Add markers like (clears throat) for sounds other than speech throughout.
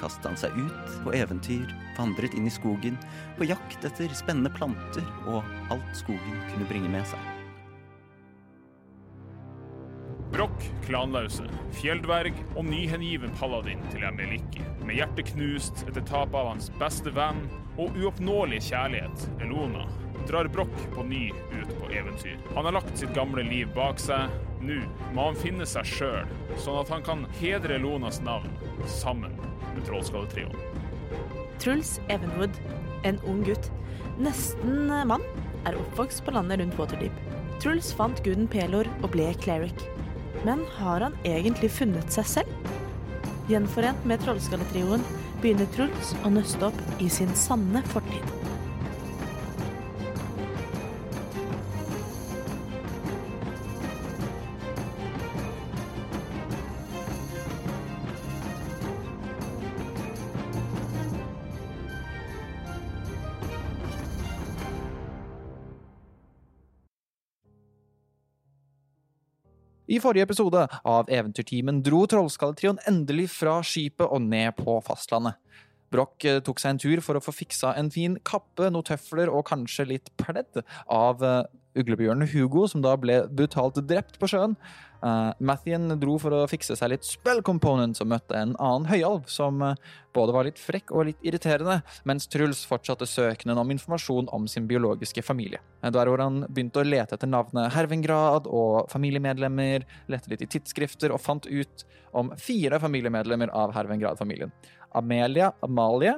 kastet han seg ut på eventyr, vandret inn i skogen, på jakt etter spennende planter og alt skogen kunne bringe med seg. Brokk, klanlause, fjelldverg og nyhengiven paladin til Emeliki. Med hjertet knust etter tapet av hans beste venn og uoppnåelige kjærlighet, Elona, drar Brokk på ny ut på eventyr. Han har lagt sitt gamle liv bak seg. Nå må han finne seg sjøl, sånn at han kan hedre Elonas navn sammen med Trollskalletrioen. Truls Evenwood, en ung gutt, nesten mann, er oppvokst på landet rundt Waterdeep. Truls fant guden Pelor og ble cleric. Men har han egentlig funnet seg selv? Gjenforent med Trollskalletrioen begynner Truls å nøste opp i sin sanne fortid. I forrige episode av Eventyrtimen dro Trollskalletrioen endelig fra skipet og ned på fastlandet. Broch eh, tok seg en tur for å få fiksa en fin kappe, noen tøfler og kanskje litt pledd av eh, uglebjørnen Hugo, som da ble brutalt drept på sjøen. Uh, Mathien dro for å fikse seg litt spell components og møtte en annen høyalv som uh, både var litt frekk og litt irriterende, mens Truls fortsatte søkenen om informasjon om sin biologiske familie. Uh, der hvor han begynte å lete etter navnet Hervengrad og familiemedlemmer, lette litt i tidsskrifter og fant ut om fire familiemedlemmer av Hervengrad-familien. Amelia Amalie,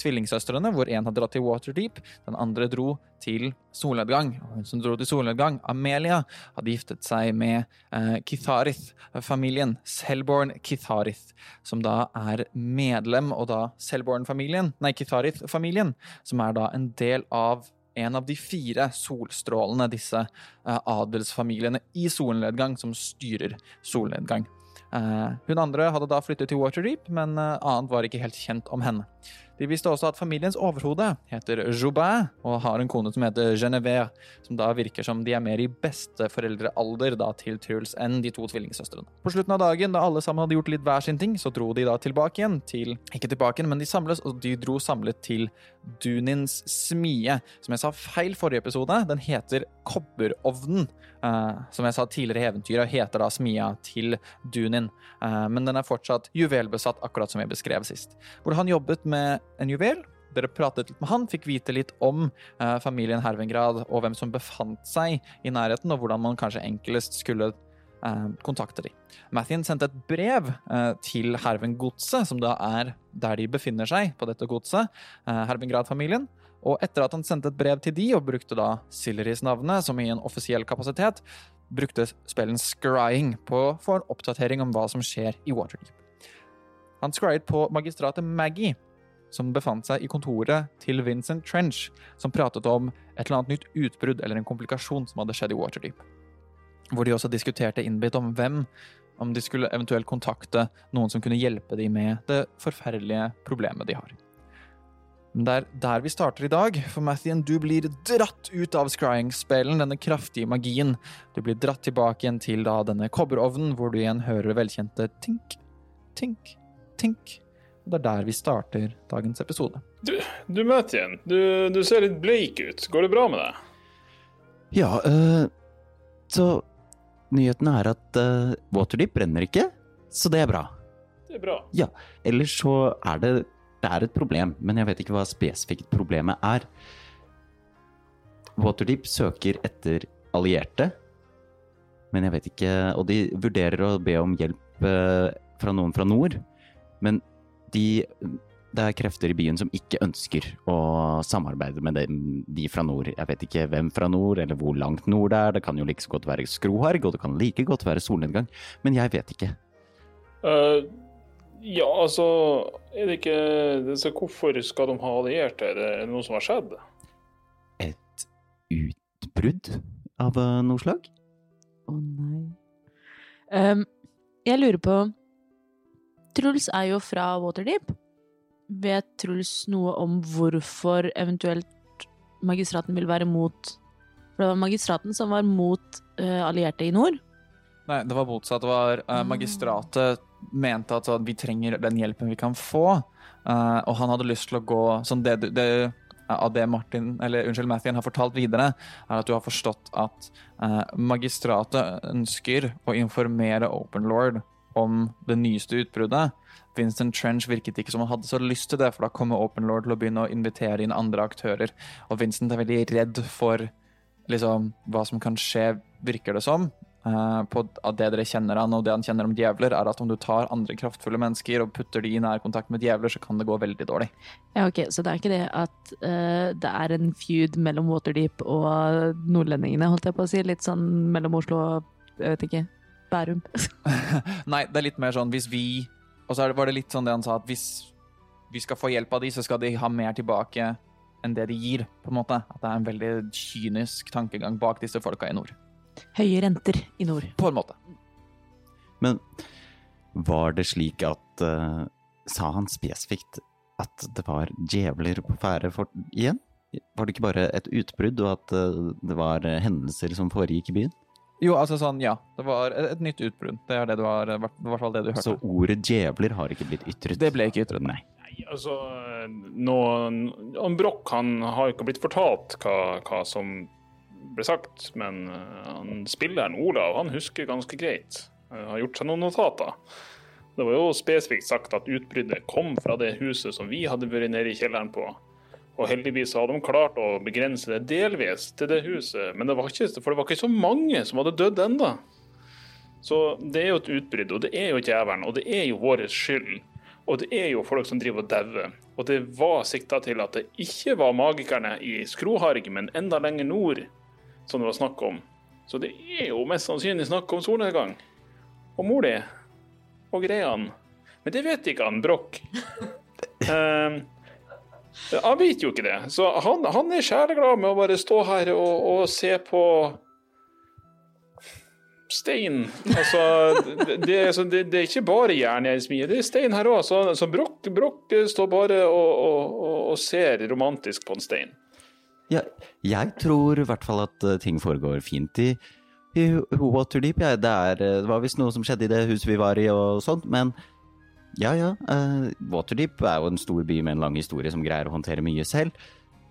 tvillingsøstrene, hvor en hadde dratt til Waterdeep, den andre dro til solnedgang. Og hun som dro til solnedgang, Amelia, hadde giftet seg med eh, Kitharith-familien, Selborn Kitharith, som da er medlem, og da Selborn-familien, nei, Kitharith-familien, som er da en del av en av de fire solstrålene, disse eh, adelsfamiliene i solnedgang, som styrer solnedgang. Uh, hun andre hadde da flyttet til Waterdeep, men uh, annet var ikke helt kjent om henne. De visste også at familiens overhode heter Joubin og har en kone som heter Genevieve, som da virker som de er mer i besteforeldrealder da til Truls enn de to tvillingsøstrene. På slutten av dagen, da alle sammen hadde gjort litt hver sin ting, så dro de da tilbake igjen til Ikke tilbake men de samles, og de dro samlet til Dunins smie. Som jeg sa feil forrige episode, den heter Kobberovnen. Uh, som jeg sa tidligere i eventyret, heter da smia til Dunin. Uh, men den er fortsatt juvelbesatt, akkurat som jeg beskrev sist. Hvor han jobbet med en juvel. Dere pratet litt med han, fikk vite litt om eh, familien Hervengrad og hvem som befant seg i nærheten, og hvordan man kanskje enklest skulle eh, kontakte dem. Mathien sendte et brev eh, til Hervengodset, som da er der de befinner seg på dette godset, Hervengrad-familien. Og etter at han sendte et brev til de, og brukte da Silleris-navnet som i en offisiell kapasitet, brukte spillen Scrying på få en oppdatering om hva som skjer i Waterdeep. Han scryet på magistratet Maggie, som befant seg i kontoret til Vincent Trench, som pratet om et eller annet nytt utbrudd eller en komplikasjon som hadde skjedd i Waterdeep. Hvor de også diskuterte innbitt om hvem, om de skulle eventuelt kontakte noen som kunne hjelpe dem med det forferdelige problemet de har. Men det er der vi starter i dag, for Mathien, du blir dratt ut av scrying-spelen, denne kraftige magien. Du blir dratt tilbake igjen til da denne kobberovnen, hvor du igjen hører velkjente tink, tink, tink. Og det er der vi starter dagens episode. Du, du igjen du, du ser litt bleik ut. Går det bra med deg? Ja, øh, så nyheten er at øh, Waterdeep brenner ikke, så det er bra. Det er bra. Ja, ellers så er det det er et problem, men jeg vet ikke hva spesifikt problemet er. Waterdeep søker etter allierte, men jeg vet ikke Og de vurderer å be om hjelp øh, fra noen fra nord, men de det er krefter i byen som ikke ønsker å samarbeide med dem, de fra nord. Jeg vet ikke hvem fra nord, eller hvor langt nord det er. Det kan jo like så godt være Skroharg, og det kan like godt være solnedgang. Men jeg vet ikke. Uh, Ja, altså Er det ikke så Hvorfor skal de ha allierte? Er det noe som har skjedd? Et utbrudd av eh, noe slag? Å nei. Um, jeg lurer på Truls er jo fra Waterdeep. Vet Truls noe om hvorfor eventuelt magistraten vil være mot For det var magistraten som var mot uh, allierte i nord. Nei, det var motsatt. Det var uh, Magistratet mente at vi trenger den hjelpen vi kan få. Uh, og han hadde lyst til å gå sånn det, det, Av det Martin, eller unnskyld, Mathien har fortalt videre, er at du har forstått at uh, magistratet ønsker å informere Openlord om det nyeste utbruddet. Vincent Trench virket ikke som han hadde så lyst til det, for da kommer Openlord til å begynne å invitere inn andre aktører. Og Vincent er veldig redd for liksom, hva som kan skje, virker det som. Uh, på at det dere kjenner han, og det han kjenner om djevler, er at om du tar andre kraftfulle mennesker og putter de i nær kontakt med djevler, så kan det gå veldig dårlig. Ja, ok, Så det er ikke det at uh, det er en feud mellom Waterdeep og nordlendingene, holdt jeg på å si? Litt sånn mellom Oslo og jeg vet ikke, Bærum. (laughs) Nei, det er litt mer sånn hvis vi Og så var det litt sånn det han sa, at hvis vi skal få hjelp av de, så skal de ha mer tilbake enn det de gir, på en måte. At det er en veldig kynisk tankegang bak disse folka i nord. Høye renter i nord. På en måte. Men var det slik at uh, Sa han spesifikt at det var djevler på ferde for, igjen? Var det ikke bare et utbrudd, og at uh, det var hendelser som foregikk i byen? Jo, altså sånn, ja. Det var et, et nytt utbrudd. Det er det du har, i hvert fall det du hørte. Så ordet djevler har ikke blitt ytret? Det ble ikke ytret, Nei. Nei, altså nå, han Broch han har ikke blitt fortalt hva, hva som ble sagt, men eh, han spilleren Olav han husker ganske greit. Han Har gjort seg noen notater. Det var jo spesifikt sagt at utbruddet kom fra det huset som vi hadde vært nede i kjelleren på. Og heldigvis hadde de klart å begrense det delvis til det huset, men det var ikke, for det var ikke så mange som hadde dødd enda. Så det er jo et utbrudd, og det er jo djevelen, og det er jo vår skyld. Og det er jo folk som driver og dauer. Og det var sikta til at det ikke var magikerne i Skroharg, men enda lenger nord, som det var snakk om. Så det er jo mest sannsynlig snakk om solnedgang. Og mor di. Og greiene. Men det vet ikke han Broch. (laughs) Eh, han vet jo ikke det. Så han, han er sjeleglad med å bare stå her og, og se på stein. Altså, det, sånn- det, det er ikke bare jern jeg smier, det er stein her òg. Så, så Broch, Broch står bare og, og, og ser romantisk på en stein. Ja, jeg tror i hvert fall at eh, ting foregår fint i, i Waterdeep. Ja. Det, er, eh, det var visst noe som skjedde i det huset vi var i og sånt, men ja ja. Uh, Waterdeep er jo en stor by med en lang historie som greier å håndtere mye selv.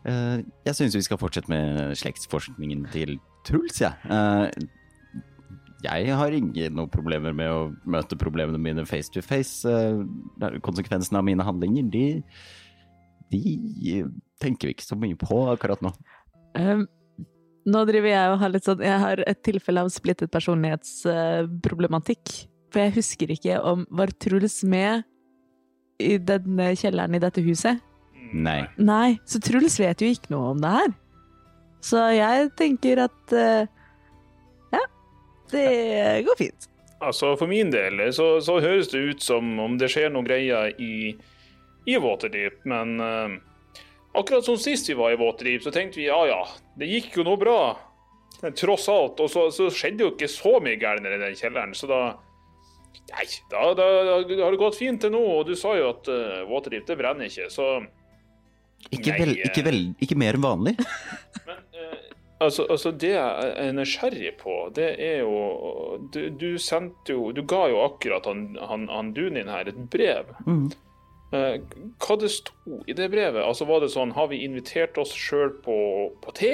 Uh, jeg syns vi skal fortsette med slektsforskningen til Truls, jeg. Eh, jeg har ingen problemer med å møte problemene mine face to face. Konsekvensene av mine handlinger, de, de tenker vi ikke så mye på akkurat nå. Um, nå driver jeg og har litt sånn Jeg har et tilfelle av splittet personlighetsproblematikk. For jeg husker ikke om Var Truls med i denne kjelleren i dette huset? Nei. Nei, så Truls vet jo ikke noe om det her. Så jeg tenker at eh, Ja, det går fint. Altså, For min del så, så høres det ut som om det skjer noe greier i, i Waterdeep, men uh, akkurat som sist vi var i Waterdeep, så tenkte vi ja ja, det gikk jo noe bra. Tross alt. Og så, så skjedde jo ikke så mye gærent i den kjelleren, så da Nei, da, da, da har det gått fint til nå, og du sa jo at uh, våtdrift, det brenner ikke, så Ikke, vel, Nei, ikke, vel, ikke mer enn vanlig. (laughs) Men uh, altså, altså, det jeg er nysgjerrig på, det er jo Du, du sendte jo Du ga jo akkurat han, han, han Dunin her et brev. Mm. Uh, hva det sto i det brevet? Altså, Var det sånn Har vi invitert oss sjøl på, på te?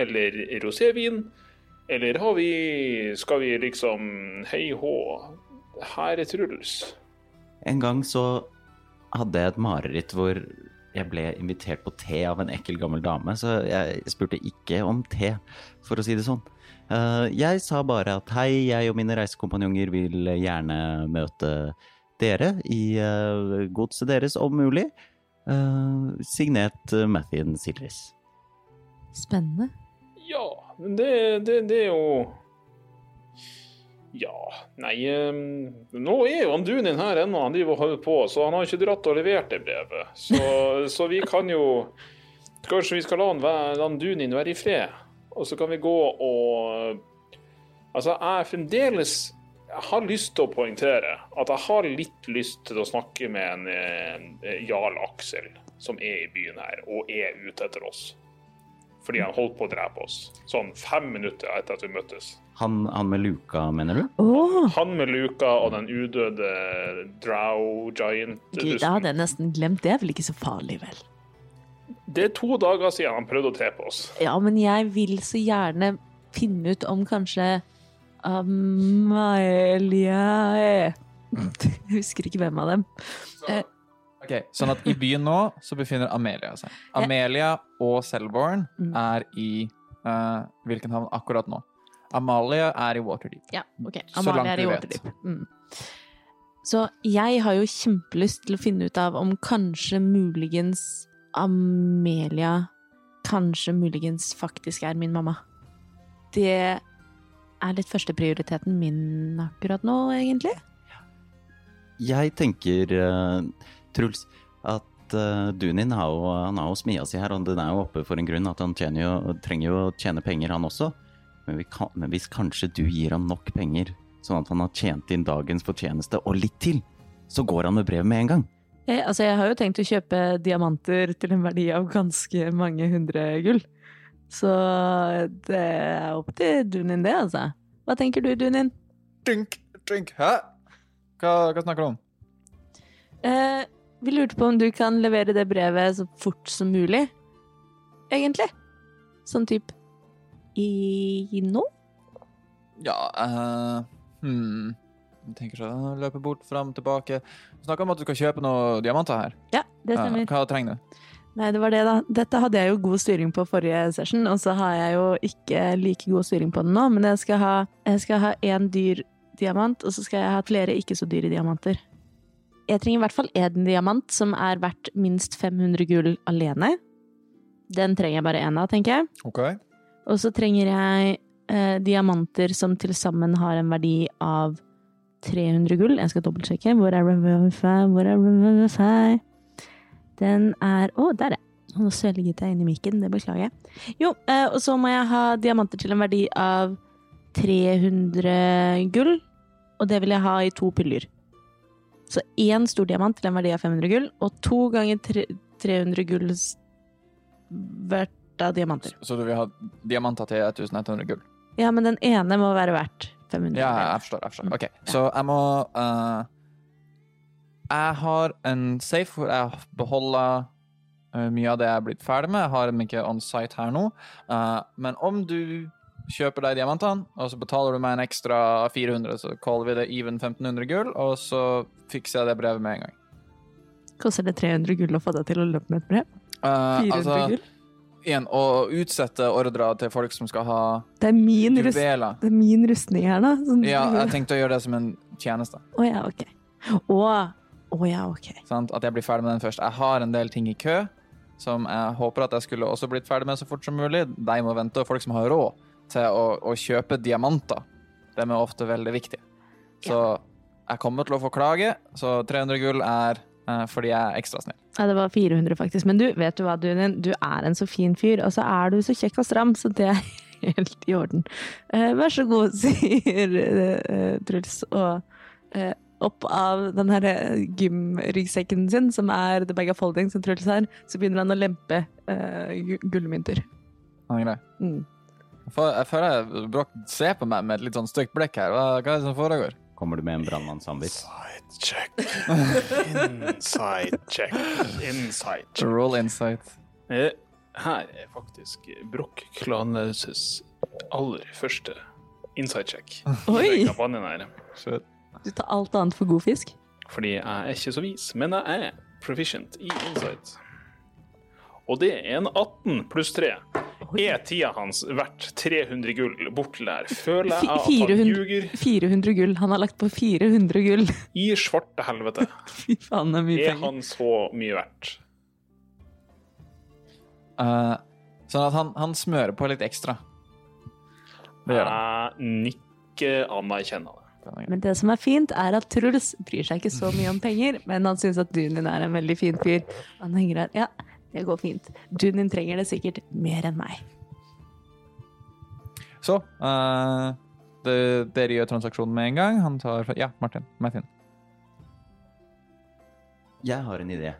Eller rosévin? Eller har vi Skal vi liksom Hei hå, her er Truls. En gang så hadde jeg et mareritt hvor jeg ble invitert på te av en ekkel gammel dame, så jeg spurte ikke om te, for å si det sånn. Eh, jeg sa bare at hei, jeg og mine reisekompanjonger vil gjerne møte dere i eh, godset deres om mulig. Eh, signert Mathien Silris. Spennende. Ja, men det, det, det er jo Ja, nei Nå er jo han Dunin her ennå, han driver og holder på, så han har ikke dratt og levert det brevet. Så, (laughs) så vi kan jo Kanskje vi skal la han, være, la han Dunin være i fred, og så kan vi gå og Altså, jeg fremdeles Jeg har lyst til å poengtere at jeg har litt lyst til å snakke med en eh, Jarl Aksel, som er i byen her, og er ute etter oss. Fordi han holdt på å drepe oss. Sånn fem minutter etter at vi møttes. Han, han med luka, mener du? Oh. Han med luka og den udøde drow giant Gud, jeg hadde nesten glemt det. er vel ikke så farlig, vel? Det er to dager siden han prøvde å drepe oss. Ja, men jeg vil så gjerne finne ut om kanskje Amalia er Jeg husker ikke hvem av dem. Ok, Sånn at i byen nå så befinner Amelia seg. Amelia og Selborn Mm. er i uh, hvilken havn akkurat nå? Amalia er i Waterdeep. Ja, ok. Amalia er i. Waterdeep. Mm. Så jeg har jo kjempelyst til å finne ut av om kanskje muligens Amelia kanskje muligens faktisk er min mamma. Det er litt førsteprioriteten min akkurat nå, egentlig. Jeg tenker, eh, Truls, at eh, Dunin har jo, han har jo smia si her, og den er jo oppe for en grunn. At han jo, trenger jo å tjene penger, han også. Men, vi kan, men hvis kanskje du gir ham nok penger, sånn at han har tjent inn dagens fortjeneste og litt til, så går han med brevet med en gang. Jeg, altså, jeg har jo tenkt å kjøpe diamanter til en verdi av ganske mange hundre gull. Så det er opp til Dunin, det, altså. Hva tenker du, Dunin? Dunk, dunk, hæ? Hva, hva snakker du om? Eh, vi lurte på om du kan levere det brevet så fort som mulig. Egentlig. Sånn type i nå? Ja uh, hmm. Jeg tenker sånn, løpe bort, fram, tilbake. Du snakker om at du skal kjøpe noen diamanter her. Ja, det stemmer. stemmer. hva trenger du? Nei, det var det, da. Dette hadde jeg jo god styring på forrige session, og så har jeg jo ikke like god styring på den nå, men jeg skal ha én dyr diamant, og så skal jeg ha flere ikke så dyre diamanter. Jeg trenger i hvert fall én diamant som er verdt minst 500 gull alene. Den trenger jeg bare én av, tenker jeg. Ok. Og så trenger jeg eh, diamanter som til sammen har en verdi av 300 gull. Jeg skal dobbeltsjekke. Hvor er Revivify? Hvor er Revivify? Den er Å, der, ja. Nå svelget jeg inn i mikken, det beklager jeg. Jo, eh, og så må jeg ha diamanter til en verdi av 300 gull. Og det vil jeg ha i to piller. Så én stor diamant til en verdi av 500 gull, og to ganger 300 gull hvert av diamanter. Så du vil ha diamanter til 1100 gull? Ja, men den ene må være verdt 500. Ja, jeg forstår. jeg forstår. Ok, Så jeg må uh, Jeg har en safe hvor jeg beholder eh, mye av det jeg er blitt ferdig med. Jeg har dem ikke on site her nå. Uh, men om du kjøper deg diamantene, og så betaler du meg en ekstra 400, så caller vi det even 1500 gull, og så fikser jeg det brevet med en gang. Koster det 300 gull å få deg til å løpe med et brev? Eh, 400 altså, gull? igjen, å utsette ordrer til folk som skal ha Det er min, juveler. det er min rustning her, da. Sånn- Ja, jeg tenkte å gjøre det som en tjeneste. Å ja, ok. Å, oh, ja, ok. Sånn, At jeg blir ferdig med den først. Jeg har en del ting i kø som jeg håper at jeg skulle også blitt ferdig med så fort som mulig. De må vente, og folk som har råd til å, å kjøpe diamanter, De er ofte veldig viktige. Så jeg kommer til å få klage, så 300 gull er eh, fordi jeg er ekstra snill. Ja, det var 400 faktisk. Men du, vet du hva, Dunin? Du er en så fin fyr, og så er du så kjekk og stram, så det er (laughs) helt i orden. Eh, vær så god, (laughs) sier eh, Truls, og eh, opp av den her eh, gymryggsekken sin, som er The Bag of Folding, som Truls har, så begynner han å lempe eh, gullmynter. Han er grei. Mm. Jeg føler jeg Brokk ser på meg med et litt sånn stygt blikk her. Hva, hva er det som foregår? Kommer du med en brannmannssamvit? Inside check. Inside check. Inside check. Roll insight. Her er faktisk Broch-klanlauses aller første inside check. Oi! Du tar alt annet for god fisk. Fordi jeg er ikke så vis, men jeg er proficient i insight. Og det er en 18 pluss 3. Er tida hans verdt 300 gull borte der? Føler jeg at han 400. ljuger 400 gull. Han har lagt på 400 gull. i svarte helvete? (laughs) Fy faen, det er mye penger. Er han så mye verdt? Uh, sånn at han, han smører på litt ekstra. Det gjør han. Jeg nikker anerkjennende. Men det som er fint, er at Truls bryr seg ikke så mye om penger, men han syns at Dunin er en veldig fin fyr. Han henger her. ja, det går fint. Dunin trenger det sikkert mer enn meg. Så uh, det, dere gjør transaksjonen med en gang. Han tar Ja, Martin. Martin. Jeg har en idé.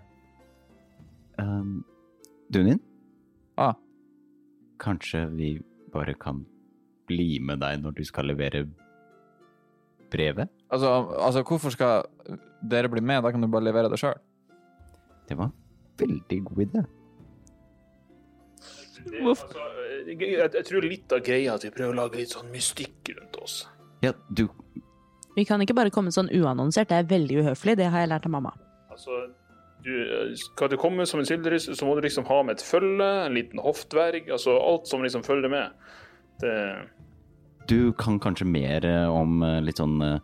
Um, Dunin? Ah. Kanskje vi bare kan bli med deg når du skal levere brevet? Altså, altså, hvorfor skal dere bli med? Da kan du bare levere det sjøl. Det var en veldig god idé. Altså, jeg, jeg tror litt av greia at vi prøver å lage litt sånn mystikk rundt oss. Ja, du Vi kan ikke bare komme sånn uannonsert, det er veldig uhøflig, det har jeg lært av mamma. Altså, du, skal du komme som en sildris, så må du liksom ha med et følge, en liten hoftverg, altså alt som liksom følger med. Det, Du kan kanskje mer eh, om eh, litt sånn eh,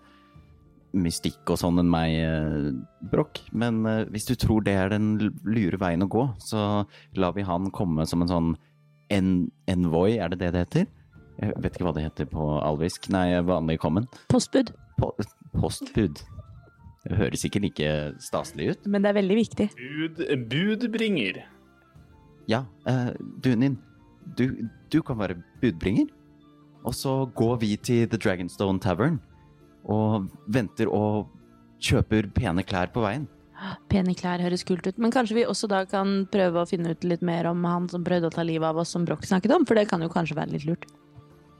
mystikk og sånn enn meg, eh, Brokk. Men eh, hvis du tror det er den lure veien å gå, så lar vi han komme som en sånn en envoy, er det det det heter? Jeg vet ikke hva det heter på alvisk. Nei, vanlig common. Postbud. Po postbud. Det høres ikke like staselig ut. Men det er veldig viktig. bud, budbringer. Ja, uh, Dunin, du, du kan være budbringer. Og så går vi til The Dragonstone Tavern og venter og kjøper pene klær på veien. Pene klær høres kult ut, men kanskje vi også da kan prøve å finne ut litt mer om han som prøvde å ta livet av oss, som Broch snakket om, for det kan jo kanskje være litt lurt.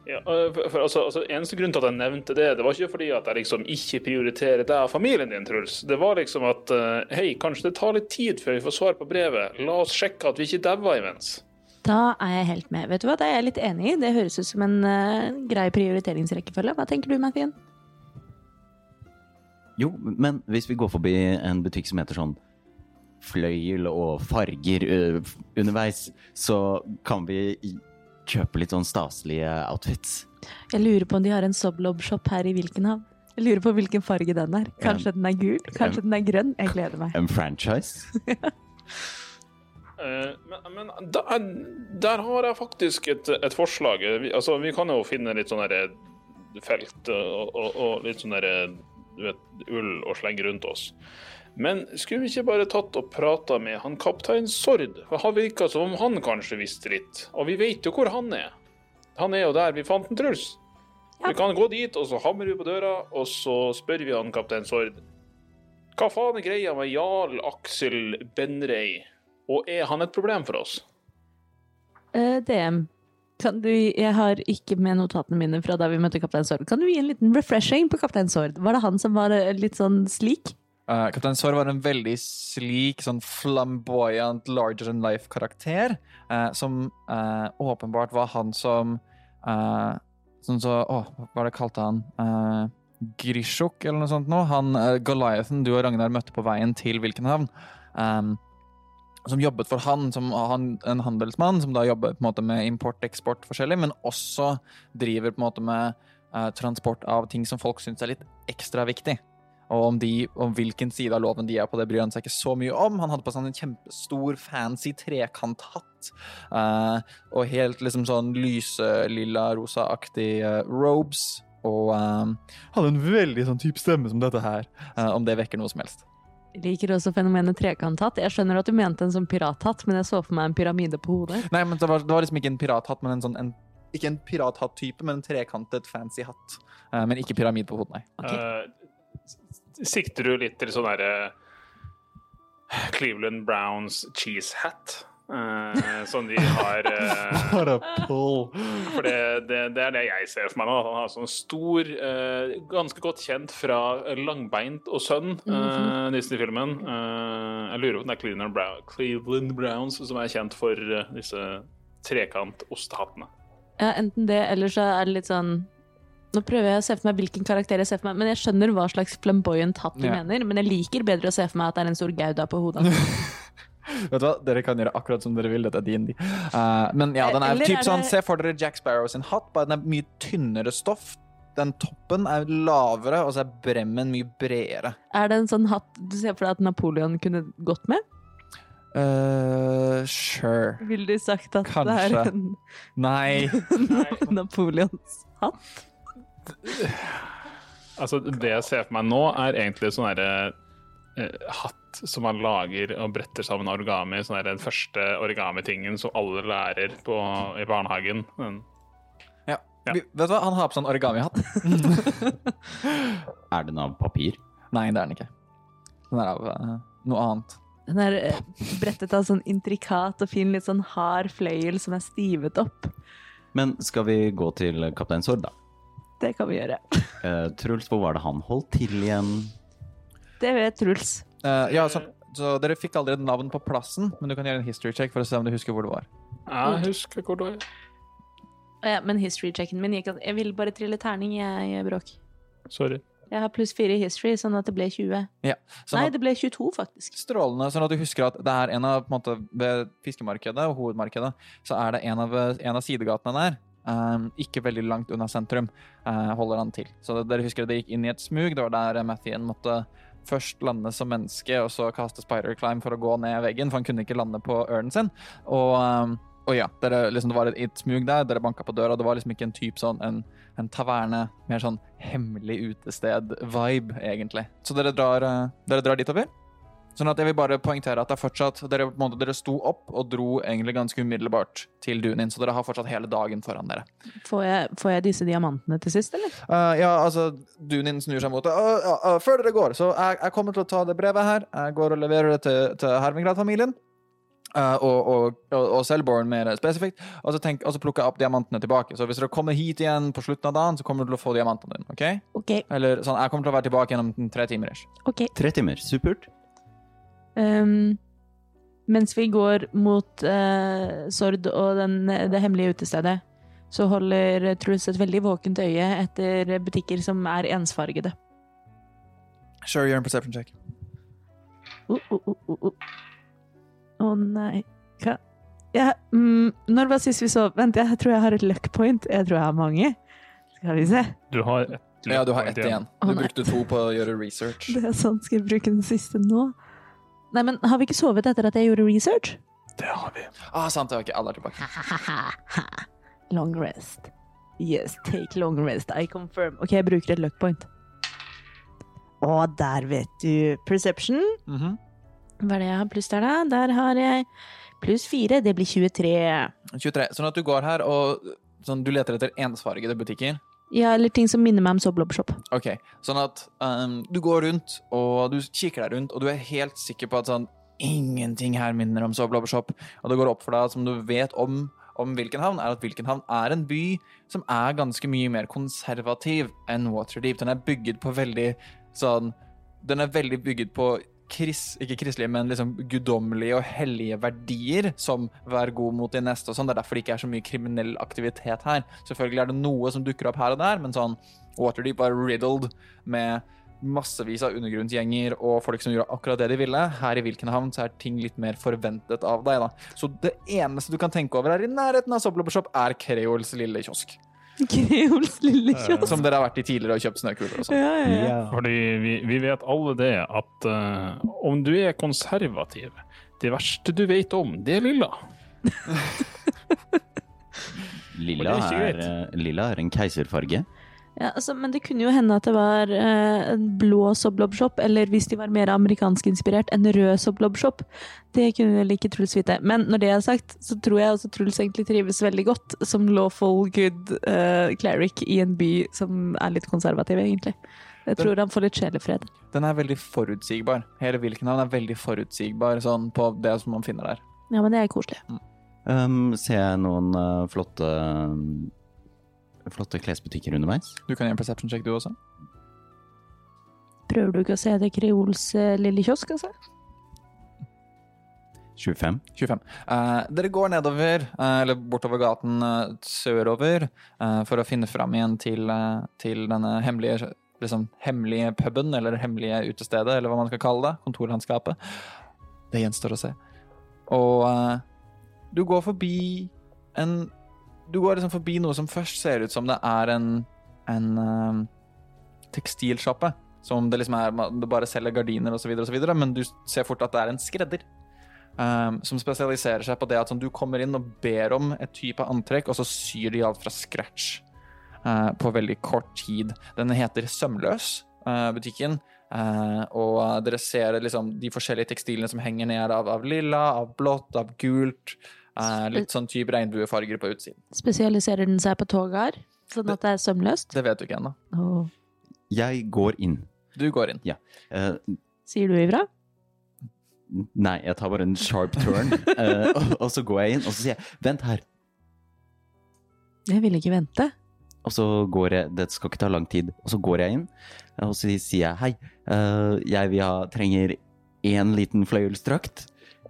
Ja, for, for, altså, altså, eneste grunn til at jeg nevnte det, det var ikke fordi at jeg liksom ikke prioriterer deg og familien din, Truls. Det var liksom at uh, hei, kanskje det tar litt tid før vi får svar på brevet. La oss sjekke at vi ikke dauer imens. Da er jeg helt med. Vet du hva, det er jeg litt enig i. Det høres ut som en uh, grei prioriteringsrekkefølge. Hva tenker du, Mathien? Jo, men hvis vi går forbi en butikk som heter sånn fløyel og farger ø, underveis, så kan vi kjøpe litt sånn staselige outfits. Jeg lurer på om de har en Soblob-shop her i Vilkenhavn. Jeg lurer på hvilken farge den er. Kanskje den er gul? Kanskje den er grønn? Jeg gleder meg. En franchise. (laughs) Eh, men men der, der har jeg faktisk et, et forslag. Vi, altså, vi kan jo finne litt sånn felt og, og, og litt sånn du vet, ull og slenge rundt oss. Men skulle vi ikke bare tatt og prata med han kaptein Sord? For Han virka som om han kanskje visste litt. Og vi vet jo hvor han er. Han er jo der vi fant en Truls. Vi kan gå dit, og så hamrer vi på døra, og så spør vi han kaptein Sord. Hva faen er greia med Jarl Aksel Benrei? Og er han et problem for oss? Eh, DM, kan du, jeg har ikke med notatene mine fra da vi møtte Kaptein Sord. Kan du gi en liten refreshing på Kaptein Sord? Var det han som var eh, litt sånn slik? Uh, Kaptein Sord var en veldig slik, sånn flamboyant, larger than life-karakter, Uh, som uh, åpenbart var han som uh, Sånn så Å, hva var det kalte han? Uh, Grishuk, eller noe sånt noe? Han Goliathen du og Ragnar møtte på veien til Vilkenhavn. Um, som jobbet for han som han, en handelsmann, som da jobber på en måte med import-eksport forskjellig, men også driver på en måte med uh, transport av ting som folk syns er litt ekstra viktig. Og om, de, om hvilken side av loven de er på, det bryr han seg ikke så mye om. Han hadde på seg en kjempestor, fancy trekanthatt. uh, og helt liksom sånn lyselilla, rosaaktig uh, robes. Og eh, hadde en veldig sånn type stemme som dette her. eh, om det vekker noe som helst. Jeg liker også fenomenet trekanthatt. Jeg skjønner at du mente en sånn pirathatt, men jeg så for meg en pyramide på hodet. Nei, men det var, det var liksom ikke en pirathatt, men en sånn en, Ikke en pirathatt-type, men en trekantet, fancy hatt. Uh, men ikke pyramide på hodet, nei. Okay. Uh, sikter du litt til sånn derre Cleveland Browns cheese hat? Eh, som de har uh, (laughs) What a pull. For det, det, det er det jeg ser for meg nå. Han har sånn stor, uh, ganske godt kjent fra Langbeint og Sønn, eh, Disney-filmen. Eh, jeg lurer på om det er Cleveland, Brown, Cleveland Browns som er kjent for disse trekant-ostehattene. Ja, enten det, eller så er det litt sånn Nå prøver jeg å se for meg hvilken karakter jeg ser for meg, men jeg skjønner hva slags flamboyant hatt du yeah. mener. Men jeg liker bedre å se for meg at det er en stor gouda på hodet. (laughs) (laughs) Vet du hva, Dere kan gjøre akkurat som dere vil. Dette er din. Uh, men ja, den er Eller typ er sånn, Se for dere Jack Sparrow sin hatt, bare den er mye tynnere stoff. Den toppen er lavere, og så er bremmen mye bredere. Er det en sånn hatt du ser for deg at Napoleon kunne gått med? Uh, sure. Ville du sagt at det er en Nei. (laughs) Napoleons hatt? Altså, det jeg ser for meg nå, er egentlig sånn herre uh, hatt som man lager og bretter sammen origami. Sånn er den første origamitingen som alle lærer på, i barnehagen. Ja. Ja. Vet du hva, han har på sånn origami-hatt. (laughs) Er den av papir? Nei, det er den ikke. Den er av uh, noe annet. Den er eh, brettet av sånn intrikat og fin, litt sånn hard fløyel som er stivet opp. Men skal vi gå til kaptein Sord, da? Det kan vi gjøre. uh, Truls, hvor var det han holdt til igjen? Det vet Truls. Eh, ja, så, så dere fikk aldri et navn på plassen, men du kan gjøre en history check for å se om du husker hvor det var. jeg husker hvor det var. Ja, men history-checken min gikk at Jeg ville bare trille terning, jeg, jeg Bråk. Sorry. Jeg har pluss fire i history, sånn at det ble 20. Sånn Nei, det ble 22, faktisk. strålende, sånn at du husker at det er en av, på en måte, ved fiskemarkedet og hovedmarkedet, så er det en av, en av sidegatene der, Um, ikke veldig langt unna sentrum, uh, holder han til. Så det, dere husker at det gikk inn i et smug, det var der Mathien måtte først lande som menneske, og så kaste spider climb for å gå ned veggen, for han kunne ikke lande på ørnen sin. Og, um, og ja, dere, liksom, det var et, smug der, dere banka på døra, det var liksom ikke en type sånn, en, en taverne, mer sånn hemmelig utested-vibe, egentlig. Så dere drar, eh, dere drar ditover. Sånn at jeg vil bare poengtere at det er fortsatt, dere, på en måte, dere sto opp og dro egentlig ganske umiddelbart til Dunin, så dere har fortsatt hele dagen foran dere. Får jeg, får jeg disse diamantene til sist, eller? Uh, ja, altså, Dunin snur seg mot det. Uh, uh, uh, før dere går, så jeg, jeg kommer til å ta det brevet her. Jeg går og leverer det til, til Hervingrad-familien. Uh, og, og, og, og Selborn mer spesifikt. Og så, tenk, og så plukker jeg opp diamantene tilbake. Så hvis dere kommer hit igjen på slutten av dagen, så kommer du til å få diamantene dine. ok? OK. Eller sånn, Jeg kommer til å være tilbake gjennom tre timer. ish. ok. Tre timer. Supert. Um, mens vi går mot uh, Sord og den, det hemmelige utestedet, så holder Truls et veldig våkent øye etter butikker som er ensfargede. Sure, gjør en perception check. Å uh, uh, uh, uh, uh. Å, nei Hva ja, mm, Når var sist vi så Vent, jeg tror jeg har et luck point. Jeg tror jeg har mange. Skal vi se. Du har ett Ja, du har ett igjen. Du brukte to på å gjøre research. (laughs) Det er sant. Skal jeg bruke den siste nå? Nei, men har vi ikke sovet etter at jeg gjorde research? Det har vi. Ah, sant, ikke alle er tilbake. long rest. Yes, take long rest. I confirm. OK, jeg bruker et luck point. Å, der vet du. Perception. Mhm. Hva er det jeg har pluss der, da? Der har jeg pluss fire. Det blir 23. 23. Sånn at du går her og sånn, du leter etter ensfargede butikker. Ja, eller ting som minner meg om Soblobshop. Ok, sånn at um, du går rundt, og du kikker deg rundt, og du er helt sikker på at sånn Ingenting her minner om Soblobshop. Og det går opp for deg som du vet om, om Wilkenhavn, er at Wilkenhavn er en by som er ganske mye mer konservativ enn Waterdeep. Den er bygget på veldig sånn Den er veldig bygget på kris, ikke kristelige, men liksom guddommelige og hellige verdier, som vær god mot de neste og sånn. Det er derfor det ikke er så mye kriminell aktivitet her. Selvfølgelig er det noe som dukker opp her og der, men sånn Waterdeep var riddled med massevis av undergrunnsgjenger og folk som gjorde akkurat det de ville. Her i Wilkenhavn så er ting litt mer forventet av deg, da. Så det eneste du kan tenke over her i nærheten av Soblobbershop, er Kreols lille kiosk. Kreols lille kiosk. Som dere har vært i tidligere og kjøpt snøkuler og sånn. Ja, ja, ja. Fordi vi, vi vet alle det at uh, om du er konservativ, det verste du vet om, det er lilla. (laughs) Lilla det er er, eh, lilla er en keiserfarge. Ja, altså, men det kunne jo hende at det var eh, en blå Soblob-shop, eller hvis de var mer amerikansk inspirert, en rød Soblob-shop. Det kunne vel ikke Truls vite. Men når det er sagt, så tror jeg også Truls egentlig trives veldig godt som lawful good eh, cleric i en by som er litt konservativ, egentlig. Jeg tror han får litt sjelefred. Den er veldig forutsigbar. Hele Wilkenhavn er veldig forutsigbar sånn på det som man finner der. Ja, men det er koselig. Um, ser jeg noen uh, flotte Flotte klesbutikker underveis? Du kan gjøre en perception check, du også. Prøver du ikke å se det Kreols eh, lille kiosk, altså? 25. 25. Eh, dere går nedover, eh, eller bortover gaten eh, sørover, eh, for å finne fram igjen til, eh, til denne hemmelige, liksom, hemmelige puben, eller hemmelige utestedet, eller hva man skal kalle det. Kontorlandskapet. Det gjenstår å se. Og eh, du går forbi en Du går liksom forbi noe som først ser ut som det er en, en eh, tekstilsjappe. Som det liksom er, det bare selger gardiner osv., men du ser fort at det er en skredder. Um, som spesialiserer seg på det at sånn, du kommer inn og ber om et type antrekk, og så syr de alt fra scratch. uh, på veldig kort tid. Den heter Sømløs, uh, butikken. Uh, og dere ser liksom de forskjellige tekstilene som henger ned av, av lilla, av blått, av gult. Eh, litt sånn type regnbuefarger på utsiden. Spesialiserer den seg på toget her, sånn at det er sømløst? Det vet du ikke ennå. Oh. Jeg går inn. Du går inn. Eh, Sier du ifra? nei, jeg tar bare en sharp turn, uh, (laughs) og, og så går jeg inn, og så sier jeg 'vent her'. Jeg vil ikke vente. Og så går jeg, det skal ikke ta lang tid, og så går jeg inn, og så sier jeg hei, uh, jeg vil ha, trenger én liten fløyelsdrakt,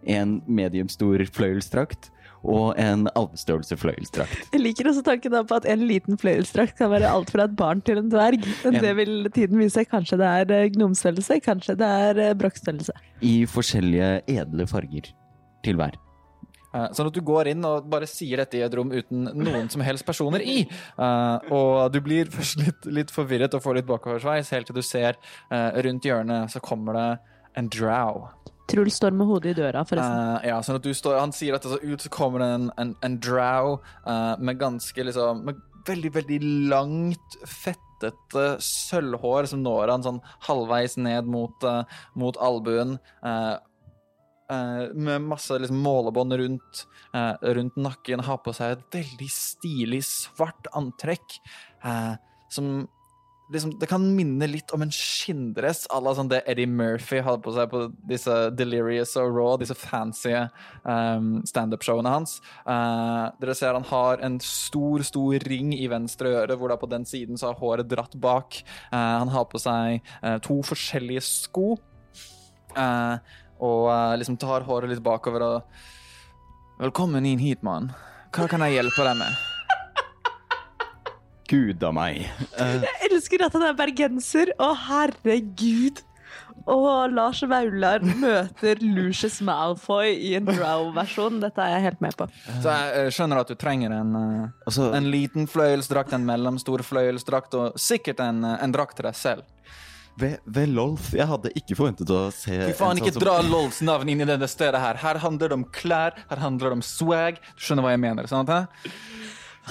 en mediumstor fløyelsdrakt, og en alvestørrelse fløyelsdrakt. Jeg liker også tanken på at en liten fløyelsdrakt kan være alt fra et barn til en dverg. Men det vil tiden vise. Kanskje det er eh, gnomstørrelse, kanskje det er eh, brokkstørrelse. I forskjellige edle farger til hver. Eh, Sånn at du går inn og bare sier dette i et rom uten noen som helst personer i. Eh, og du blir først litt, litt forvirret og får litt bakoversveis, helt til du ser rundt hjørnet så kommer det en drow. Truls står med hodet i døra, forresten. Uh, ja, sånn at står, Han sier dette så ut, så kommer det en, en, en drow uh, med ganske liksom Med veldig, veldig langt, fettete sølvhår som når han sånn halvveis ned mot, uh, mot albuen. med masse liksom, målebånd rundt, rundt nakken. Har på seg et veldig stilig svart antrekk. som liksom, Det kan minne litt om en skinndress à la sånn det Eddie Murphy hadde på seg på disse Delirious og Raw, disse fancy um, standup-showene hans. Uh, dere ser han har en stor, stor ring i venstre øre, hvor da på den siden så har håret dratt bak. Uh, han har på seg uh, to forskjellige sko. Og liksom tar håret litt bakover og Velkommen inn hit, mann. Hva kan jeg hjelpe deg med? Gud a meg. Uh, Jeg elsker at han er bergenser. Å, herregud! Og Lars Vaular møter Lucius Malfoy i en drow-versjon. Dette er jeg helt med på. Så jeg eh, skjønner at du trenger en, eh, altså, en liten fløyelsdrakt, en mellomstor fløyelsdrakt og sikkert en, en drakt til deg selv. ved, ved Lolf Jeg hadde ikke forventet å se Fy faen, ikke sånn som- dra LOLs navn inn i dette stedet her. Her handler det om klær, her handler det om swag. Du skjønner hva jeg mener, sant? hæ?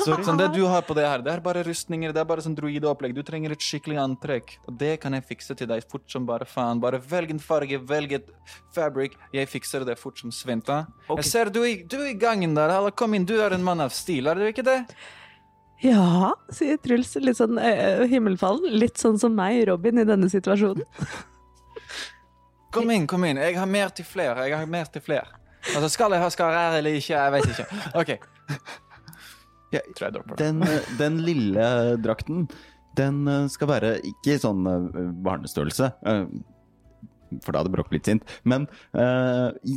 Sorry. Sånn det du har på det her, det er bare rustninger, det er bare sånn druideopplegg. Du trenger et skikkelig antrekk, og det kan jeg fikse til deg fort som bare faen. Bare velg en farge, velg et fabric. Jeg fikser det fort som svinte. Okay. Jeg ser du, i- du i gangen der. Halla, kom inn, du er en mann av stil, er du ikke det? Ja, sier Truls, litt sånn uh, himmelfallen. Litt sånn som meg, Robin, i denne situasjonen. (laughs) Kom inn, kom inn. Jeg har mer til flere. Jeg har mer til flere. Altså, skal jeg ha skarer eller ikke? Jeg vet ikke. OK. Ja, Tror jeg dropper. Den, eh, den lille drakten, den eh, skal være ikke sånn eh, barnestørrelse, for da hadde Brokk blitt sint, men uh, i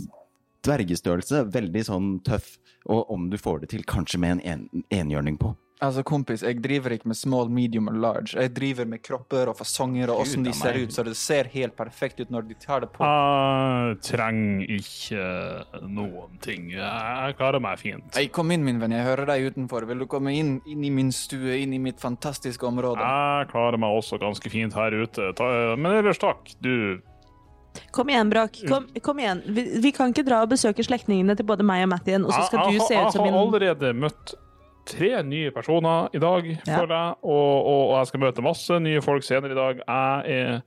dvergestørrelse, veldig sånn tøff, og om du får det til, kanskje med en, en enhjørning på. Altså, kompis, jeg driver ikke med small, medium og large. Jeg driver med kropper og fasonger og åssen de ser ut, så det ser helt perfekt ut når de tar det på. Jeg trenger ikke noen ting. Jeg klarer meg fint. Hey, kom inn, min venn. Jeg hører deg utenfor. Vil du komme inn, inn i min stue, inn i mitt fantastiske område? Jeg klarer meg også ganske fint her ute. Ta- Men ellers takk. Du Kom igjen, Brak. Kom, kom igjen. Vi, vi kan ikke dra og besøke slektningene til både meg og Mattien, og så skal jeg, du se jeg, ut som jeg har allerede møtt tre nye personer i dag, Ja. føler jeg. Og, og, og jeg skal møte masse nye folk senere i dag. Jeg er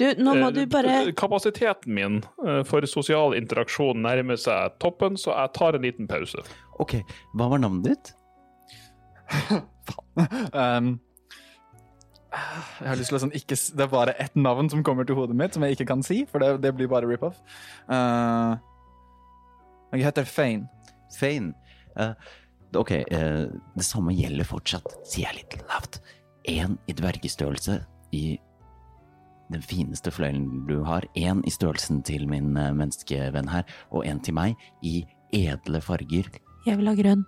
Du, nå må eh, du bare Kapasiteten min eh, for sosial interaksjon nærmer seg toppen, så jeg tar en liten pause. Ok, hva var navnet ditt? (laughs) Um, jeg har lyst til å sånn ikke Det er bare ett navn som kommer til hodet mitt, som jeg ikke kan si, for det, det blir bare rip-off. Uh, jeg heter Fane. Fane. Eh, ok, eh, det samme gjelder fortsatt, sier jeg litt lavt. En i dvergestørrelse i den fineste fløyelen du har. En i størrelsen til min eh, menneskevenn her, og en til meg i edle farger. Jeg vil ha grønn.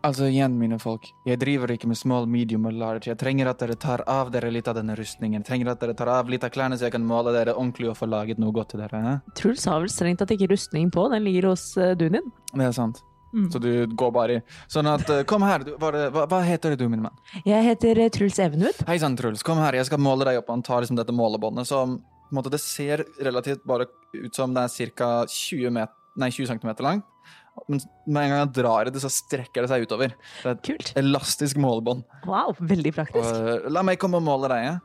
Altså igjen, mine folk, jeg driver ikke med small, medium og large. Jeg trenger at dere tar av dere litt av denne rustningen. Jeg trenger at dere tar av litt av klærne, så jeg kan måle dere ordentlig og få laget noe godt til dere. hæ? Truls har vel strengt tatt ikke rustning på, den ligger hos uh, Dunin. Det er sant. Mm. Så du går bare i Sånn at eh, Kom her, du, hva, hva, heter du, min mann? Jeg heter eh, Truls Evenhud. Hei sann, Truls. Kom her, jeg skal måle deg opp. Han tar liksom dette målebåndet som måte, Det ser relativt bare ut som det er ca. 20, met nei, 20 cm langt. Men med en gang jeg drar i det, så strekker det seg utover. Det er et Kult. elastisk målebånd. Wow, veldig praktisk. Og, la meg komme og måle deg. Ja?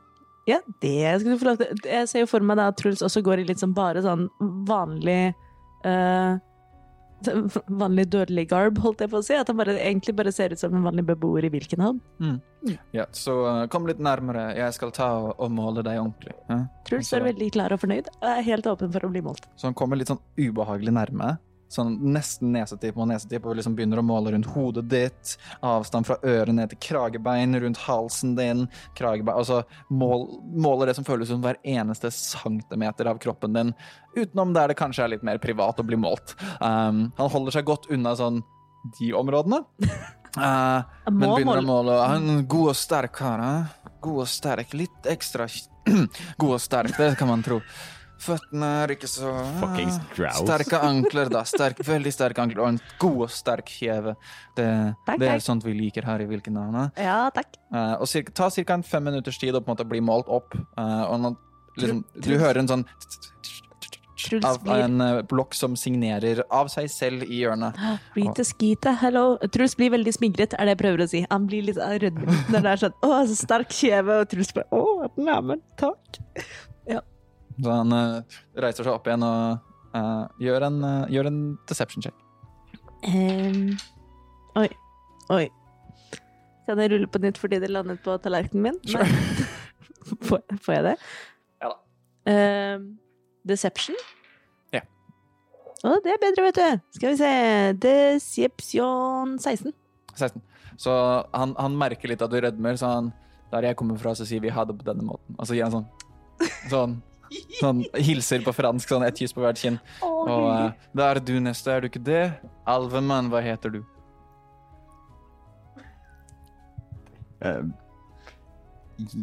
Ja, det skal du få lov til. Jeg ser jo for meg da at Truls også går i litt sånn bare sånn vanlig eh, (laughs) Vanlig dødelig garb, holdt jeg på å si. At han bare, egentlig bare ser ut som en vanlig beboer i Wilkenhavn. Ja, så uh, kom litt nærmere. Jeg skal ta og, og måle deg ordentlig. Ja? Truls er veldig klar og fornøyd og er helt åpen for å bli målt. Så han kommer litt sånn ubehagelig nærme. Sånn nesten nesetipp og nesetipp, og liksom begynner å måle rundt hodet ditt. Avstand fra øret ned til kragebein, rundt halsen din. Kragebein, altså mål, måler det som føles som hver eneste centimeter av kroppen din. Utenom der det kanskje er litt mer privat å bli målt. Um, han holder seg godt unna sånn de områdene. (laughs) Uh, men begynner å måle. Han god og sterk kar. God og sterk. Litt ekstra (clears throat) god og sterk, det kan man tro. Føttene er ikke så Fuckings grouse. Sterke ankler, da. Sterk, veldig sterke ankler. Og en god og sterk kjeve. Det, Takk, det er takk. sånt vi liker her i Wilkenhavn. Ja, takk. Uh, og cirka, ta ca. en fem minutters tid å på en måte bli målt opp. Uh, og nå, liksom, du hører en sånn av, av en eh, blokk som signerer av seg selv i hjørnet. (gasps) Rita skite, hello. Truls blir veldig smigret, er det jeg prøver å si. Han blir litt rød når (laughs) det er sånn Å, så sterk kjeve, og Truls bare Å, neimen, takk. Så han uh, reiser seg opp igjen og uh, gjør, en, uh, gjør en deception check. Um, oi. Oi. Kan jeg rulle på nytt fordi det landet på tallerkenen min? Sure. (laughs) Får, får jeg det? Ja da. Um, deception? Ja. Å, det er bedre, vet du. Skal vi se. Deception 16. 16. Så han, han merker litt at du rødmer, så han Der jeg kommer fra, så sier vi ha det på denne måten. Og så gir han sånn Sånn, sånn hilser på fransk, sånn ett kyss på hvert kinn. Oh, Og uh, da er du neste, er du ikke det? Alvemann, hva heter du? Uh,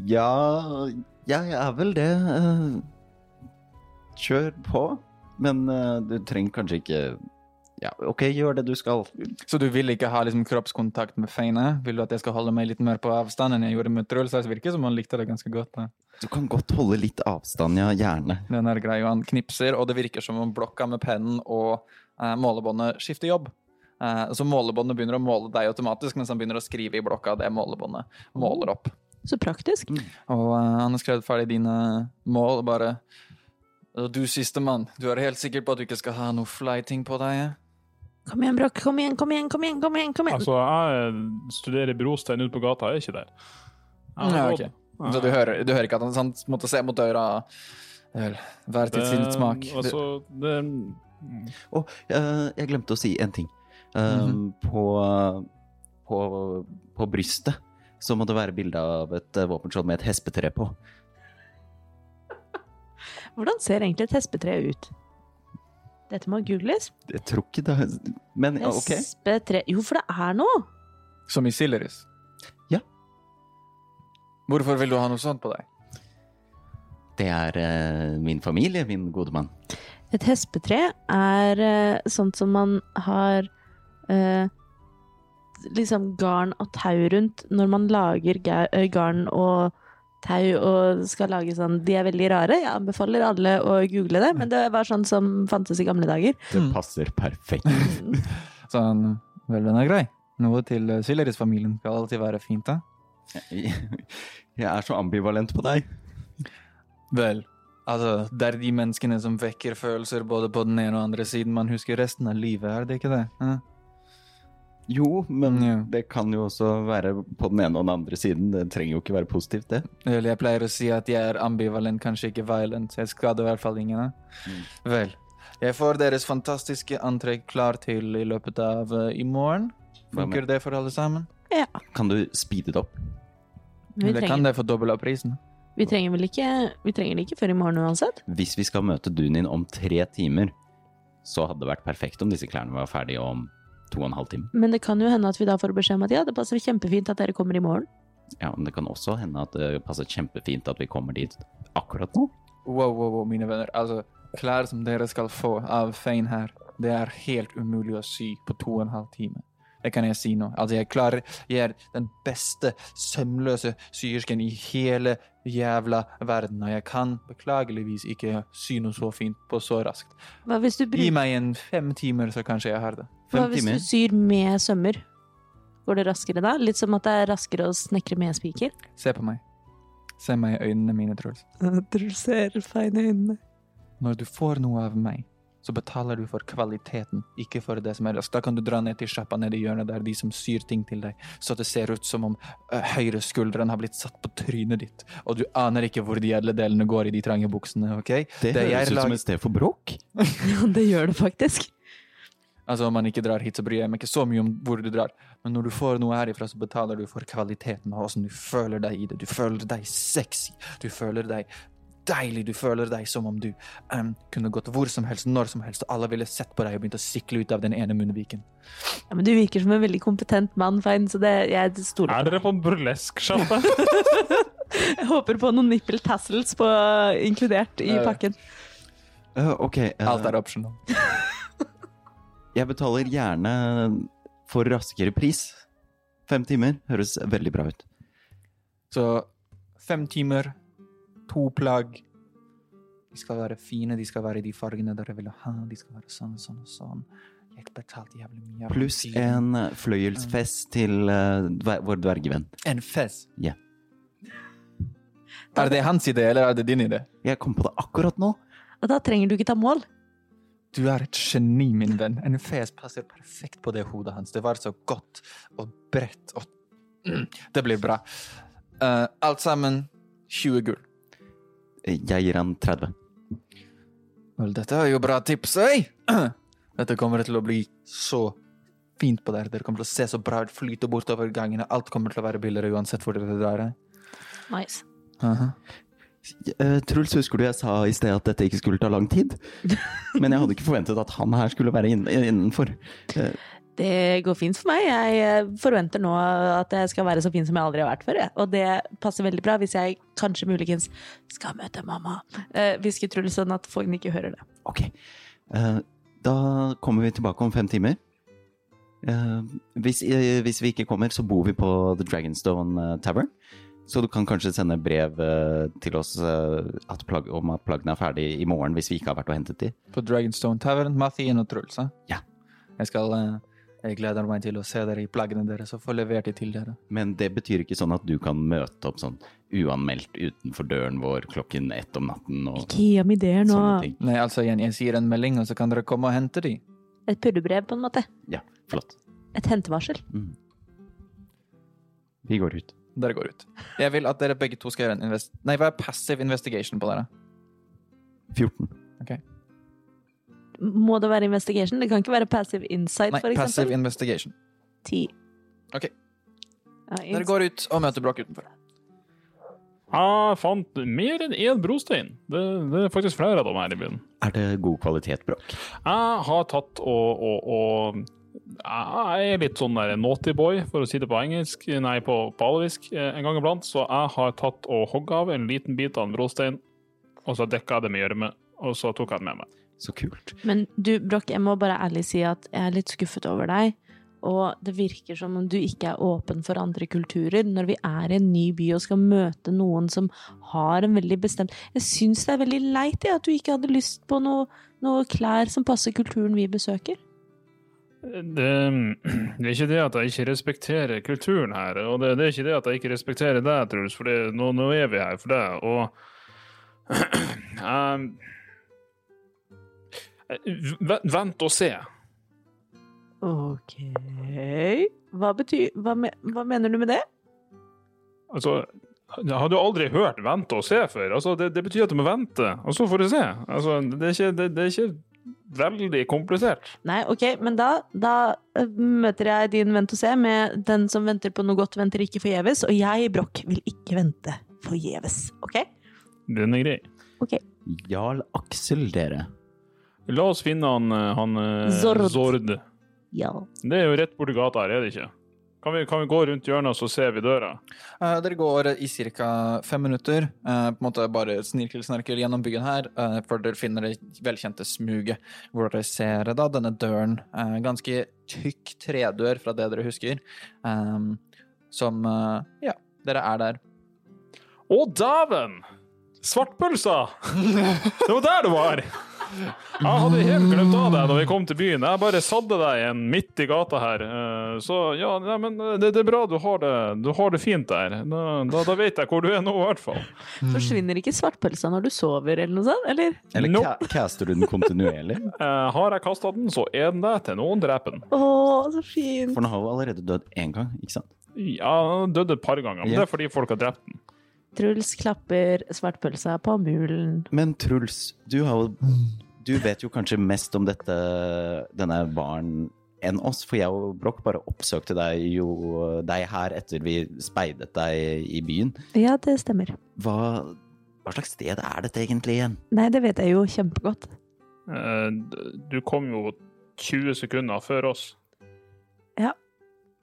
ja Ja, jeg er vel det. Uh, kjør på. Men du trenger kanskje ikke Ja, OK, gjør det du skal. Så du vil ikke ha liksom, kroppskontakt med Feine? Vil du at jeg skal holde meg litt mer på avstand enn jeg gjorde med Truls? Det virker som han likte det ganske godt. Da. Du kan godt holde litt avstand, ja. Gjerne. Den er grei, og han knipser, og det virker som om blokka med pennen og eh, målebåndet skifter jobb. Eh, så målebåndet begynner å måle deg automatisk, mens han begynner å skrive i blokka det målebåndet måler opp. Så praktisk. Og eh, han har skrevet ferdig dine mål, og bare «Og Du sistemann, du er helt sikker på at du ikke skal ha noe flyting på deg? Kom igjen, Brokk. Kom igjen, kom igjen, kom igjen. kom igjen, kom igjen. Altså, jeg studerer brostein ute på gata, jeg er ikke der. Jeg har Ja, råd. Så du hører, du hører ikke at han sant, måtte se mot døra hver til sin smak. Altså, det Å, eh, jeg glemte å si en ting. Eh, på, på, på brystet så må det være bilde av et eh, våpenskjold med et hespetre på. (laughs) Hvordan ser egentlig et hespetre ut? Dette må googles. Jeg tror ikke det Men ja, OK. Hespetre Jo, for det er noe! Som i Silleris? Hvorfor vil du ha noe sånt på deg? Det er eh, min familie, min gode mann. Et hespetre er eh, sånt som man har eh, liksom garn og tau rundt når man lager eh, garn og tau og skal lage sånn De er veldig rare. Jeg anbefaler alle å google det, men det var sånn som fantes i gamle dager. Det Mm. passer perfekt. (laughs) Sånn, vel, den er grei. Noe til uh, Silleris-familien skal alltid være fint, da. Jeg er så ambivalent på deg. Vel, altså, det er de menneskene som vekker følelser både på den ene og andre siden man husker resten av livet, er det ikke det? Eh? Jo, men Ja. det kan jo også være på den ene og den andre siden. Det trenger jo ikke være positivt, det. Vel, jeg pleier å si at jeg er ambivalent, kanskje ikke violent. Jeg skader i hvert fall ingen. Mm. Vel, jeg får deres fantastiske antrekk klar til i løpet av uh, i morgen. Funker det for alle sammen? Ja. Kan du speede det opp? Men vi Eller kan det for dobbel av prisen? vi trenger vel ikke Vi trenger det ikke før i morgen uansett? Hvis vi skal møte Dunin om tre timer, så hadde det vært perfekt om disse klærne var ferdige om to og en halv time. Men det kan jo hende at vi da får beskjed om at ja, det passer kjempefint at dere kommer i morgen. Ja, men det kan også hende at det passer kjempefint at vi kommer dit akkurat nå. Wow, wow, wow, mine venner. Altså, klær som dere skal få av Fein her, det er helt umulig å sy på to og en halv time. Det kan jeg si nå. Altså, jeg klarer Jeg er den beste sømløse syersken i hele jævla verden, og jeg kan beklageligvis ikke sy noe så fint på så raskt. Hva hvis du, Gi meg en fem timer, så kanskje jeg har det. hva hvis timer. du syr med sømmer? Går det raskere da? Litt som at det er raskere å snekre med spiker? Se på meg. Se meg i øynene mine, Truls. (laughs) Du ser feine øynene. Når du får noe av meg, så betaler du for kvaliteten, ikke for det som er raskt. Da kan du dra ned til sjappa nede i hjørnet der de som syr ting til deg, så det ser ut som om uh, høyre skulderen har blitt satt på trynet ditt, og du aner ikke hvor de edle delene går i de trange buksene, ok? Det, Det høres ut lag- som et sted for bråk. (laughs) Ja, det gjør det faktisk. Altså, om man ikke drar hit, så bryr jeg meg ikke så mye om hvor du drar. Men når du får noe herifra, så betaler du for kvaliteten og åssen du føler deg i det. Du føler deg sexy. Du føler deg deilig. Du føler deg som om du um, kunne gått hvor som helst, når som helst, og alle ville sett på deg og begynt å sikle ut av den ene munnviken. Ja, men du virker som en veldig kompetent mann, Fein, så det, jeg stoler Er dere på en burlesk-sjappe? (laughs) Jeg håper på noen nipple tassels på, inkludert i Eh. pakken. Uh, ok, Uh, Alt er optional. (laughs) jeg betaler gjerne for raskere pris. Fem timer høres veldig bra ut. Så fem timer, to plagg. De skal være fine, de skal være i de fargene dere vil ha. De skal være sånn, sånn og sånn. Jeg betalte jævlig mye. Pluss en eh, fløyelsfest til uh, dver vår dvergevenn. En fest. Ja. Er det hans idé, eller er det din idé? Jeg kom på det akkurat nå. Og da trenger du ikke ta mål. Du er et geni, min venn. En fes passer perfekt på det hodet hans. Det var så godt og bredt og Mm, (clears throat) Det blir bra. Uh, alt sammen 20 gull. Jeg gir han 30. Vel, dette er jo bra tips, ei! (clears throat) Dette kommer til å bli så fint på dere. Dere kommer til å se så bra ut, flyte bortover gangene. Alt kommer til å være billigere uansett hvor dere drar. eh. Nice. Aha. Eh, Truls, husker du jeg sa i sted at dette ikke skulle ta lang tid? (laughs) Men jeg hadde ikke forventet at han her skulle være inn innenfor. Eh, Det går fint for meg. Jeg eh, forventer nå at jeg skal være så fin som jeg aldri har vært før. jeg. Og det passer veldig bra hvis jeg kanskje muligens skal møte mamma. Eh, Hvisker Truls sånn at Fogn ikke hører det. ok. Eh, da kommer vi tilbake om fem timer. Eh, hvis, eh, hvis vi ikke kommer, så bor vi på The Dragonstone eh, Tavern. Så du kan kanskje sende brev eh, til oss eh, at plagg, om at plaggene er ferdig i morgen hvis vi ikke har vært og hentet de. På Dragonstone Tavern, Mathien og Truls. eh? Ja. Jeg skal eh, Jeg gleder meg til å se dere i plaggene deres og få levert de til dere. Men det betyr ikke sånn at du kan møte opp sånn uanmeldt utenfor døren vår klokken ett om natten og Ikke gi ham ideer nå. Nei, altså igjen, jeg sier en melding, og så kan dere komme og hente de. Et purrebrev, på en måte. Ja, flott. Et hentevarsel. Mm. Vi går ut. Dere går ut. Jeg vil at dere begge to skal gjøre en invest... Nei, hva er passive investigation på dere? 14. Må det være investigation? Det kan ikke være passive insight, Nei, for passive investigation. Ti. Ok. Ja, Dere går ut og møter Broch utenfor. Jeg fant mer enn én brostein. Det, det er faktisk flere av dem her i byen. Er det god kvalitet, Brokk? Jeg har tatt og, og, og Jeg er litt sånn der naughty boy, for å si det på engelsk, nei, på, på alvisk, eh, en gang iblant. Så jeg har tatt og hogg av en liten bit av en brostein, og så dekka jeg det med gjørme, og så tok jeg den med meg. Så kult. Men du, Broch, jeg må bare ærlig si at jeg er litt skuffet over deg. Og det virker som om du ikke er åpen for andre kulturer når vi er i en ny by og skal møte noen som har en veldig bestemt Jeg syns det er veldig leit at du ikke hadde lyst på noe, noe klær som passer kulturen vi besøker. Det, det er ikke det at jeg ikke respekterer kulturen her, og det, det er ikke det at jeg ikke respekterer deg, Truls, for det, nå, nå er vi her for deg, og (clears throat) um, Vent og se. Ok Hva betyr Hva, me, hva mener du med det? Altså, jeg hadde jo aldri hørt 'vente og se' før. Altså, det, det betyr at du må vente, og så får du se. Altså, det, er ikke, det, det er ikke veldig komplisert. Nei, ok, men da, da eh, møter jeg din vent og se med den som venter på noe godt, venter ikke forgjeves, og jeg, Broch, vil ikke vente forgjeves, ok? Den er grei. Jarl Aksel, dere. La oss finne han, eh, han eh, Zord. Zord. Ja. Det er jo rett borti gata her, er det ikke? Kan vi, kan vi gå rundt hjørnet, så ser vi døra? Uh, dere går i ca. fem minutter. Uh, på en måte bare snirkelsnarker gjennom byen her, uh, før dere finner det velkjente smuget, hvor dere ser da denne døren. eh, ganske tykk tredør fra det dere husker. um, som Ja, dere er der. Å, dæven! Svartpølsa! (laughs) Det var der du var! Jeg hadde helt glemt av deg da vi kom til byen. Jeg bare satte deg igjen midt i gata her. Eh, Så ja, nei, men det, det er bra du har det, du har det fint der. Da, da, da vet jeg hvor du er nå, i hvert fall. Forsvinner ikke svartpølsa når du sover, eller noe sånt? Eller? Eller no. ca caster du den kontinuerlig? (laughs) Eh, Har jeg kasta den, så er den der til noen dreper den. Så fint. For den har jo allerede dødd én gang, ikke sant? Ja, den døde et par ganger, men yeah. det er fordi folk har drept den. Truls klapper svartpølsa på mulen. Men Truls, du har jo Du vet jo kanskje mest om dette, denne baren enn oss, for jeg og Broch bare oppsøkte deg jo deg her etter vi speidet deg i byen. Ja, det stemmer. Hva, hva slags sted er dette egentlig igjen? Nei, det vet jeg jo kjempegodt. Eh, Du kom jo 20 sekunder før oss.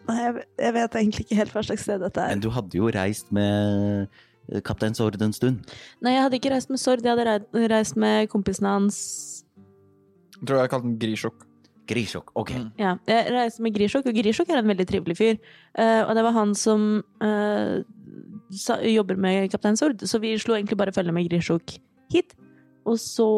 Nei, jeg, jeg vet egentlig ikke helt hva slags sted dette er. Men du hadde jo reist med Kaptein Sord en stund. Nei, jeg hadde ikke reist med Sord, jeg hadde reist med kompisen hans. Jeg tror jeg kalte den Grisjok. Grisjok, ok. Mm. Ja, jeg reiste med Grishok, og Grishok er en veldig trivelig fyr. Uh, og det var han som uh, sa, jobber med Kaptein Sord, så vi slo egentlig bare følge med Grishok hit. Og så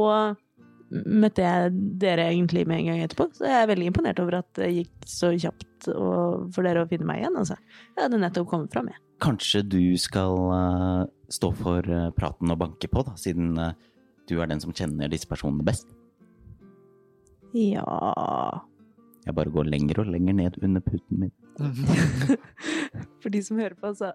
møtte jeg dere egentlig med en gang etterpå, så jeg er veldig imponert over at det gikk så kjapt og, for dere å finne meg igjen. Altså. Jeg hadde nettopp kommet fram, jeg. Kanskje du skal uh, stå for uh, praten og banke på, da, siden uh, du er den som kjenner disse personene best. Ja Jeg bare går lenger og lenger ned under puten min. (laughs) For de som hører på, så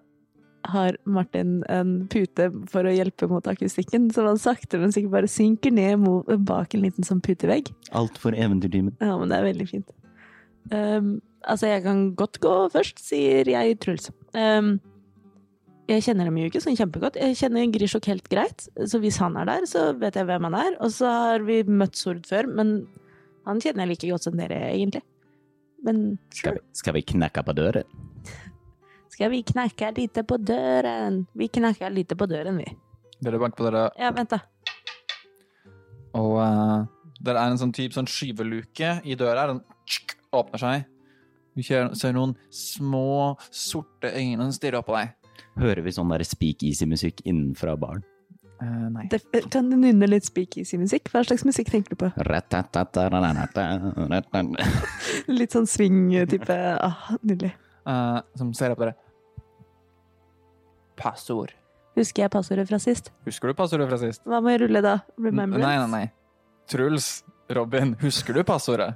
har Martin en pute for å hjelpe mot akustikken, som han sakte, men sikkert bare synker ned mot, bak en liten sånn putevegg. Alt for eventyrtimen. Ja, men det er veldig fint. Um, altså, jeg kan godt gå først, sier jeg Truls. Um, jeg kjenner dem jo ikke sånn kjempegodt. Jeg kjenner Grishok helt greit, så hvis han er der, så vet jeg hvem han er. Og så har vi møtt Sord før, men han kjenner jeg like godt som dere, egentlig. Men Skal vi, skal vi knekke på døren? (laughs) skal vi knekke lite på døren? Vi knekker lite på døren, vi. Dere banker på dere, Ja, vent, da. og uh, det er en sånn type sånn skyveluke i døra. Den tsk, åpner seg. Du ser ser noen små, sorte øyne som stirrer opp på deg. Hører vi sånn der speakeasy-musikk innenfra baren? Uh, nei. Det, kan du nynne litt speakeasy-musikk? Hva slags musikk tenker du på? (laughs) Litt sånn swing-type. Ah, nydelig. Uh, som ser opp på dere. Passord. Husker jeg passordet fra sist? Husker du passordet fra sist? Hva må jeg rulle da? Remembrance? Nei, nei, nei. Truls, Robin, husker du passordet?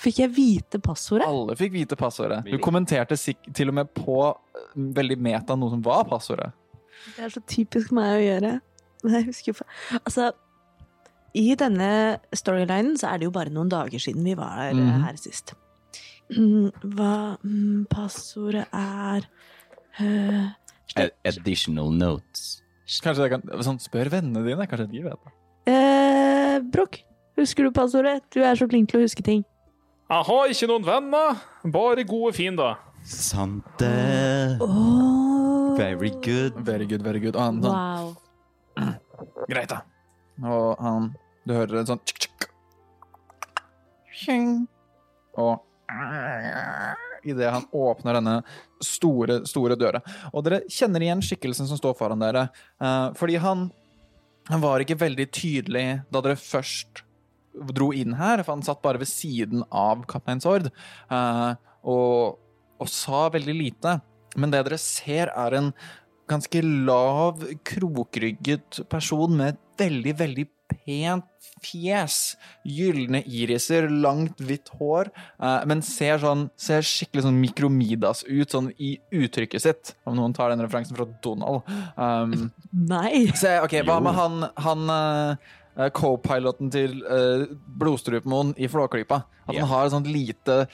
Fikk jeg vite passordet? Alle fikk vite passordet. Du kommenterte sik til og med på eh, veldig meta noe som var passordet. Det er så typisk meg å gjøre. (laughs) Jeg husker jo Altså, i denne storylinen så er det jo bare noen dager siden vi var her, Mhm. her sist. Mm, (clears throat) Hva mm, passordet er uh, Additional notes. Kanskje jeg kan, sånn, Spør vennene dine, kanskje de vet det. eh, Brokk, husker du passordet? Du er så flink til å huske ting. Jeg har ikke noen venner, bare gode fiender. Sant det. Oh. Very good. Very good, very good. Og han wow. Wow. greit da. Og han, du hører en sånn tsk, tsk. Tjing. Og i det han åpner denne store, store døra. Og dere kjenner igjen skikkelsen som står foran dere. eh, fordi han, han var ikke veldig tydelig da dere først dro inn her, for han satt bare ved siden av Kaptein Sord, uh, og, og sa veldig lite. Men det dere ser, er en ganske lav, krokrygget person med et veldig, veldig pent fjes. Gylne iriser, langt, hvitt hår. eh, men ser, sånn, ser skikkelig sånn mikromidas ut, sånn i uttrykket sitt. Om noen tar den referansen fra Donald. Um, (laughs) Nei. se, ok, Hva med han, han eh, co-piloten til uh, Blodstrupmoen i Flåklypa? At Ja. han har et sånt lite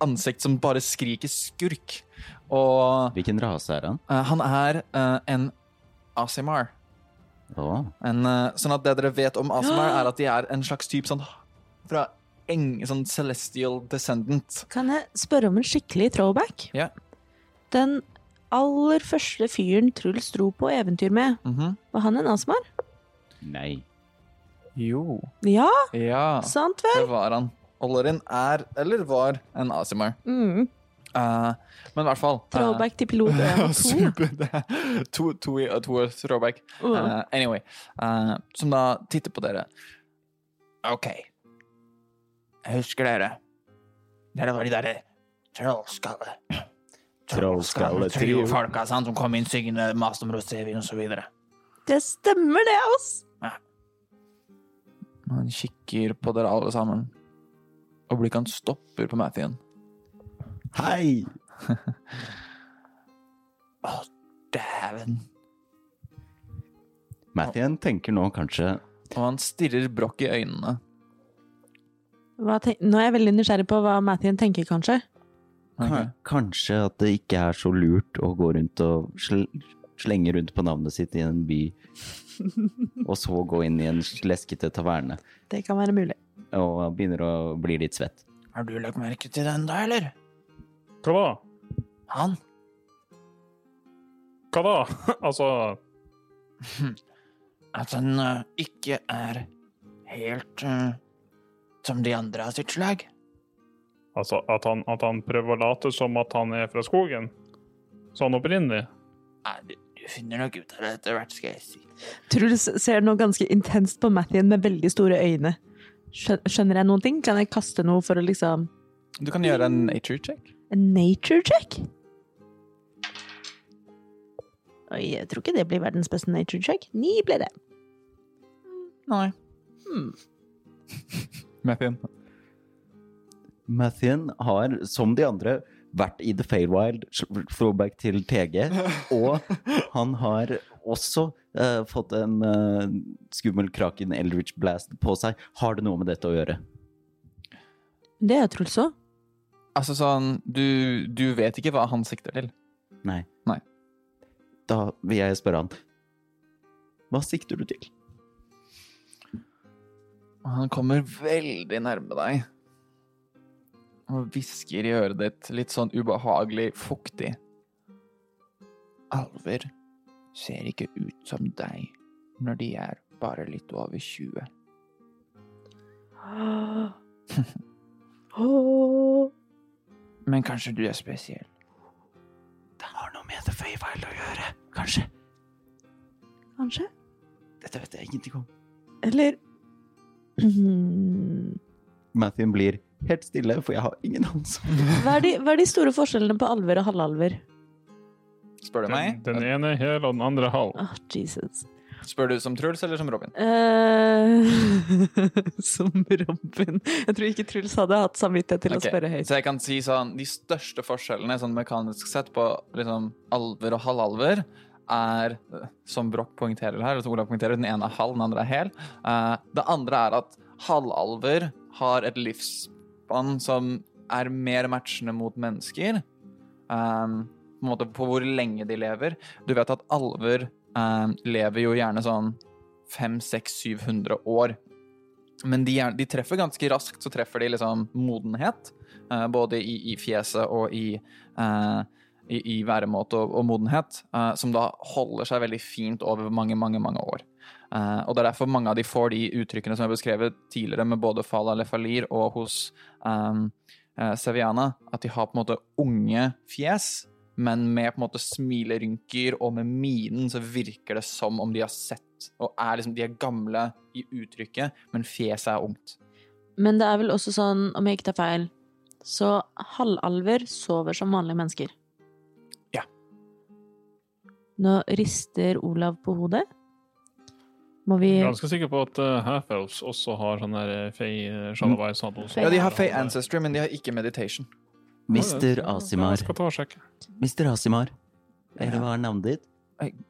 ansikt som bare skriker skurk. Og Hvilken rase er han? Uh, han er uh, en Asimar. Oh. En, uh, sånn at det dere vet om Asimar, (gasps) er at de er en slags type sånn fra eng, sånn celestial descendant. Kan jeg spørre om en skikkelig throwback? Ja. Den aller første fyren Truls dro på eventyr med, Mhm. var han en Asimar? Nei. Jo. Ja, Ja, sant vel? det var han. Ollerin er, eller var, en Asimar. Mm. Uh, men i hvert fall eh, uh, til pilot 1 og 2. (laughs) Super. Det to, to, to throwback. Uh, Eh, anyway. som da titter på dere. OK. Jeg husker dere. Dere var de derre trollskalle... Trollskalletrio. Folka sant, som kom inn syngende, maste om rosévin og så videre. Det stemmer, det, ass! Han kikker på dere alle sammen, og blikket hans stopper på Mathien. Hei! (laughs) Å, dæven. Mathien tenker nå kanskje Og han stirrer Broch i øynene. Hva Nå er jeg veldig nysgjerrig på hva Mathien tenker, kanskje. Okay. Kanskje at det ikke er så lurt å gå rundt og sl slenge rundt på navnet sitt i en by, (laughs) og så gå inn i en leskete taverne Det kan være mulig. og begynner å bli litt svett. Har du lagt merke til den da, eller? Hva da? Han? Hva da? (laughs) altså (laughs) At han uh, ikke er helt uh, som de andre av sitt slag? Altså at han, at han prøver å late som at han er fra skogen? Sånn opprinnelig? Nei, finner nok ut av det etter hvert, skal jeg si. Truls ser nå ganske intenst på Mathien med veldig store øyne. Skjønner jeg noen ting? Kan jeg kaste noe for å liksom Du kan gjøre en nature check. En nature check? Oi, jeg tror ikke det blir verdens beste nature check. Ni ble det. Nei. Hmm. (laughs) Mathien. Mathien har, som de andre, vært i The Feywild, throwback til TG, og (laughs) han har også uh, fått en uh, skummel Kraken Eldritch Blast på seg. Har det noe med dette å gjøre? Det er Truls òg. Altså sånn, du, du vet ikke hva han sikter til. Nei. Nei. Da vil jeg spørre han. Hva sikter du til? Han kommer veldig nærme deg. Og hvisker i øret ditt, litt sånn ubehagelig fuktig. Alver ser ikke ut som deg når de er bare litt over 20. (gasps) Men kanskje du er spesiell. Det har noe med The Feywild å gjøre, kanskje. Kanskje? Dette vet jeg ingenting om. Eller Mathien blir helt stille, for jeg har ingen anelse. (laughs) hva er, de, hva er de store forskjellene på alver og halvalver? Spør du meg? Den, den ene hel og den andre halv. Oh, Jesus. Spør du som Truls eller som Robin? Uh, (laughs) som Robin. Jeg tror ikke Truls hadde hatt samvittighet til okay. å spørre høyt. Så jeg kan si sånn, de største forskjellene sånn mekanisk sett på liksom, alver og halvalver er, eh, som Broch poengterer her, eller som Olav poengterer, den ene er halv, den andre er hel. Uh, det andre er at halvalver har et livsspann som er mer matchende mot mennesker. Um, på, en måte på hvor lenge de lever. Du vet at alver um, lever jo gjerne sånn 500-600-700 år. Men de, er, de treffer ganske raskt, så treffer de liksom modenhet. Uh, både i, i fjeset og i, uh, i, i væremåte og, og modenhet. Uh, som da holder seg veldig fint over mange, mange, mange år. Eh, og det er derfor mange av de får de uttrykkene som jeg beskrevet tidligere, med både Fala Lefalir og hos um, Seviana, at de har på en måte unge fjes, men med på en måte smilerynker og med minen så virker det som om de har sett og er liksom, de er gamle i uttrykket, men fjeset er ungt. Men det er vel også sånn, om jeg ikke tar feil, så halvalver sover som vanlige mennesker. Ja. Nå rister Olav på hodet. Må vi Jeg er ganske sikker på at uh, half-elves også har sånn der fey fei uh, shalavai sånn også. Ja, de har Fey Ancestry, men de har ikke meditation. Mister Jeg Asimar. skal ta og sjekke. Mister Asimar. Eller hva er navnet ditt?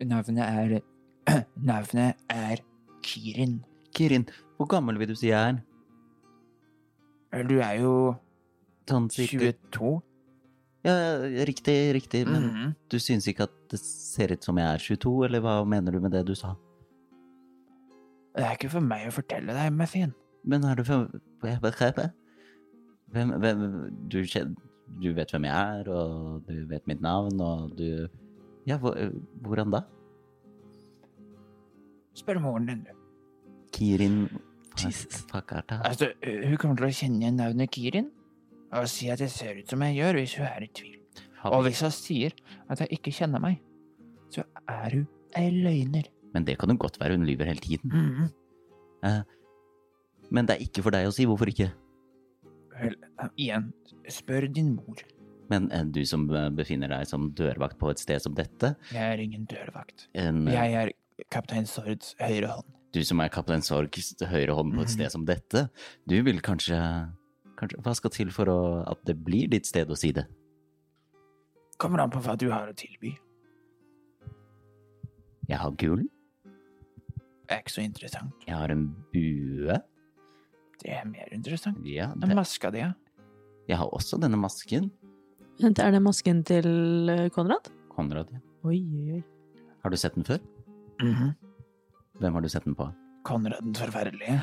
Navnet er (clears throat) Navnet er Kirin. Kirin. Hvor gammel vil du si jeg er? Du er jo Sånn 22. Ja, riktig, riktig. Men Mhm. du syns ikke at det ser ut som jeg er 22, eller hva mener du med det du sa? Det er ikke for meg å fortelle deg, Muffin. Men er du for Hvem, hvem du, du vet hvem jeg er, og du vet mitt navn, og du Ja, hvordan da? Spør moren din, du. Kirin Fakarta. Altså, hun kommer til å kjenne navnet Kirin og si at jeg ser ut som jeg gjør, hvis hun er i tvil. Og hvis hun sier at jeg ikke kjenner meg, så er hun ei løgner. Men det kan jo godt være hun lyver hele tiden. Mm. Uh, men det er ikke for deg å si, hvorfor ikke? Vel, igjen, spør din mor. Men uh, du som eh, befinner deg som dørvakt på et sted som dette, Jeg er ingen dørvakt. en, uh, Jeg er kaptein Sords høyre hånd. du som er kaptein Sorgs høyre hånd på et sted som dette, du vil kanskje, kanskje Hva skal til for å, at det blir ditt sted å si det? Kommer an på hva du har å tilby. Jeg har gull, Det er ikke så interessant. jeg har en bue, Det er mer interessant. ja, En Den maska di, ja. jeg har også denne masken. Vent, er det masken til eh, Konrad? Konrad, ja. Oi, oi, oi. Har du sett den før? Mhm. Hvem har du sett den på? Konrad den forferdelige.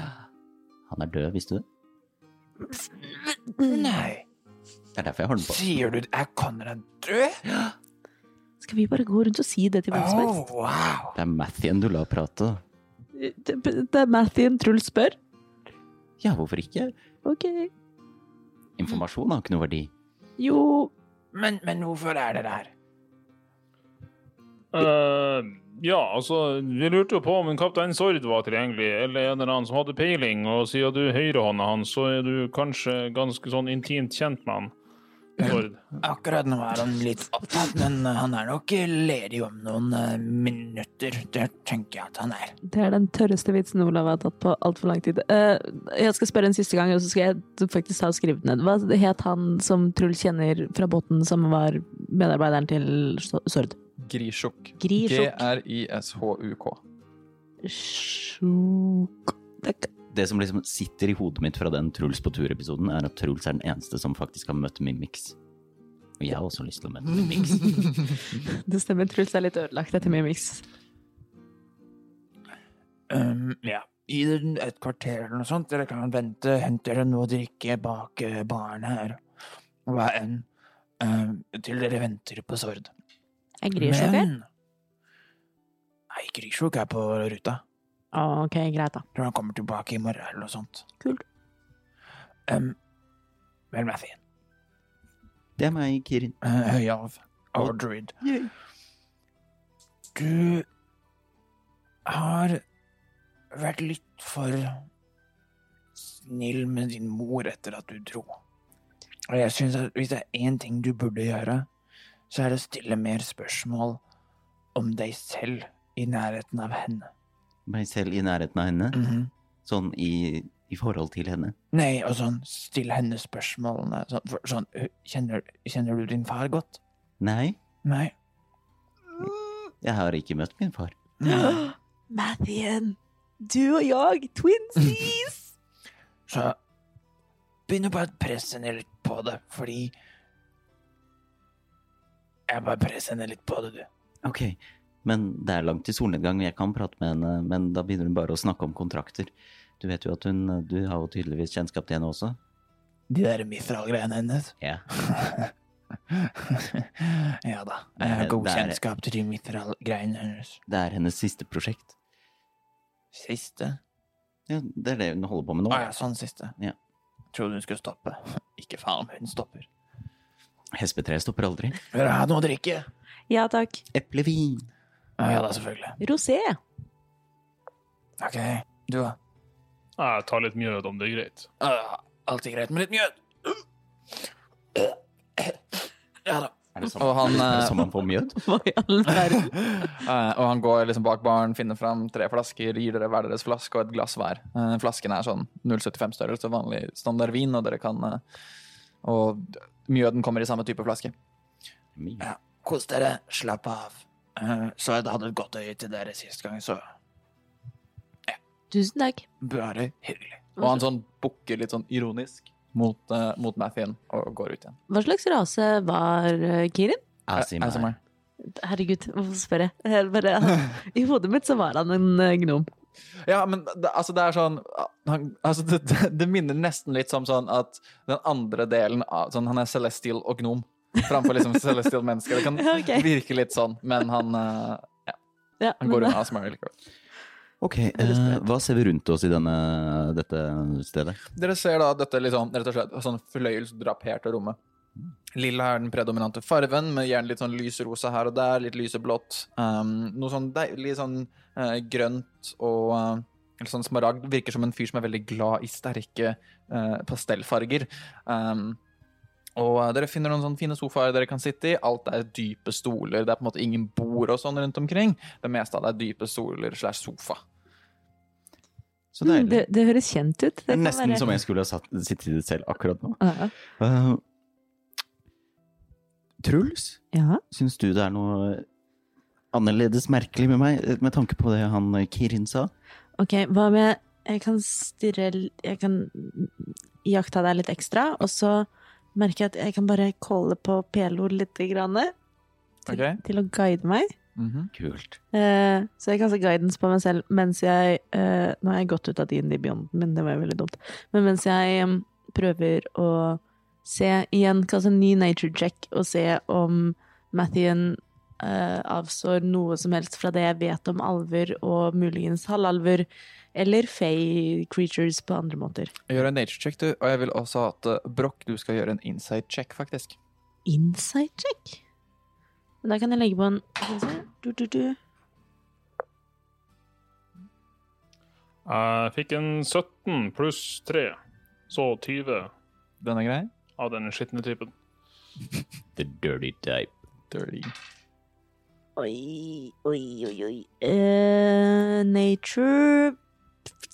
Han er død, visste du? Nei, Det er derfor jeg har den på. sier du er Konrad død? Skal vi bare gå rundt og si det til hvem som Oh, wow. Det er Mathien du lar prate. Det, er Mathien Truls spør. Ja, hvorfor ikke? Ok. Informasjon har ikke noe verdi. Jo, Men, men hvorfor er det her? Uh, ja, altså, vi lurte jo på om en kaptein Sord var tilgjengelig, eller en eller annen som hadde peiling, og siden du er høyrehånda hans, så er du kanskje ganske sånn intimt kjent med han. Sord. Akkurat nå er han litt opptatt, men uh, han er nok ledig om noen uh, minutter. Det tenker jeg at han er. det er den tørreste vitsen Olav har tatt på altfor lang tid. Eh, jeg skal spørre en siste gang, og så skal jeg faktisk ta skrevet ned. Hva het han som Truls kjenner fra båten, som var medarbeideren til Sord? Grisjuk. Grisjuk. G-r-i-s-h-u-k. Sjuk Takk. Det som liksom sitter i hodet mitt fra den Truls på tur-episoden, er at Truls er den eneste som faktisk har møtt Mimix. Og jeg har også lyst til å møte Mimix. (laughs) Det stemmer, Truls er litt ødelagt etter Mimix. Um, ja. I et kvarter eller noe sånt. Dere kan vente, hente dere noe å drikke bak uh, baren her. Hva enn. Um, til dere venter på Sord. Er Grisjuk her? Nei, Grisjuk er på ruta. Å, ok, greit da. Tror han kommer tilbake i morgen eller noe sånt. Kult. Um, vel, Mathien. Det er meg, Kirin. Uh, Høyalv. Og druid. Du har vært litt for snill med din mor etter at du dro. Og jeg syns at hvis det er én ting du burde gjøre, så er det å stille mer spørsmål om deg selv i nærheten av henne. Meg selv i nærheten av henne. Mhm. Sånn i, i forhold til henne. Nei, og sånn, still henne spørsmålene. Sånn, for, sånn kjenner, kjenner du din far godt? Nei, Nei. jeg har ikke møtt min far. (gasps) Mathien, du og jeg, twinsies! (laughs) Så begynn å bare presse ned litt på det, fordi Jeg bare presser ned litt på det, du. Ok, men det er langt til solnedgang, og jeg kan prate med henne, men da begynner hun bare å snakke om kontrakter. Du vet jo at hun Du har jo tydeligvis kjennskap til henne også? De der Mithral-greiene hennes. Ja. (laughs) ja da. Jeg har god er- kjennskap til de Mithral-greiene hennes. Det er hennes siste prosjekt. Siste? Ja, det er det hun holder på med nå. Å ja, sånn siste. Ja. Trodde hun skulle stoppe. (laughs) Ikke faen om hun stopper. Hespetreet stopper aldri. Hør her, nå noe å drikke? Ja takk. Eplevin. Ja da, selvfølgelig. Rosé. Ok, du da? Jeg tar litt mjød om det er greit. Uh, alltid greit med litt mjød. Ja da. Er det sånn, Og han, er det eh, man får mjød? (laughs) Hva i all verden? (laughs) Eh, og han går liksom bak baren, finner fram tre flasker, gir dere hver deres flaske og et glass hver. Eh, flasken er sånn 0,75 størrelse, vanlig standard vin, og dere kan Og mjøden kommer i samme type flaske. Ja. Kos dere, slapp av. Eh, så jeg hadde et godt øye til dere sist gang, så Tusen takk. bare hyggelig. Og han sånn bukker litt sånn ironisk mot, uh, mot Mathien og går ut igjen. Hva slags rase var eh, Kirin? ASMR. ASMR. Herregud, hvorfor spør jeg? jeg? Bare, (laughs) I hodet mitt så var han en gnom. Ja, men det, altså det er sånn han, altså det, det, det minner nesten litt som sånn at den andre delen av sånn, Han er celestial og gnom framfor liksom celestial menneske. Det kan (laughs) okay. virke litt sånn, men han, eh, ja, Ja, han går unna som likevel. Ok, eh, hva ser vi rundt oss i denne, dette stedet? Dere ser da dette liksom, rett og slett sånn fløyelsdraperte rommet. Lilla er den predominante farven, med gjerne litt sånn lyserosa her og der, litt lyseblått. Um, noe sånn deilig sånn uh, grønt og uh, eller sånn smaragd. Virker som en fyr som er veldig glad i sterke uh, pastellfarger. Um, og eh, dere finner noen sånne fine sofaer dere kan sitte i. Alt er dype stoler. Det er på en måte ingen bord og sånn rundt omkring. Det meste av det er dype stoler slash sofa. Så Mm, deilig. det, det høres kjent ut. Det Nesten være- som jeg skulle ha satt, sittet i det selv akkurat nå. Ja. Uh, Truls, ja. syns du det er noe annerledes merkelig med meg, med tanke på det han eh, Kirin sa? Ok, hva med Jeg kan stirre Jeg kan iaktta deg litt ekstra, og så merker jeg at jeg kan bare calle på PLO litt grann, til, okay. til å guide meg. Mhm. Kult. Eh, så jeg kaster guidance på meg selv mens jeg eh, Nå har jeg gått ut av D&D Beyond, men det var jo veldig dumt. Men mens jeg um, prøver å se igjen, kaste en ny nature check, og se om Mathien eh, avstår noe som helst fra det jeg vet om alver og muligens halvalver, eller fey creatures på andre måter. Gjør en nature check, du. Og jeg vil også at uh, Broch, du skal gjøre en insight check, faktisk. Insight check? Men da kan jeg legge på en du, du, du. Jeg fikk en 17 pluss 3, så 20 Den er grei? av den skitne typen. The dirty type. Dirty. Oi, oi, oi, oi. Uh, nature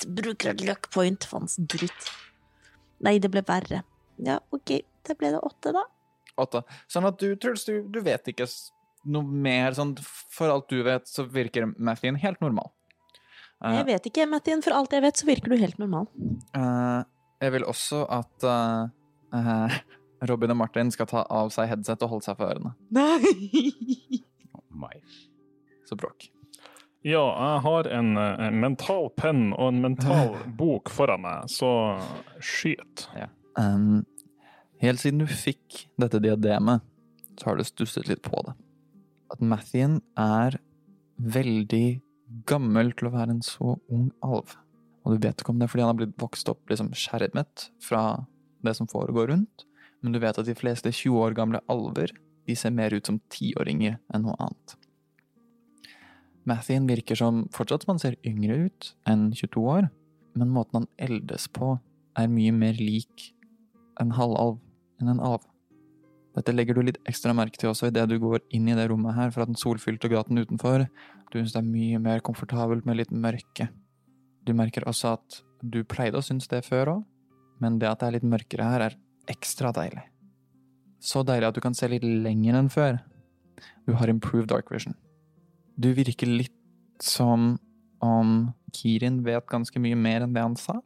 Bruker et luck point, faens drutt. Nei, det ble verre. Ja, OK. Da ble det åtte, da. Åtte. Sånn at du, Truls, du, du vet ikke noe mer. Sånn, for alt du vet, så virker Mathien helt normal. Uh, Jeg vet ikke, Mathien. For alt jeg vet, så virker du helt normal. Uh, jeg vil også at uh, eh, Robin og Martin skal ta av seg headset og holde seg for ørene. Nei! (laughs) Oh my. Så Broch. Ja, jeg har en, eh, en mental penn og en mental (laughs) bok foran meg, så skyt. Um, helt siden du fikk dette diademet, så har du stusset litt på det. At Mathien er veldig gammel til å være en så ung alv. Og du vet ikke om det er fordi han har blitt vokst opp liksom skjermet fra det som foregår rundt, men du vet at de fleste 20 år gamle alver de ser mer ut som tiåringer enn noe annet. Mathien virker som fortsatt som han ser yngre ut enn 22 år, men måten han eldes på er mye mer lik en halvalv enn en alv. Dette legger du litt ekstra merke til også idet du går inn i det rommet her fra den solfylte gaten utenfor. Du syns det er mye mer komfortabelt med litt mørke. Du merker også at du pleide å synes det før òg, men det at det er litt mørkere her, er ekstra deilig. Så deilig at du kan se litt lenger enn før. Du har improved dark vision. Du virker litt som om Kirin vet ganske mye mer enn det han sa.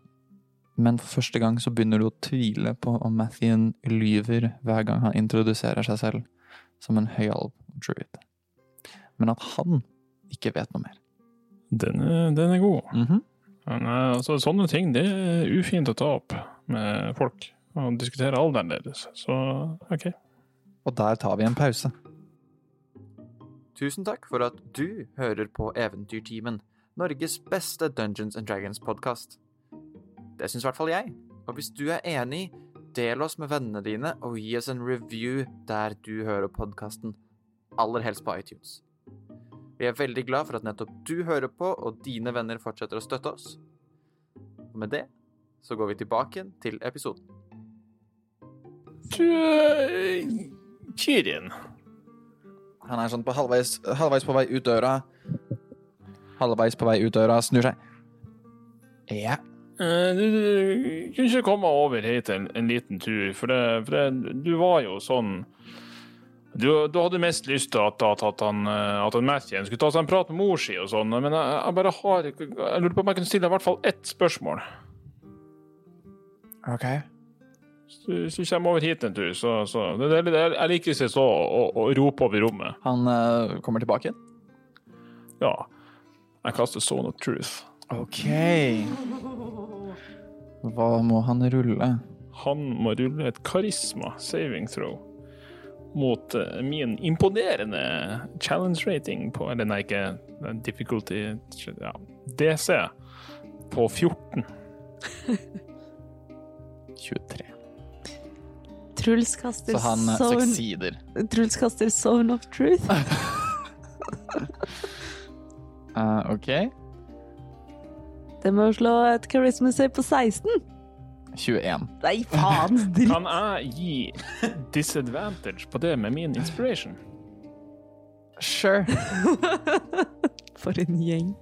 Men for første gang så begynner du å tvile på om Mathien lyver hver gang han introduserer seg selv som en høyalv druid. Men at han ikke vet noe mer. Den er, den er god. Mhm. Men eh, altså, sånne ting det er ufint å ta opp med folk og diskutere alderen deres. Så OK. Og der tar vi en pause. Tusen takk for at du hører på Eventyrtimen, Norges beste Dungeons and Dragons-podkast. Det syns i hvert fall jeg. Og hvis du er enig, del oss med vennene dine og gi oss en review der du hører podkasten. Aller helst på iTunes. Vi er veldig glad for at nettopp du hører på, og dine venner fortsetter å støtte oss. Og med det så går vi tilbake til episoden. Kirin. Han er sånn på halvveis, halvveis på vei ut døra. Halvveis på vei ut døra, snur seg. Ja. Eh, Du, du kunne ikke komme over hit en, en liten tur, for, det, for det, du var jo sånn du, du hadde mest lyst til at, at, at han, eh, at han Mathien skulle ta seg en prat med mor si og sånn, men jeg, jeg bare har Jeg lurer på om jeg kunne stille deg i hvert fall ett spørsmål. OK. Hvis du, kommer over hit en tur, så, så det, det, Jeg liker ikke å å, og rope over rommet. Han uh, kommer tilbake igjen. Ja. Jeg kaster Zone of Truth. Ok. Hva må han rulle? Han må rulle et karisma saving throw mot uh, min imponerende challenge rating på Eller nei, ikke difficulty ja, DC på 14. 23. (laughs) Truls kaster, Så han eh, zone, succeeder. Truls kaster Zone of Truth. uh, (laughs) ok. Det må slå et charisma save på 16. 21. Nei, faen! (laughs) dritt. Kan jeg gi disadvantage på det med min inspiration? Sure. (laughs) For en gjeng.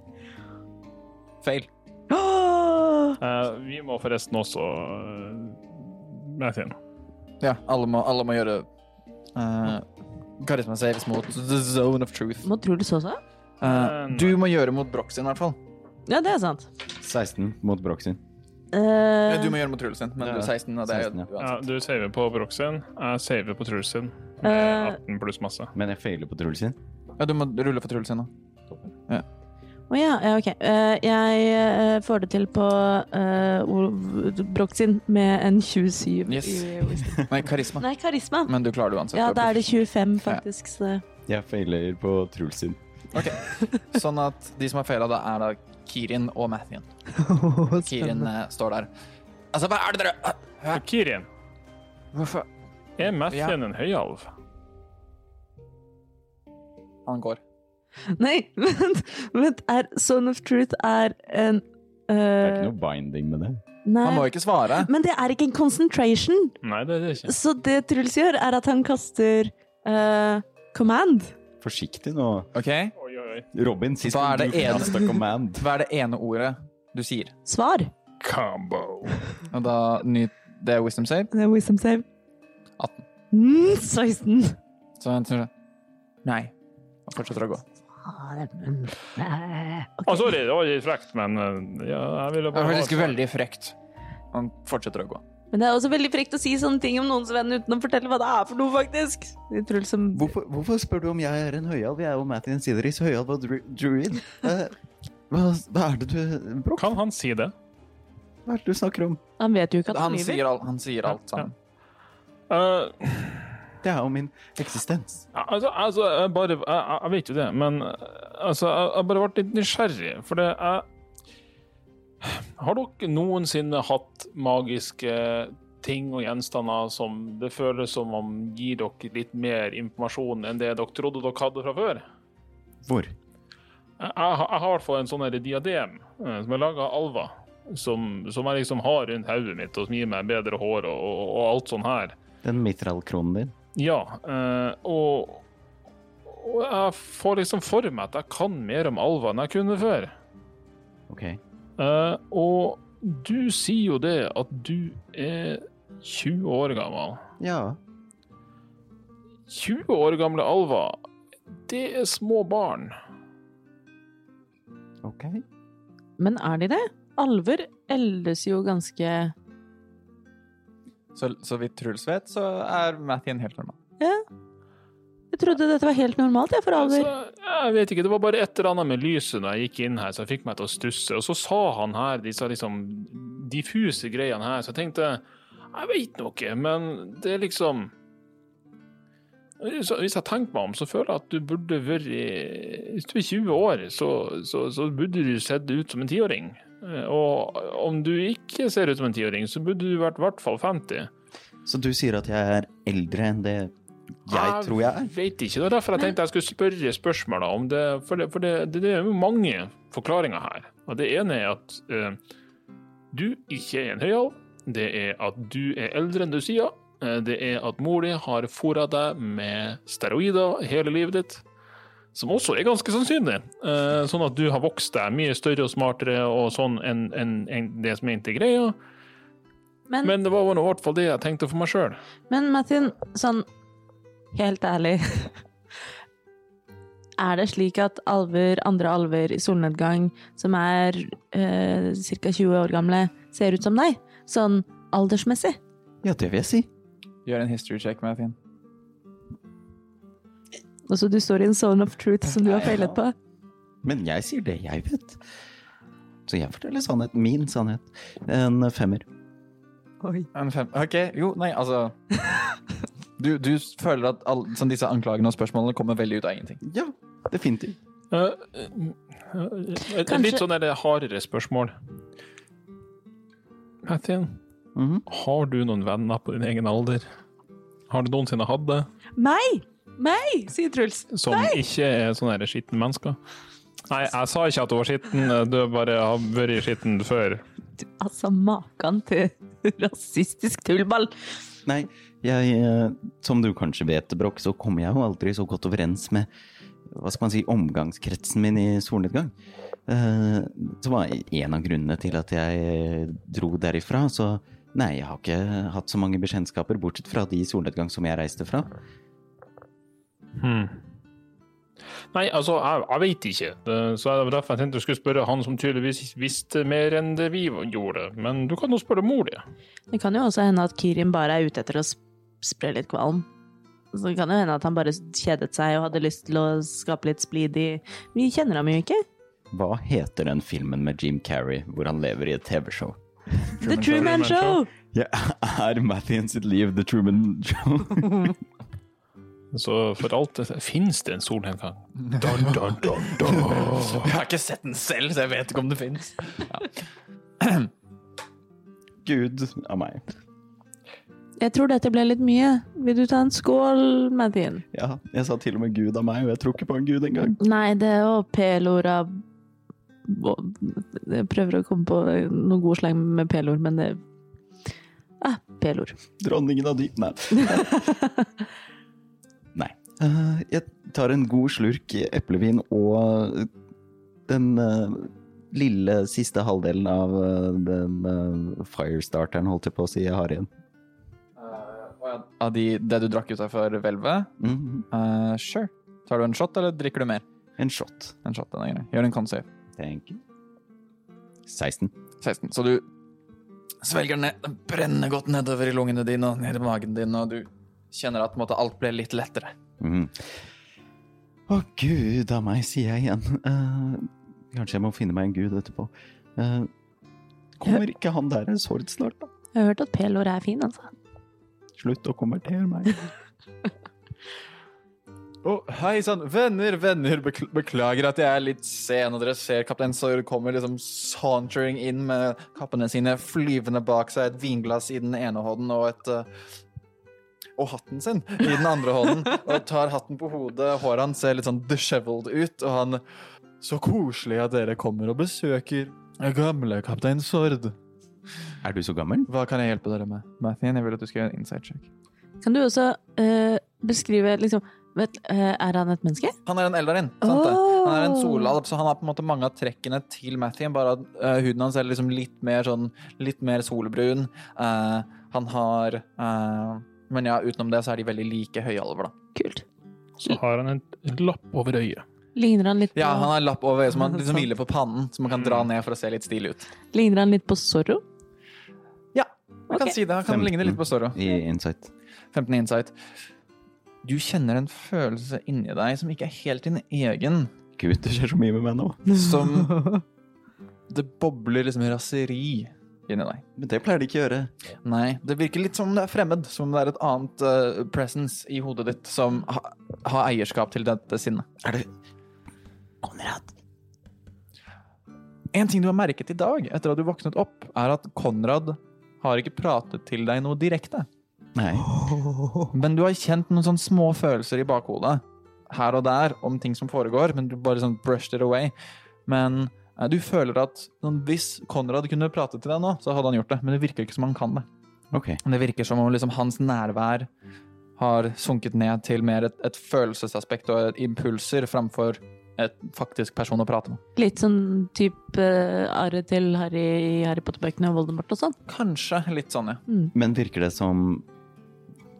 Fail. Åh! (gasps) Eh, vi må forresten også uh. Ja, alle må, alle må gjøre uh, Karisma saves mot the zone of truth. Mot Truls også? Uh, du må gjøre mot Brox sin, i hvert fall. Ja, det er sant. 16 mot Broch sin. Uh, Ja, du må gjøre mot Truls sin, men Ja, du er 16. Og det er 16, ja. Ja, du saver på Broch sin, jeg saver på Truls sin. Eh. Med 18 pluss masse. Men jeg feiler på Truls sin. Ja, du må rulle for Truls sin nå. Å ja, ja, ok. Eh, jeg eh, får det til på uh, Broch sin med en 27 Yes. (laughs) Nei, karisma. Nei, karisma. Men du klarer det uansett. Ja, da er det 25, faktisk. Så. Jeg feiler på Truls sin. (laughs) Sånn at de som har feila, da er da Kirin og Mathien. (laughs) Kirin uh, står der. Altså, hva er det dere Hæ? Kirin, Hvorfor er Mathien en høyalv? Han går. (laughs) Nei, vent, vent. Er Son of Truth er en Det er eh, ikke noe binding med det. Nei. Han må ikke svare. Men det er ikke en concentration. Nei, det er det ikke. Så det Truls gjør, er at han kaster uh, command. Forsiktig nå. OK? Oi, oi. Robin, sist Hva er det du ene- command. (laughs) Hva er det ene ordet du sier? Svar. Combo. Og da ny, Det er wisdom save. Det er wisdom save. 18. Mm, 16. Så han sier Nei. Og fortsetter å gå. Ah, sorry, det var litt frekt, men eh, ja, jeg ville Det bare er ha faktisk veldig frekt. Han fortsetter å gå. Men det er også veldig frekt å si sånne ting om noens venn uten å fortelle hva det er for noe, faktisk. Liksom Hvorfor, hvorfor spør du om jeg er en høyalv? Jeg er jo Mattin Sideris, høyalv og dru druid. Eh, hva, hva er det du Broch, Kan han si det? hva er det du snakker om? Han vet jo ikke at han, Han lyver. sier, alt, han sier alt Ja, ja. sammen. Eh, Det er min eksistens. Altså, altså jeg bare jeg, jeg- jeg vet jo det, men altså, jeg jeg bare ble litt nysgjerrig. For det er Har dere noensinne hatt magiske ting og gjenstander som det føles som om gir dere litt mer informasjon enn det dere trodde dere hadde fra før? Hvor? Jeg, jeg, har- i hvert fall en sånn diadem eh, som er laga av alver. Som, som jeg liksom har rundt hodet mitt, og som gir meg bedre hår og, og, og alt sånn her. Den mitral-kronen din. Ja, eh, og, og jeg får liksom for meg at jeg kan mer om alver enn jeg kunne før. Ok. Eh, og du sier jo det at du er 20 år gammel. Ja. 20 år gamle alver, det er små barn. Ok. Men er de det? Alver eldes jo ganske Så, så vidt Truls vet, så er Mathien helt normal. Jeg trodde dette var helt normalt, jeg, for alver. Altså, jeg vet ikke, det var bare et eller annet med lyset når jeg gikk inn her, så jeg fikk meg til å stusse. Og så sa han her disse liksom diffuse greiene her, så jeg tenkte jeg vet noe, men det er liksom så Hvis jeg tenker meg om, så føler jeg at du burde vært Hvis du er 20 år, så, så, så burde du sett ut som en tiåring. Eh, Og om du ikke ser ut som en tiåring, så burde du vært i hvert fall 50. Så du sier at jeg er eldre enn det jeg tror jeg er? Jeg vet ikke. Det var derfor jeg tenkte jeg skulle spørre spørsmål om det. For det, for det, det, det er jo mange forklaringer her. Og det ene er at uh, du ikke er en høyalv. Det er at du er eldre enn du sier. Eh, det er at mor di har fôra deg med steroider hele livet ditt. Som også er ganske sannsynlig. Eh, sånn at du har vokst deg mye større og smartere og sånn enn en, en det som egentlig er greia. Men, Men det var i hvert fall det jeg tenkte for meg sjøl. men Martin, sånn helt ærlig (laughs) Er det slik at alver, andre alver i solnedgang som er eh, ca. 20 år gamle, ser ut som deg? Sånn aldersmessig? Ja, det vil jeg si. Gjør en history check, Mathien. Og så du står i en zone of truth som du har feilet på? Men jeg sier det jeg vet. Så jeg forteller sannhet. Min sannhet. En femmer. En fem. Ok, jo, nei, altså Du, du føler at all, sånn, disse anklagene og spørsmålene kommer veldig ut av ingenting? Ja, definitivt. Uh, uh, uh, et Kanskje- litt sånn der hardere spørsmål. Mathien, Mhm. har du noen venner på din egen alder? Har du noensinne hatt det? Meg! Meg! sier Truls. Som ikke er sånne skitne mennesker? Nei, jeg sa ikke at du var skitten, du bare har vært skitten før. Altså, maken til (laughs) rasistisk tullball. Nei, jeg, eh, som du kanskje vet, Brokk, så kommer jeg jo aldri så godt overens med hva skal man si, omgangskretsen min i solnedgang. Det var en av grunnene til at jeg dro derifra, så nei, jeg har ikke hatt så mange bekjentskaper, bortsett fra de i solnedgang som jeg reiste fra. Hmm. Nei, altså, jeg, jeg vet ikke. Det- Så det var derfor jeg tenkte jeg skulle spørre han som tydeligvis visste mer enn det vi gjorde. Men du kan jo spørre mor di. Det kan jo også hende at Kirin bare er ute etter å spre litt kvalm. Så det kan jo hende at han bare kjedet seg og hadde lyst til å skape litt splid i Vi kjenner ham jo ikke. Hva heter den filmen med Jim Carrey hvor han lever i et TV-show? The Truman Show! Ja, (laughs) er Mathien sitt liv The Truman Show? (laughs) Så for alt Fins det en solnedgang? (laughs) Dun, dun, dun, dun. Jeg har ikke sett den selv, så jeg vet ikke om det fins. (clears throat) Gud av meg. Jeg tror dette ble litt mye. Vil du ta en skål, Mathien? Ja, jeg sa til og med Gud av meg, og jeg tror ikke på en gud engang. Nei, det er jo av Jeg prøver å komme på noe god sleng med P-ord, men det Ah, P-ord. Dronningen av dyp, nei. (laughs) Eh, jeg tar en god slurk eplevin og den eh, lille siste halvdelen av eh, den uh, firestarteren, holdt jeg på å si, jeg har igjen. Av de, det du drakk utafor hvelvet? Mhm. Uh, sure. Tar du en shot, eller drikker du mer? En shot. En shot, den. Gjør en consave. Thank you. 16. 16. Så du svelger den ned. Brenner godt nedover i lungene dine og ned i magen din, og du kjenner at måte, alt ble litt lettere. Mhm. Å, gud av meg, sier jeg igjen. Uh, kanskje jeg må finne meg en gud etterpå. Uh, kommer ikke han der en sord snart, da? Jeg har hørt at P-ord er fin, altså. Slutt å konvertere meg. (laughs) Å, hei sann, venner, venner, beklager at jeg er litt sen, og dere ser kaptein Sawyer kommer liksom sauntering inn med kappene sine flyvende bak seg, et vinglass i den ene hånden og et eh, og hatten sin i den andre hånden, og tar hatten på hodet. Håret hans ser litt sånn disheveled ut, og han Så koselig at dere kommer og besøker gamle kaptein Sord. Er du så gammel? Hva kan jeg hjelpe dere med? Mathien, jeg vil at du skal gjøre en inside check. Kan du også eh, beskrive liksom vet, eh, Er han et menneske? Han er en eldarin. Oh. Han er en solalp, så han har på en måte mange av trekkene til Mathien, bare at uh, huden hans er liksom litt mer sånn litt mer solbrun. Uh, han har eh, Men ja, utenom det så er de veldig like høyalver, da. Kult. Så har han en, en lapp over øyet. Ligner han litt på, Ja, han har en lapp over øyet som han liksom hviler på pannen, som man kan dra ned for å se litt stilig ut. ligner han litt på Zorro? Ja, man kan Ok. si det. Han kan 15. ligne litt på Zorro. I Insight. 15 insight. Du kjenner en følelse inni deg som ikke er helt din egen. Gud, det skjer så mye med meg nå. Som Det bobler liksom raseri inni deg. Men det pleier de ikke å gjøre. Nei, det virker litt som det er fremmed. Som det er et annet uh, presence i hodet ditt som ha, har eierskap til dette sinnet. Er det Konrad? En ting du har merket i dag, etter at du våknet opp, er at Konrad har ikke pratet til deg noe direkte. Nei. Men du har kjent noen sånne små følelser i bakhodet. Her og der om ting som foregår, men du bare sånn brushed it away. Men du føler at sånn, hvis Konrad kunne prate til deg nå, så hadde han gjort det. Men det virker ikke som han kan det. Okay. Det virker som om liksom, hans nærvær har sunket ned til mer et, et følelsesaspekt og et impulser framfor et faktisk person å prate med. Litt sånn type uh, arret til Harry i Harry Potter-bøkene og Voldemort og sånn. Kanskje litt sånn, ja. Men virker det som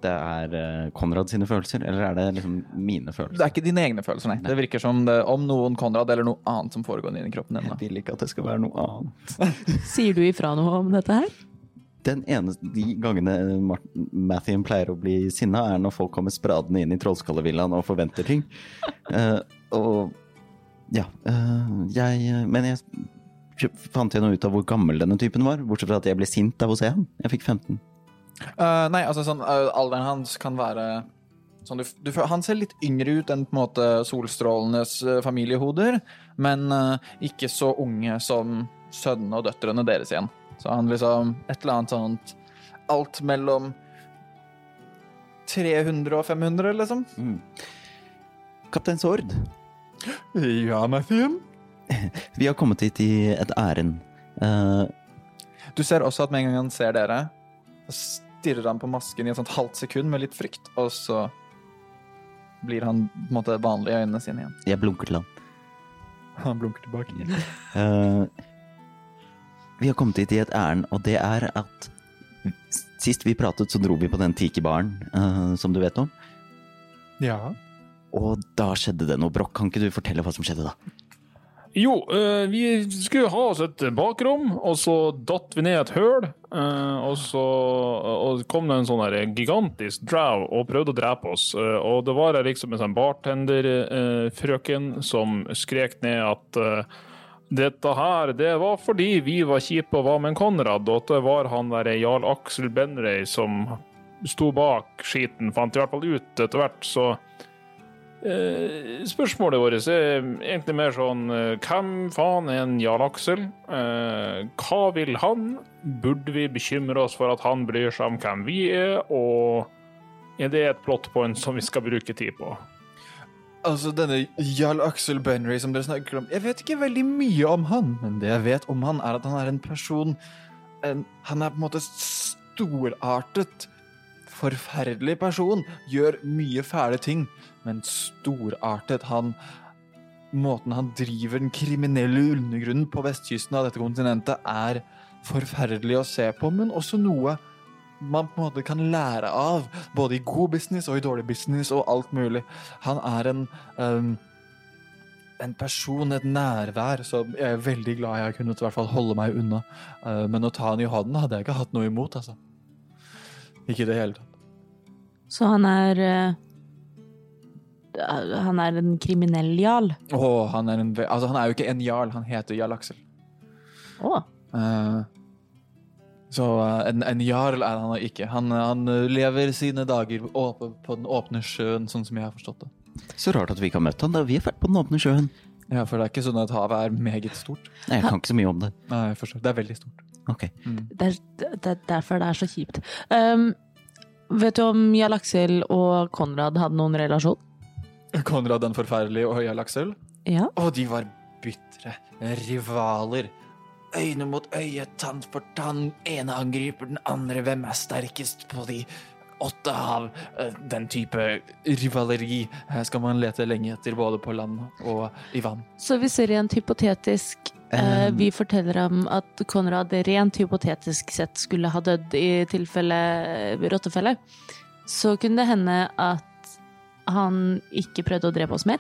det er eh, Konrad sine følelser, eller er det liksom mine følelser? Det er ikke dine egne følelser, nei. Det virker som det, om noen Konrad eller noe annet som foregår inni kroppen din. Jeg vil ikke at det skal være noe annet. (laughs) Sier du ifra noe om dette her? Den eneste, De gangene Martin, Mathien pleier å bli sinna, er når folk kommer spradende inn i Trollskallevillaen og forventer ting. uh, (laughs) og ja. Uh, jeg Men jeg fant jeg noe ut av hvor gammel denne typen var? Bortsett fra at jeg ble sint av å se ham. Jeg fikk 15. Eh, nei, altså sånn uh, Alderen hans kan være sånn, du, du, Han ser litt yngre ut enn på en måte solstrålenes uh, familiehoder, men ikke så unge som sønnene og døtrene deres igjen. Så han liksom Et eller annet sånt Alt mellom 300 og 500, liksom. Mm. Kaptein Sord, (gasps) Ja, Mathien. vi har kommet hit i et ærend. Eh, Du ser også at med en gang han ser dere, så stirrer han på masken i et sånt halvt sekund med litt frykt, og så blir han på en måte vanlig i øynene sine igjen. jeg blunker til han. Han blunker tilbake. Eh, vi har kommet hit i et ærend, og det er at Sist vi pratet, så dro vi på den tiki-baren eh, som du vet om. Ja. Og da skjedde det noe brokk. Kan ikke du fortelle hva som skjedde da? Jo, eh, vi skulle ha oss et bakrom, og så datt vi ned et høl. eh, og så kom det en sånn her gigantisk drow og prøvde å drepe oss. eh, og det var liksom en sånn bartenderfrøken som skrek ned at dette her, det var fordi vi var kjipe og var med en Konrad, og at det var han der Jarl Aksel Benrey som sto bak skiten, fant i hvert fall ut etter hvert, så spørsmålet vårt er egentlig mer sånn eh, Hvem faen er en Jarl Aksel? Eh, hva vil han? Burde vi bekymre oss for at han bryr seg om hvem vi er? Og er det et plot point som vi skal bruke tid på? Altså, denne Jarl Aksel Benry som dere snakker om Jeg vet ikke veldig mye om han, men det jeg vet om han, er at han er en person en, Han er på en måte storartet, forferdelig person. Gjør mye fæle ting, men storartet. Han Måten han driver den kriminelle undergrunnen på vestkysten av dette kontinentet, er forferdelig å se på, men også noe man på en måte kan lære av, både i god business og i dårlig business og alt mulig. Han er en um, en person, et nærvær, som jeg er veldig glad jeg kunne i hvert fall holde meg unna. Uh, men å ta han i hånden hadde jeg ikke hatt noe imot, altså. Ikke i det hele tatt. Så han er uh, Han er en kriminell jarl. Å, han er en Altså, han er jo ikke en jarl, han heter Jarl Aksel. Oh. Uh, så eh, en, en jarl er han ikke. Han, han lever sine dager åpe, på den åpne sjøen, sånn som jeg har forstått det. Så rart at vi ikke har møtt han da vi har vært på den åpne sjøen. Ja, For det er ikke sånn at havet er meget stort. Nei, jeg kan ikke så mye om det. Nei, jeg forstår. Det er veldig stort. Ok. Det er, det er derfor det er så kjipt. Um, vet du om Jarl Aksel og Konrad hadde noen relasjon? Konrad den forferdelige og Jarl Aksel. Ja. Og de var bitre rivaler. Øyne mot øye, tann for tann. Ene angriper den andre. Hvem er sterkest på de åtte hav? Eh, Den type rivaleri skal man lete lenge etter, både på land og i vann. Så vi ser i en hypotetisk eh, Um. vi forteller om at Konrad rent hypotetisk sett skulle ha dødd i tilfelle eh, rottefelle, så kunne det hende at han ikke prøvde å drepe oss mer?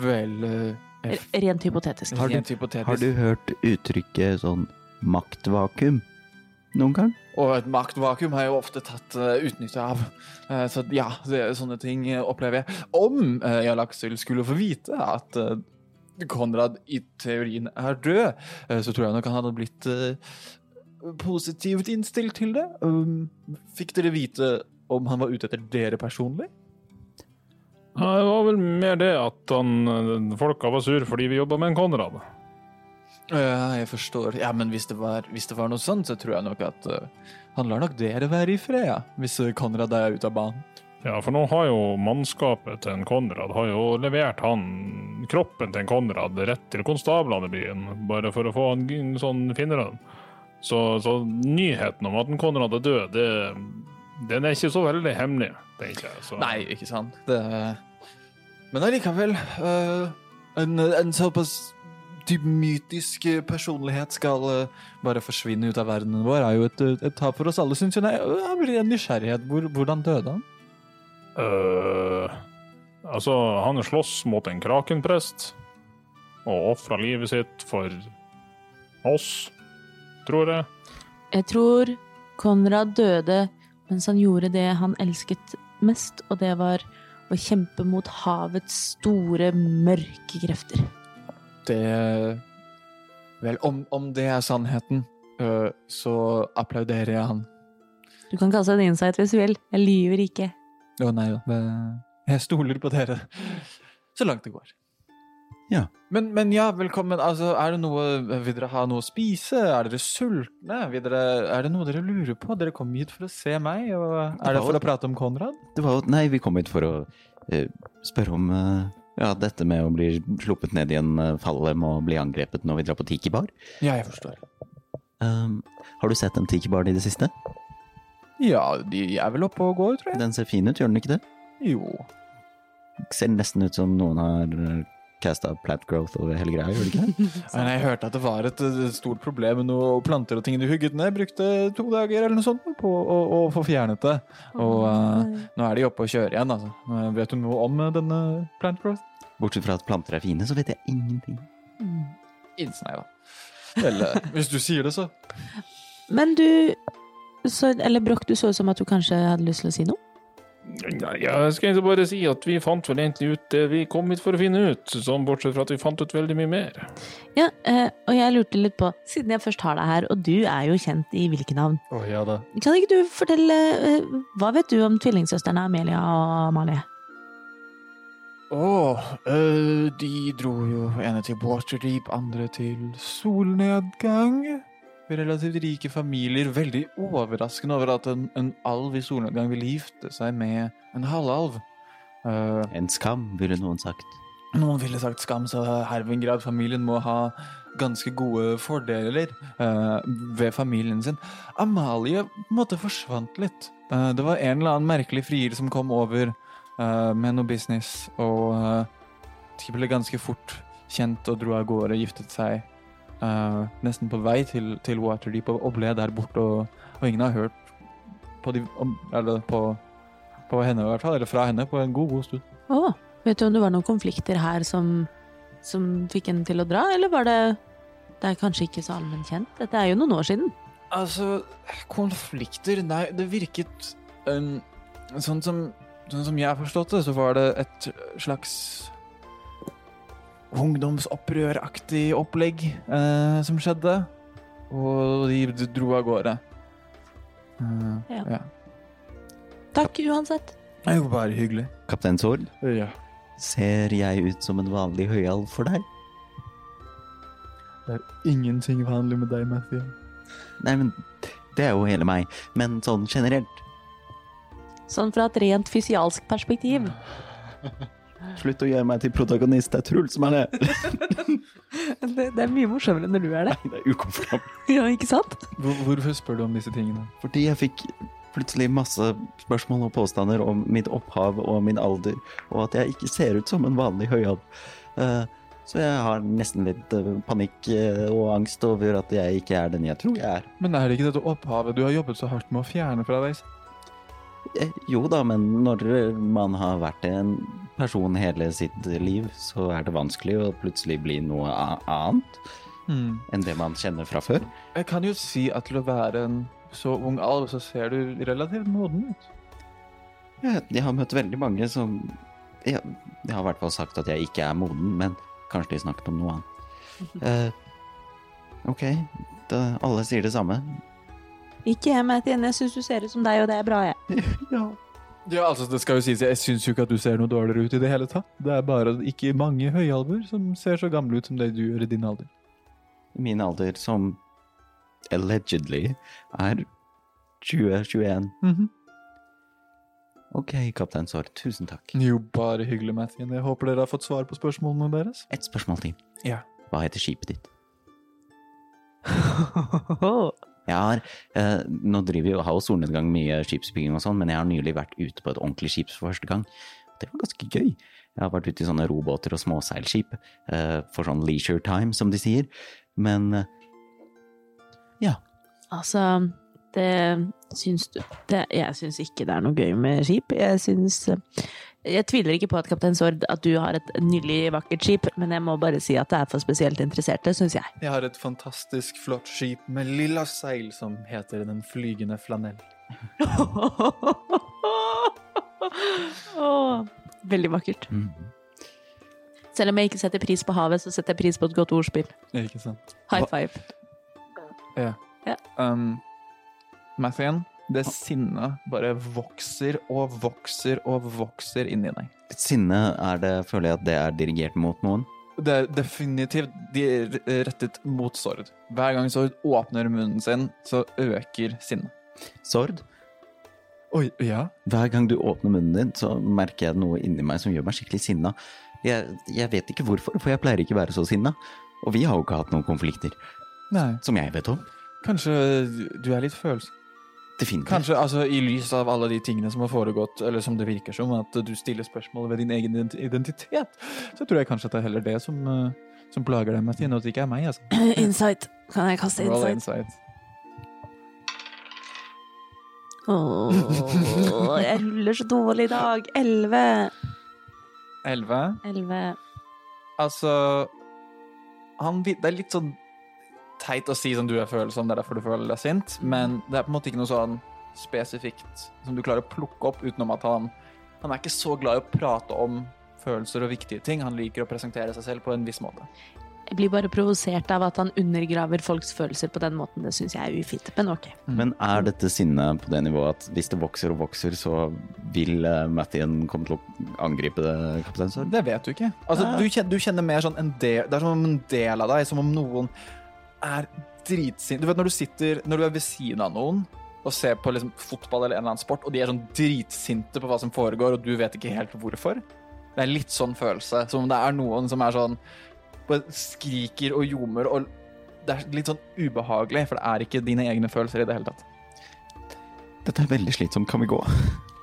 Vel uh, F. Rent hypotetisk. Har du- Rent hypotetisk. Har du hørt uttrykket sånn maktvakuum noen gang? Og et maktvakuum har jeg jo ofte tatt uh, utnytte av. Uh, så ja, det, sånne ting opplever jeg. Om uh, Jarl Aksel skulle få vite at Konrad i teorien er død, eh, så tror jeg nok han hadde blitt eh, positivt innstilt til det. Um, fikk dere vite om han var ute etter dere personlig? Ja, det var vel mer det at han, folka var sur fordi vi jobba med en Konrad. Ja, jeg forstår. Ja, men hvis det var, hvis det var noe sånt, så tror jeg nok at uh, han lar nok dere være i fred, ja. Hvis eh, Konrad er ute av banen. Ja, for nå har jo mannskapet til en Konrad har jo levert han kroppen til en Konrad rett til konstablene i byen, bare for å få en sånn sånn finnerønn. Så, så nyheten om at en Konrad er død, det, den er ikke så veldig hemmelig, tenker jeg. Så. Nei, ikke sant. Det, men allikevel uh, en, en såpass dyp mytisk personlighet skal uh, bare forsvinne ut av verdenen vår, er jo et, et tap for oss alle, syns. Nei, Jeg blir en nysgjerrighet. Hvor, hvordan døde han? Øh, altså, han slåss mot en krakenprest og ofra livet sitt for oss, tror jeg. Jeg tror Konrad døde mens han gjorde det han elsket mest, og det var å kjempe mot havets store, mørke krefter. Det Vel, om, om det er sannheten, øh, så applauderer jeg han. Du kan kalle seg en insight hvis du vil. Jeg lyver ikke. Å nei da, jeg stoler på dere. Så langt det går. Ja. Men, men ja, velkommen. Altså, er det noe Vil dere ha noe å spise? Er dere sultne? Dere, er det noe dere lurer på? Dere kom hit for å se meg, og er det for å prate om Konrad? Det var, nei, vi kom hit for å uh, spørre om uh, ja, dette med å bli sluppet ned i en uh, fallem og bli angrepet når vi drar på tiki-bar. Ja, jeg forstår. Um, har du sett en tiki-bar i det siste? Ja, de er vel oppe og går, tror jeg. Den ser fin ut, gjør den ikke det? Jo. Ser nesten ut som noen har casta plant growth over hele greia, gjør det ikke det? (laughs) (laughs) Men jeg hørte at det var et, et stort problem med noen planter og ting du hugget ned. Brukte to dager eller noe sånt på å, å få fjernet det. Og uh, nå er de oppe og kjører igjen, altså. Eh, Vet du noe om eh, denne plant growth? Bortsett fra at planter er fine, så vet jeg ingenting. Mm. Innsnei, da. Eller (laughs) hvis du sier det, så. Men du så, Eller Broch, du så ut som at du kanskje hadde lyst til å si noe? Ja, jeg skal egentlig bare si at vi fant vel egentlig ut det vi kom hit for å finne ut, sånn bortsett fra at vi fant ut veldig mye mer. Ja, eh, og jeg lurte litt på, siden jeg først har deg her, og du er jo kjent i hvilke navn, oh, ja da. kan ikke du fortelle eh, Hva vet du om tvillingsøstrene Amelia og Amalie? Å, oh, de dro jo ene til Waterdeep, andre til solnedgang. Relativt rike familier. Veldig overraskende over at en, en alv i solnedgang ville gifte seg med en halvalv. Uh, En skam, ville noen sagt. noen ville sagt skam, så Hervingrad-familien må ha ganske gode fordeler uh, ved familien sin. Amalie på en måte forsvant litt. Uh, det var en eller annen merkelig frier som kom over med noe business, og de ble ganske fort kjent og dro av gårde, giftet seg eh, nesten på vei til, til Waterdeep og, og ble der borte, og, og ingen har hørt på, de, om, eller på, på henne i hvert fall, eller fra henne, på en god, god stund. Oh, vet du om det var noen konflikter her som, som fikk henne til å dra, eller var det Det er kanskje ikke så allment kjent? Dette er jo noen år siden. Altså, konflikter Nei, det virket um, sånn, som, sånn som jeg har forstått det, så var det et slags ungdomsopprøraktig opplegg eh, som skjedde. Og de dro av gårde. Eh, Ja. ja. Takk uansett. Det er jo bare hyggelig. Kaptein Sol, Ja. ser jeg ut som en vanlig høyalv for deg? Det er ingenting vanlig med deg, Matthew. Nei, men det er jo hele meg. Men sånn generelt. Sånn fra et rent fysialsk perspektiv. (laughs) Slutt å gjøre meg til protagonist, det er Truls som er det. (laughs) Det, det er mye morsommere når du er det. Nei, det er ukomfortabelt. (laughs) Ja, ikke sant? Hvor, hvorfor spør du om disse tingene? Fordi jeg fikk plutselig masse spørsmål og påstander om mitt opphav og min alder, og at jeg ikke ser ut som en vanlig høyalv. Eh, Så jeg har nesten litt eh, panikk eh, og angst over at jeg ikke er den jeg tror jeg er. Men er det ikke dette opphavet du har jobbet så hardt med å fjerne fra deg? Jo da, men når man har vært en person hele sitt liv, så er det vanskelig å plutselig bli noe annet mm. enn det man kjenner fra før. Jeg kan jo si at til å være en så ung alv, så ser du relativt moden ut. Jeg, jeg har møtt veldig mange som jeg, jeg har i hvert fall sagt at jeg ikke er moden, men kanskje de snakket om noe annet. Uh, (laughs) ok, da, alle sier det samme. Ikke jeg, Mathien. Jeg syns du ser ut som deg, og det er bra, jeg. (laughs) Ja. Ja, altså, det skal jo sies, jeg syns jo ikke at du ser noe dårligere ut i det hele tatt. Det er bare ikke mange høyalver som ser så gamle ut som det du gjør i din alder. Min alder, som allegedly er 2021. Mhm. Ok, kaptein Sår, tusen takk. Jo, bare hyggelig, Mathien. Jeg håper dere har fått svar på spørsmålene deres. Et spørsmål til. Ja. Hva heter skipet ditt? (laughs) Jeg har, eh, nå driver jo har jo solnedgang mye skipsbygging og sånn, men jeg har nylig vært ute på et ordentlig skip for første gang. Det var ganske gøy. Jeg har vært ute i sånne robåter og småseilskip eh, for sånn leisure time, som de sier. Men eh, ja. Altså, det syns du det, Jeg syns ikke det er noe gøy med skip. Jeg syns Jeg tviler ikke på at Kaptein Sord at du har et nydelig, vakkert skip, men jeg må bare si at det er for spesielt interesserte, syns jeg. Jeg har et fantastisk flott skip med lilla seil som heter Den flygende flanell. (laughs) oh, veldig vakkert. Mm. Selv om jeg ikke setter pris på havet, så setter jeg pris på et godt ordspill. Ikke sant. High five. Ja. Ja. Um, Mathien, det sinnet bare vokser og vokser og vokser inni deg. Sinne, er det, føler jeg at det er dirigert mot noen? Det er definitivt de er rettet mot Sord. Hver gang Sord åpner munnen sin, så øker sinnet. Sord? Oi, ja? Hver gang du åpner munnen din, så merker jeg noe inni meg som gjør meg skikkelig sinna. Jeg, jeg vet ikke hvorfor, for jeg pleier ikke å være så sinna. Og vi har jo ikke hatt noen konflikter, Nei, som jeg vet om. kanskje du er litt følsom. Definitivt. Kanskje altså, i lys av alle de tingene som har foregått, eller som det virker som, at du stiller spørsmål ved din egen identitet, så tror jeg kanskje at det er heller det som, eh, som plager deg, mest, at det ikke er meg. altså. (clears throat) Insight. Kan jeg kaste Roll insight? insight. oh, jeg ruller så dårlig i dag. Elleve. Elleve. Altså han, Det er litt sånn teit å si som du er følsom, det er derfor du føler deg sint, men det er på en måte ikke noe sånn spesifikt som du klarer å plukke opp utenom at han Han er ikke så glad i å prate om følelser og viktige ting. Han liker å presentere seg selv på en viss måte. Jeg blir bare provosert av at han undergraver folks følelser på den måten. Det syns jeg er ufint, men ok. Men er dette sinnet på det nivået at hvis det vokser og vokser, så vil uh, Mathien komme til å angripe det, kaptein Sør? Det vet du ikke. Altså, du, kjenner, du kjenner mer sånn en del Det er som om en del av deg, som om noen er dritsint. Du vet når du sitter Når du er ved siden av noen og ser på liksom, fotball eller en eller annen sport, og de er sånn dritsinte på hva som foregår, og du vet ikke helt hvorfor. Det er litt sånn følelse. Som om det er noen som er sånn skriker og ljomer, og det er litt sånn ubehagelig, for det er ikke dine egne følelser i det hele tatt. Dette er veldig slitsomt, kan vi gå?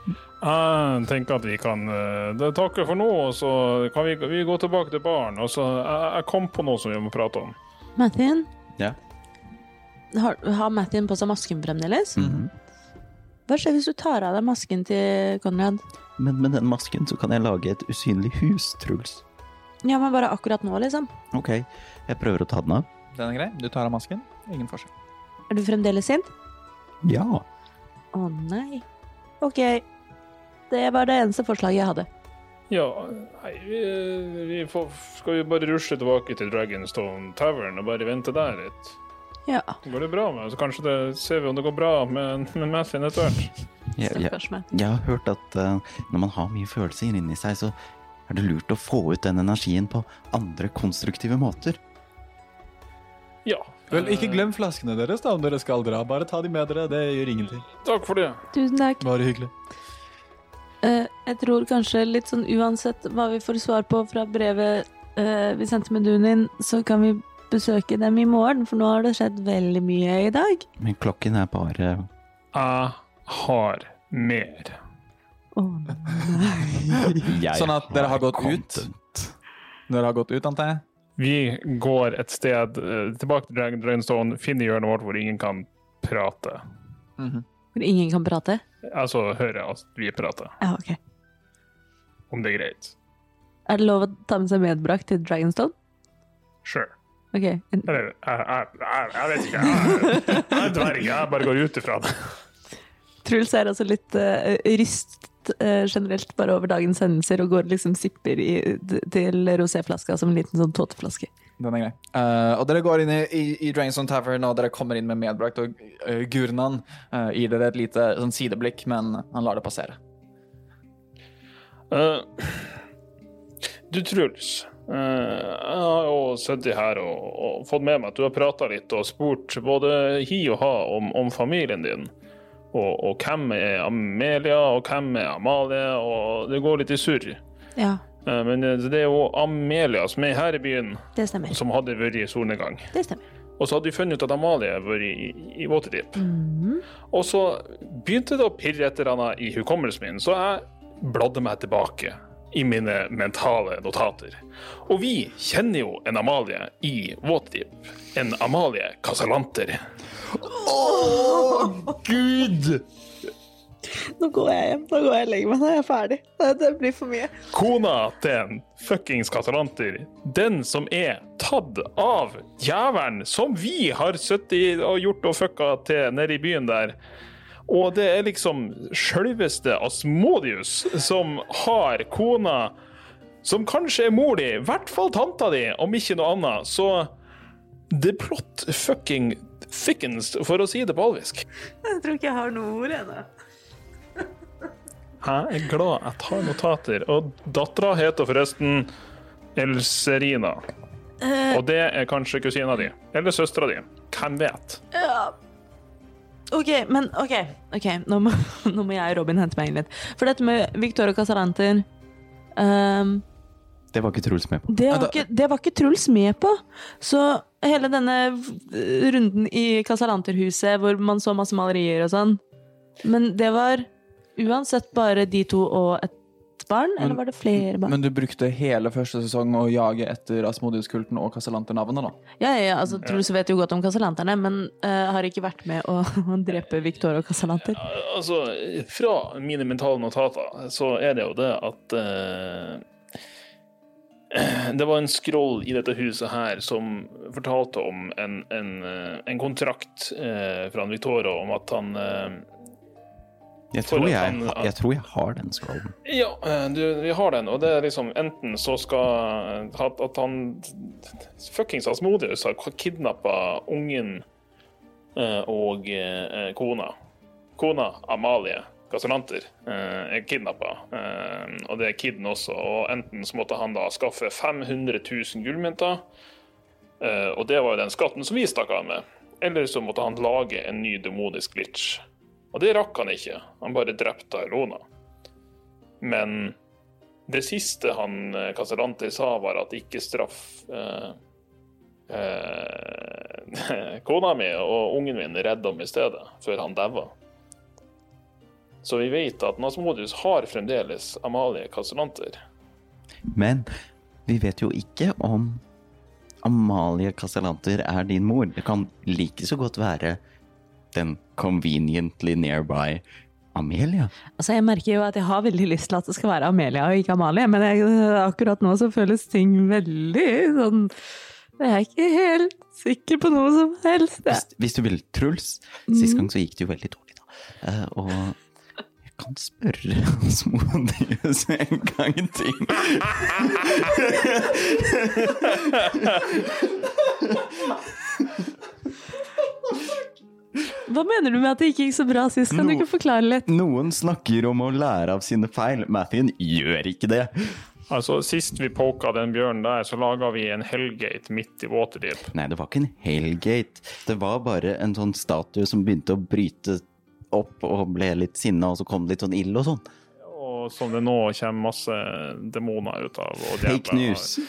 Jeg tenker at vi kan uh, takke for nå, og så kan vi, vi gå tilbake til baren. Og så, jeg, jeg kom på noe som vi må prate om. Mathien? Ja. Har, har Mattin på seg masken fremdeles? Mhm. Hva skjer hvis du tar av deg masken til Konrad? Men med den masken så kan jeg lage et usynlig hus, Truls. Ja, men bare akkurat nå, liksom. Ok, jeg prøver å ta den av. Den er grei. Du tar av masken. Ingen forskjell. Er du fremdeles sint? Ja. Å nei. OK. Det var det eneste forslaget jeg hadde. Ja, nei, vi, vi får, skal vi bare rusle tilbake til Dragonstone Tavern og bare vente der litt? Ja. Går det bra med Så kanskje det, ser vi om det går bra med, med Mathien etter hvert. Jeg, jeg, jeg har hørt at uh, når man har mye følelser inni seg, så er det lurt å få ut den energien på andre konstruktive måter. Ja. Vel, ikke glem flaskene deres da, om dere skal dra. Bare ta de med dere. Det gjør ingenting. Takk for det. Tusen takk. Bare hyggelig. Eh, jeg tror kanskje litt sånn uansett hva vi får svar på fra brevet eh, vi sendte med Dunin, så kan vi besøke dem i morgen, for nå har det skjedd veldig mye i dag. Men klokken er bare Jeg har mer. Å nei. (laughs) (laughs) Sånn at dere har gått ut? Dere har gått ut, antar jeg? Vi går et sted eh, tilbake til Dragon- Dragonstone, finner hjørnet vårt hvor ingen kan prate. Hvor ingen kan prate? Altså høre at vi prater, Ja, ok. om det er greit. Er det lov å ta med seg medbrakt til Dragonstone? Sure. Ok. En, Eller jeg, jeg, jeg, jeg vet ikke. Jeg, jeg er dverg. Jeg bare går ut ifra det. Truls er altså litt uh, rystet uh, generelt bare over dagens hendelser og går liksom sipper i, til roséflaska som en liten sånn tåteflaske. Den er grei. Uh, og dere går inn i, i, i Dragonstone Tavern, og dere kommer inn med medbrakt, og uh, Gurnan uh, gir dere et lite sånn sideblikk, men han lar det passere. Eh, du, Truls. eh, jeg har jo sittet her og, og fått med meg at du har prata litt og spurt både hi og ha om, om familien din. Og, og hvem er Amelia, og hvem er Amalie, og det går litt i surr. Ja, men det det er jo Amelia som er her i byen, det stemmer. som hadde vært i solnedgang. Det stemmer. Og så hadde vi funnet ut at Amalie hadde vært i, i Waterdeep. Mhm. Og så begynte det å pirre et eller annet i hukommelsen min, så jeg bladde meg tilbake i mine mentale notater. Og vi kjenner jo en Amalie i Waterdeep. En Amalie Casalanter. Gud! Nå går jeg hjem. Nå går jeg og legger meg. Nå er jeg ferdig. Det, det blir for mye. Kona til en fuckings katalanter, Den som er tatt av jævelen som vi har sittet og gjort og fucka til nede i byen der. Og det er liksom sjølveste Asmodius som har kona som kanskje er mor di, i hvert fall tanta di, om ikke noe annet. Så the plot fucking thickens, for å si det på alvisk. Jeg tror ikke jeg har noe ord ennå. Jeg er glad jeg tar notater. Og dattera heter forresten Elserina. Og det er kanskje kusina di. Eller søstera di. Hvem vet? Ja. OK, men OK. okay. Nå må, (laughs) nå må jeg og Robin hente meg inn litt. For dette med Victoria Casalanter um, Det var ikke Truls med på. det, var ikke, det var ikke Truls med på. Så hele denne runden i Casalanterhuset hvor man så masse malerier og sånn Men det var uansett bare de to og et barn, Men- eller var det flere barn? Men du brukte hele første sesong å jage etter Asmodius-kulten og Casalanter-navnet, da? ja, ja, ja, altså Truls vet jo godt om Casalanterne, men uh, har ikke vært med å, (laughs) å drepe Victoria Casalanter. Altså, fra mine mentale notater så er det jo det at uh (clears throat) Det var en scroll i dette huset her som fortalte om en, en, eh, en kontrakt eh, fra Victoria om at han eh, Jeg tror jeg, han- jeg, tror jeg har den scrollen. Ja, eh, du, vi har den, og det er liksom enten så skal At, at han fuckings Asmodius har kidnappa ungen eh, og eh, kona. Kona, Amalie Casalanter, eh, er kidnappa, eh, og det er kiden også. Og enten så måtte han da skaffe 500 000 gullmynter, eh, og det var jo den skatten som vi stakk av med. Eller så måtte han lage en ny demonisk glitch. Og det rakk han ikke. Han bare drepte Elona. Men det siste han eh, sa, var at ikke straff eh, eh, (laughs) kona mi og ungen min redda ham i stedet, før han daua. Så vi vet at Nasmodius har fremdeles Amalie Casalanter. Men vi vet jo ikke om Amalie Casalanter er din mor. Det kan like så godt være den conveniently nearby Amelia. Altså, jeg merker jo at jeg har veldig lyst til at det skal være Amelia og ikke Amalie, men jeg, akkurat nå så føles ting veldig sånn Jeg er ikke helt sikker på noe som helst. Hvis, hvis du vil, Truls. Sist gang så gikk det jo veldig dårlig, da. Uh, og jeg kan spørre Asmodius (laughs) en gang til. (laughs) Hva mener du med at det ikke gikk så bra sist? Kan du ikke forklare litt? Noen snakker om å lære av sine feil. Mathien gjør ikke det. Altså, Sist vi poka den bjørnen der, så laga vi en Hellgate midt i Waterdeep. Nei, det var ikke en Hellgate. Det var bare en sånn statue som begynte å bryte opp og ble litt sinna, og så kom det litt sånn ild og sånn. Og som det nå kommer masse demoner ut av. Og Fake news. (laughs)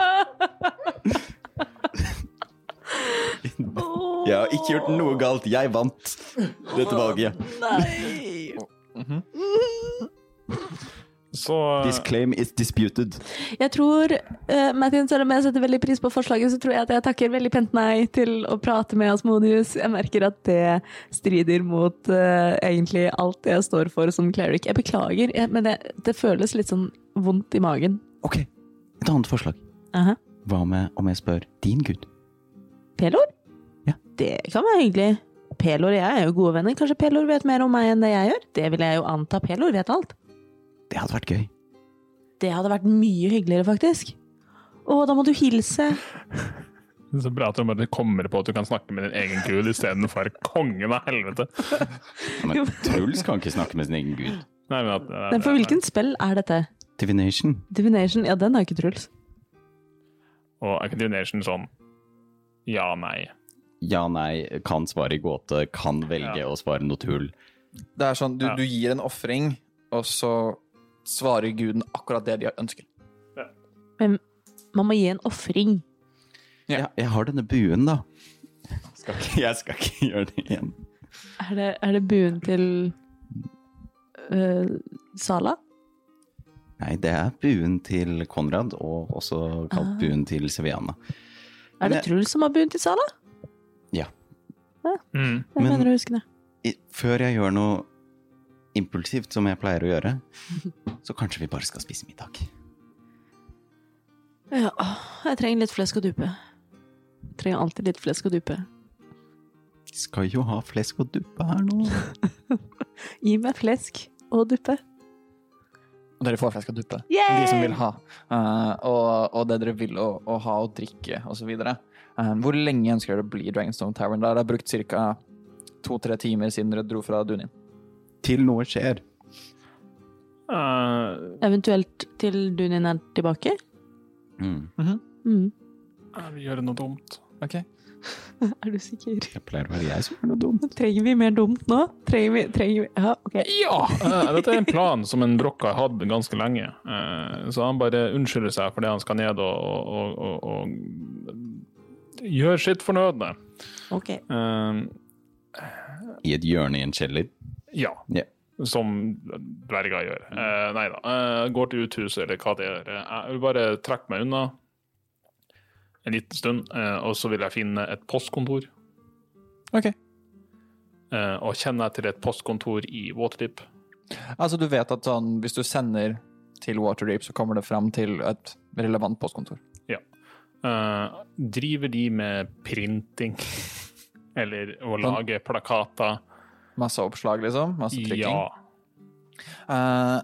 (laughs) Jeg har ikke gjort noe galt. Jeg vant dette valget. Nei! Så This claim is disputed. Jeg tror, uh, Martin, selv om jeg setter veldig pris på forslaget, så tror jeg at jeg takker veldig pent nei til å prate med Asmodius. Jeg merker at det strider mot uh, egentlig alt jeg står for som cleric. Jeg beklager, jeg, men det, det føles litt sånn vondt i magen. Ok, et annet forslag. Aha. Hva med om jeg spør din gud? Pelor? Det kan være hyggelig. Pelor og jeg er jo gode venner. Kanskje Pelor vet mer om meg enn det jeg gjør? Det vil jeg jo anta. Pelor vet alt. Det hadde vært gøy. Det hadde vært mye hyggeligere, faktisk. Å, da må du hilse. Det (laughs) er så bra at du bare kommer på at du kan snakke med din egen gud istedenfor kongen av helvete. Men Truls kan ikke snakke med sin egen gud. Nei, men at, Men for hvilken spill er dette? Divination. Divination? Ja, den har ikke Truls. Og er ikke Divination sånn ja, nei? Ja, nei, kan svare i gåte, kan velge Ja. å svare noe tull. Det er sånn, du, Ja. du gir en ofring, og så svarer guden akkurat det de ønsker. Men man må gi en ofring. Ja. Jeg, jeg har denne buen, da. Skal ikke, jeg skal ikke (laughs) gjøre det igjen. Er det, er det buen til øh, Sala? Nei, det er buen til Konrad, og også kalt Ah. buen til Seviana. Er det Truls som har buen til Sala? Ja. Mm. Jeg Men- mener å huske det. I, før jeg gjør noe impulsivt, som jeg pleier å gjøre, (laughs) så kanskje vi bare skal spise middag. Ja, jeg trenger litt flesk og dupe. Jeg trenger alltid litt flesk og dupe. Skal jo ha flesk og duppe her nå. (laughs) Gi meg flesk og duppe. Og dere får flesk og duppe, Yay! De som vil ha. Uh, og, og det dere vil å, å ha å drikke, osv. Uh, hvor lenge ønsker dere å bli Dragonstone Tavern? Har dere brukt ca. to-tre timer siden dere dro fra Dunin. Til noe skjer. Uh, Eventuelt til Dunin er tilbake? Mm. Mm. jeg vil gjøre noe dumt. Ok. (laughs) Er du sikker? Det pleier å være jeg som gjør noe dumt. Trenger vi mer dumt nå? Trenger vi, trenger vi Ja, Okay. Ja! Uh, dette er en plan som en brokk har hatt ganske lenge. Uh, så han bare unnskylder seg for det han skal ned og, og, og, og gjøre sitt fornødne. ok. Um, I et hjørne i en kjeller. ja. Yeah. Som dverger gjør. Uh, nei da. Uh, går til uthuset eller hva det gjør. Eh, jeg vil bare trekke meg unna en liten stund, uh, og så vil jeg finne et postkontor. Ok. Eh, og kjenner jeg til et postkontor i Waterdeep. Altså, du vet at sånn, hvis du sender til Waterdeep, så kommer det fram til et relevant postkontor. Eh, driver de med printing? (laughs) Eller å lage plakater? Masse oppslag, liksom. Masse trykking. Ja. Uh,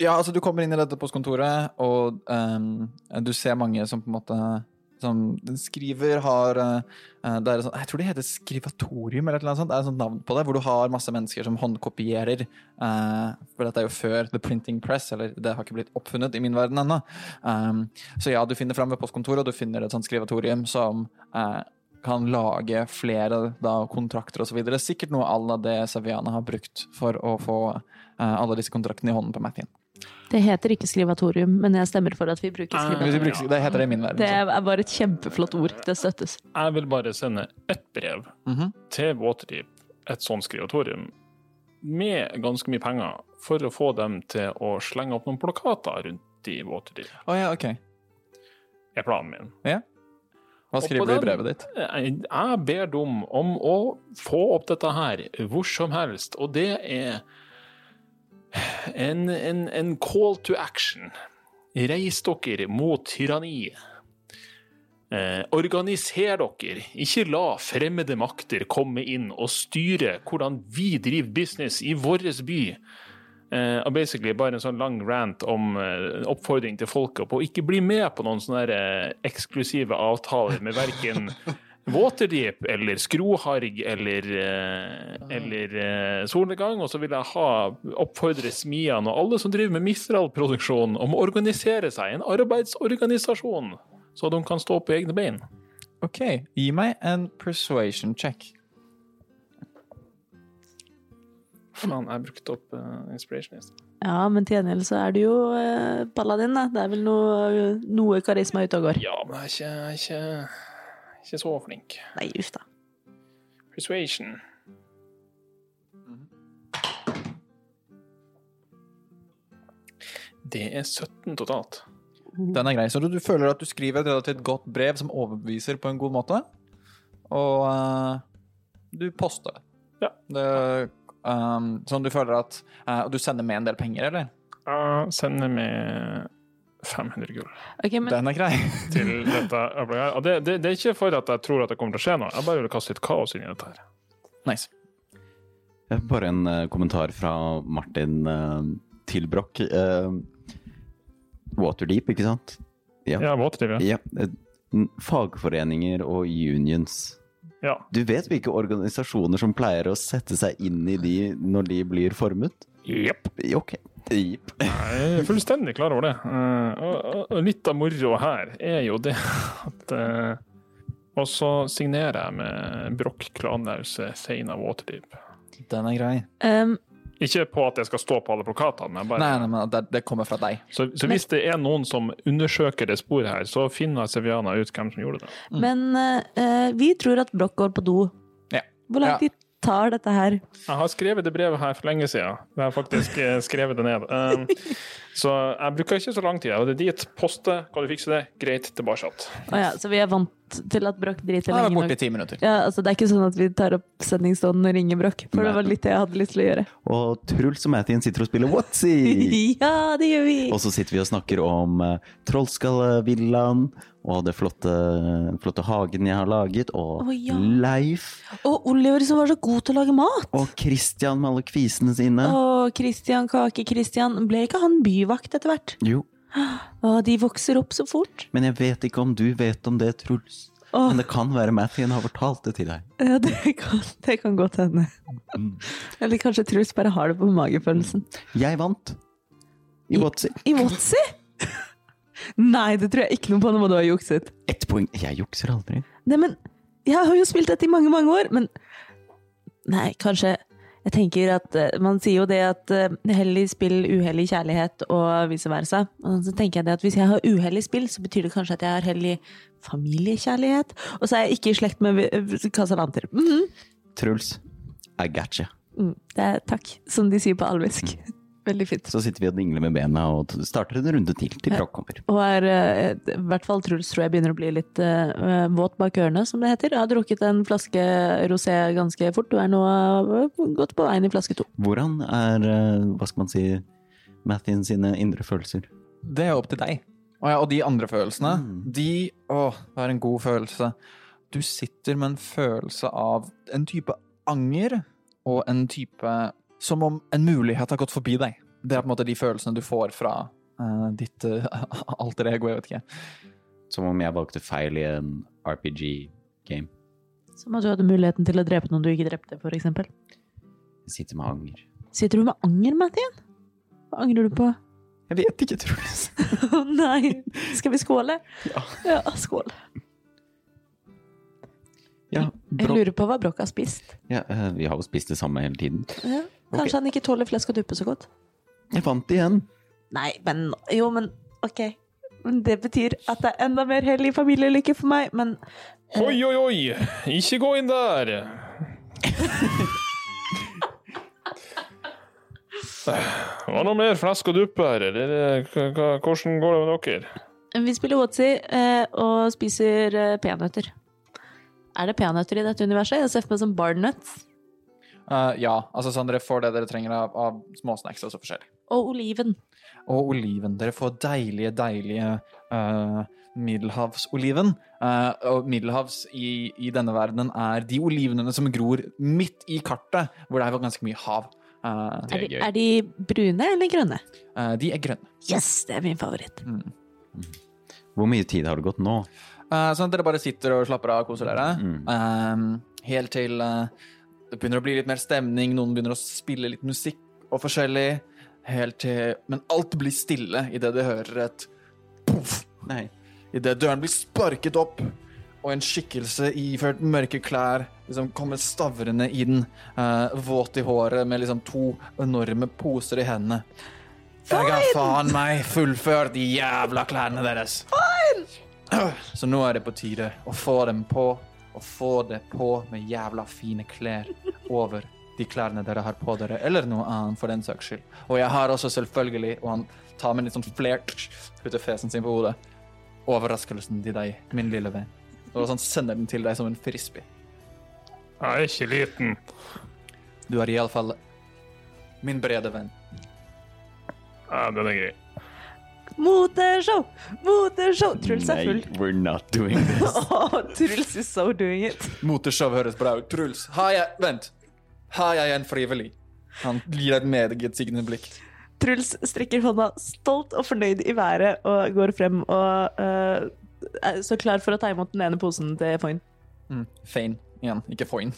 ja, altså, du kommer inn i dette postkontoret, og um, du ser mange som på en måte som skriver, har eh, det er sånn, Jeg tror det heter skrivatorium, eller noe sånt. Det er et sånt navn på det, hvor du har masse mennesker som håndkopierer. eh, for dette er jo før The Printing Press, eller det har ikke blitt oppfunnet i min verden ennå. Um, så ja, du finner fram ved postkontoret, og du finner et sånt skrivatorium som eh, kan lage flere da, kontrakter osv. Sikkert noe à la det Saviana har brukt for å få eh, alle disse kontraktene i hånden på Mathien. Det heter ikke skrivatorium, men jeg stemmer for at vi bruker Ah. Skrivatorium. det heter det i min verden. Det er bare et kjempeflott ord. Det støttes. Jeg vil bare sende ett brev Mhm. til Waterdeep, et sånt skrivatorium, med ganske mye penger, for å få dem til å slenge opp noen plakater rundt i Waterdeep. Oh, ja, ok. er planen min. Hva skriver du i brevet ditt? Jeg, jeg ber dem om å få opp dette her hvor som helst, og det er en, en, en call to action. Reis dere mot tyranniet. Eh, organiser dere. Ikke la fremmede makter komme inn og styre hvordan vi driver business i vår by. Eh, og basically bare en sånn lang rant om eh, oppfordring til folket på å ikke bli med på noen sånne eh, eksklusive avtaler med verken (laughs) Waterdeep eller Skroharg eller, eh, eller eh, solnedgang. Og så vil jeg ha oppfordre smiene og alle som driver med Mistral-produksjon om å organisere seg, en arbeidsorganisasjon, så de kan stå på egne bein. Ok, gi meg en persuasion check. Faen, jeg brukte opp uh, inspiration i sted. Ja, men til gjengjeld så er du jo uh, paladin, da. Det er vel noe, noe karisma ute og går. Ja, men jeg er ikke, jeg er ikke, så flink. Nei, uff da. Persuasion. Det er 17 totalt. Den er grei. Så du, du føler at du skriver et relativt godt brev som overbeviser på en god måte, og uh, du poster det. Ja. det um, sånn du føler at uh, du sender med en del penger, eller? Ja, sender med 500 gull Okay, men Den er grei. (laughs) til dette Og det, det, det er ikke for at jeg tror at det kommer til å skje noe, jeg bare vil kaste litt kaos inn i dette her. Nice. Eh, Bare en uh, kommentar fra Martin uh, Tilbrokk. Broch. Eh, Waterdeep, ikke sant? Ja. Ja, Waterdeep, ja. Ja, eh, fagforeninger og unions. ja. Du vet hvilke organisasjoner som pleier å sette seg inn i de når de blir formet? Jepp. Ok. Jepp. Jeg er fullstendig klar over det. Eh, og, litt av moroa her er jo det at eh, Og så signerer jeg med Broch Klanlause Seina Waterdeep. Den er grei. um, Ikke på at jeg skal stå på alle plakatene, men bare Nei, nei, men det, det kommer fra deg. Så, så hvis det er noen som undersøker det sporet her, så finner Seviana ut hvem som gjorde det. Men uh, vi tror at Broch går på do. Ja. Hvor lang Ja. Tar dette her? Jeg har skrevet det brevet her for lenge siden. Jeg har faktisk eh, skrevet det ned. Um, så jeg bruker ikke så lang tid. Og det er dit. Poste, kan du fikse det? Greit, tilbake. Å ja, så vi er vant til at Broch driter lenge borte nok. i ti minutter. Ja, altså, det er ikke sånn at vi tar opp sendingstånden og ringer Broch, for det var litt det jeg hadde lyst til å gjøre. Og Truls og Mathien sitter og spiller Whatsy! (laughs) ja, det gjør vi! Og så sitter vi og snakker om uh, Trollskallevillaen og det flotte, flotte hagen jeg har laget, og oh, ja. Leif Og Oliver som var så god til å lage mat! og Christian med alle kvisene sine. Å, Christian Kake-Christian. Ble ikke han byvakt etter hvert? Jo, Å, de vokser opp så fort. men jeg vet ikke om du vet om det, Truls. Åh. Men det kan være Mathien har fortalt det til deg. ja, det kan, det kan godt hende. Mm. Eller kanskje Truls bare har det på magefølelsen. Jeg vant i Watzy. I Watzy? Nei, det tror jeg ikke noe på. Nå må du ha jukset. Ett poeng. Jeg jukser aldri. Nei, men jeg har jo spilt dette i mange, mange år, men Nei, kanskje Jeg tenker at eh, Man sier jo det at uh, hellig spill, uhellig kjærlighet og vice versa. Og så tenker jeg det at hvis jeg har uhellig spill, så betyr det kanskje at jeg har hellig familiekjærlighet. Og så er jeg ikke i slekt med Casalanter. Mm -hmm. Truls, I gotcha. Mm, det er takk, som de sier på alvisk. Veldig fint. Så sitter vi og dingler med bena og starter en runde til til Broch kommer. Og er, eh, i hvert fall Truls tror jeg begynner å bli litt uh, våt bak ørene, som det heter. Jeg har drukket en flaske rosé ganske fort, og er nå eh, godt på veien i flaske to. Hvordan er, uh, hva skal man si, Mathien sine indre følelser? Det er opp til deg. Og, ja, og de andre følelsene, Mm. de Å, det er en god følelse. Du sitter med en følelse av en type anger og en type Som om en mulighet har gått forbi deg. Det er på en måte de følelsene du får fra uh, ditt uh, (laughs) alter ego, jeg vet ikke. Som om jeg valgte feil i en RPG-game. Som at du hadde muligheten til å drepe noen du ikke drepte, eksempel. Jeg sitter med anger. Sitter du med anger, Mathien? Hva angrer du på? Jeg vet ikke, Truls. (laughs) Å nei! Skal vi skåle? Ja. Ja, skål. Ja, Jeg lurer på hva Broch har spist. ja, eh, vi har jo spist det samme hele tiden. Ja, kanskje han ikke tåler flesk og duppe så godt? Jeg fant det igjen. Nei, men Jo, men ok. Men det betyr at det er enda mer hellig familielykke for meg, men Oi, oi, oi! Ikke gå inn der! Hva noe mer flesk og dupp her, eller hvordan går det med dere? vi spiller Wotzy eh, og spiser eh, peanøtter. Er det peanøtter i dette universet? Jeg ser for meg som barnuts. Uh, ja, altså sånn dere får det dere trenger av, av småsnacks og så forskjellig. Og oliven. Og oliven. Dere får deilige, deilige uh, middelhavsoliven. Uh, og middelhavs i, i denne verdenen er de olivenene som gror midt i kartet, hvor det er ganske mye hav. Uh, er Er de, er de brune eller grønne? eh, de er grønne. Yes, det er min favoritt. Hvor mye tid har det gått nå? Eh, sånn at dere bare sitter og slapper av og koser dere. Mm. Eh, helt til det begynner å bli litt mer stemning, noen begynner å spille litt musikk og forskjellig. Helt til Men alt blir stille idet du hører et poff. Nei. Idet døren blir sparket opp, og en skikkelse iført mørke klær liksom kommer stavrende inn, uh, våt i håret med liksom to enorme poser i hendene. Jeg har faen meg fullført de jævla klærne deres. (clears throat) Så nå er det på tide å få dem på, og få det på med jævla fine klær over de klærne dere har på dere, eller noe annet for den saks skyld. Og jeg har også selvfølgelig, og han tar med litt sånn flert, putter fesen sin på hodet, overraskelsen til deg, min lille venn. Og sånn sender den til deg som en frisbee. Jeg er ikke liten. Du er iallfall min brede venn. Ja, den er grei. Moteshow! Moteshow! Truls er full. we're not doing this. (laughs) oh, Truls is so doing it. Moteshow høres bra ut. Truls, har jeg Vent. Har jeg en frivillig? Han gir deg et megetsigende blikk. Truls strekker hånda stolt og fornøyd i været og går frem og uh, er så klar for å ta imot den ene posen til Foyn. Mm. fein Igjen, ikke Foyn.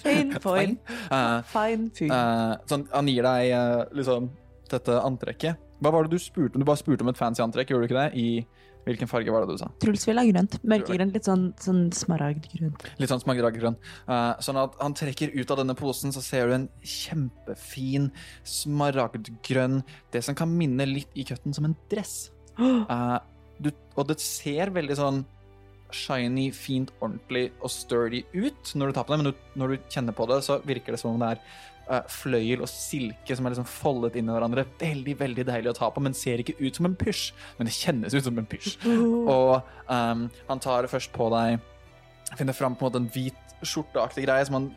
Fein, (laughs) Foyn. Eh, Fine fyr. Uh, sånn, han gir deg eh, liksom dette antrekket. Hva var det du spurte om? Du bare spurte om et fancy antrekk, gjorde du ikke det? I hvilken farge var det du sa? Truls vil ha grønt. Mørkegrønt. Litt sånn, sånn smaragdgrønt. Litt sånn smaragdgrønn. Uh, sånn at han trekker ut av denne posen, så ser du en kjempefin smaragdgrønn Det som kan minne litt i køtten som en dress. Uh, du, og det ser veldig sånn shiny, fint, ordentlig og sturdy ut når du tar på det, men du, når du kjenner på det, så virker det som om det er eh, fløyel og silke som er liksom foldet inn i hverandre. Veldig, veldig deilig å ta på, men ser ikke ut som en pysj. Men det kjennes ut som en pysj. (laughs) Og um, han tar først på deg Finner fram på en måte en hvit skjorteaktig greie som han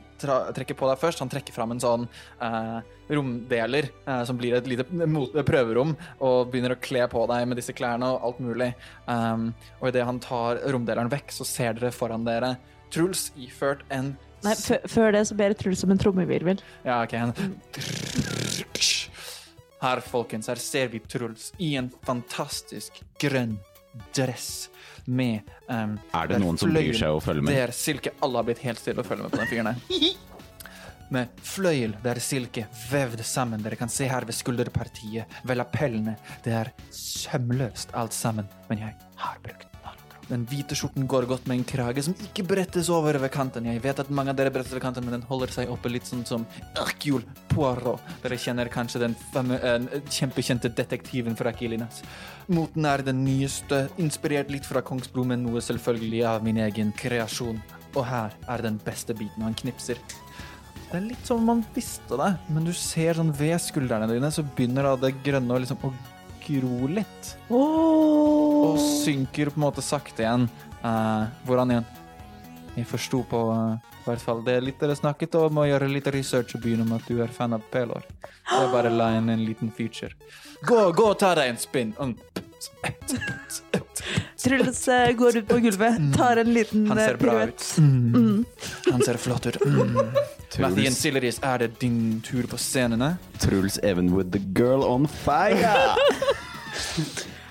trekker på deg først. Han trekker fram en sånn eh, romdeler eh, som blir et lite prøverom, og begynner å kle på deg med disse klærne og alt mulig. Um, og idet han tar romdeleren vekk, så ser dere foran dere Truls iført en Nei, før det så ber jeg Truls om en trommevirvel. ja, ok. Her, folkens, her ser vi Truls i en fantastisk grønn dress med um, Er det noen som bryr seg å følge Det med? er silke. Alle har blitt helt stille og følger med på den fyren her. (laughs) Med fløyel, det er silke vevd sammen. Dere kan se her ved skulderpartiet, ved lapellene. Det er sømløst alt sammen, men jeg har brukt. Den hvite skjorten går godt med en krage som ikke brettes over ved kanten. Jeg vet at mange av dere bretter ved kanten, men den holder seg oppe litt sånn som Hercule Poirot. Dere kjenner kanskje den femme, uh, kjempekjente detektiven fra Kilinas. Moten er den nyeste, inspirert litt fra Kongsbro, men noe selvfølgelig av min egen kreasjon. Og her er den beste biten. Han knipser. Det er litt som om man visste det, men du ser sånn ved skuldrene dine, så begynner da det grønne å liksom å gro litt. Og synker på en måte sakte igjen. Uh, hvordan igjen? Jeg forsto på uh, hvert fall det litt dere snakket om, å gjøre litt research og begynne med at du er fan av Pelor. Det er bare la inn en liten feature. Gå, gå og ta deg en spinn. Mm. Truls eh, går ut på gulvet, tar en liten Han eh, ser bra piruett. ut. Mm. Han ser flott ut. Mm. (laughs) Mathien Silleris, er det din tur på scenene? Truls Evenwood, the girl on fire!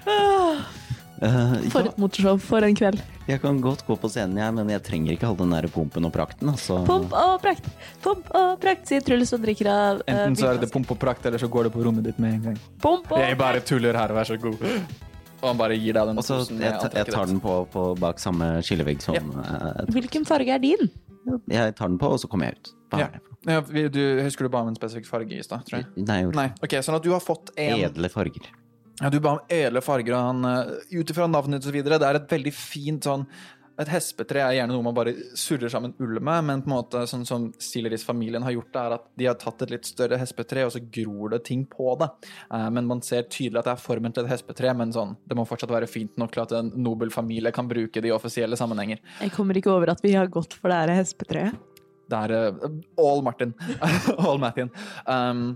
(laughs) (laughs) Eh, For ja, et motorshow, for en kveld. jeg kan godt gå på scenen, jeg, men jeg trenger ikke all den der pumpen og prakten. Altså. Pomp og prakt, pomp og prakt, sier Truls og drikker av uh, Enten så er det pomp og prakt, eller så går det på rommet ditt med en gang. Pomp og Jeg bare tuller her, vær så god. Og han bare gir deg den Også, posen med jeg, jeg tar den på, på bak samme skillevegg som eh, Hvilken farge er din? Jeg tar den på, og så kommer jeg ut. Hva Ja. er det? Ja, du, husker du bare om en spesifikk farge i stad. Nei, jeg Nei, Okay, sånn at du har fått en edle farger. Ja, du ba om edle farger, og han uh, ut ifra navnet videre, det er et veldig fint sånn et hespetre er gjerne noe man bare surrer sammen ull med, men på en måte sånn som Sileris-familien har gjort, det er at de har tatt et litt større hespetre, og så gror det ting på det. Eh, men man ser tydelig at det er formen til et hespetre, men sånn, det må fortsatt være fint nok til at en nobel familie kan bruke det i offisielle sammenhenger. Jeg kommer ikke over at vi har gått for det her hespetreet. Det er eh, All Martin. (laughs) All Mathien. Um,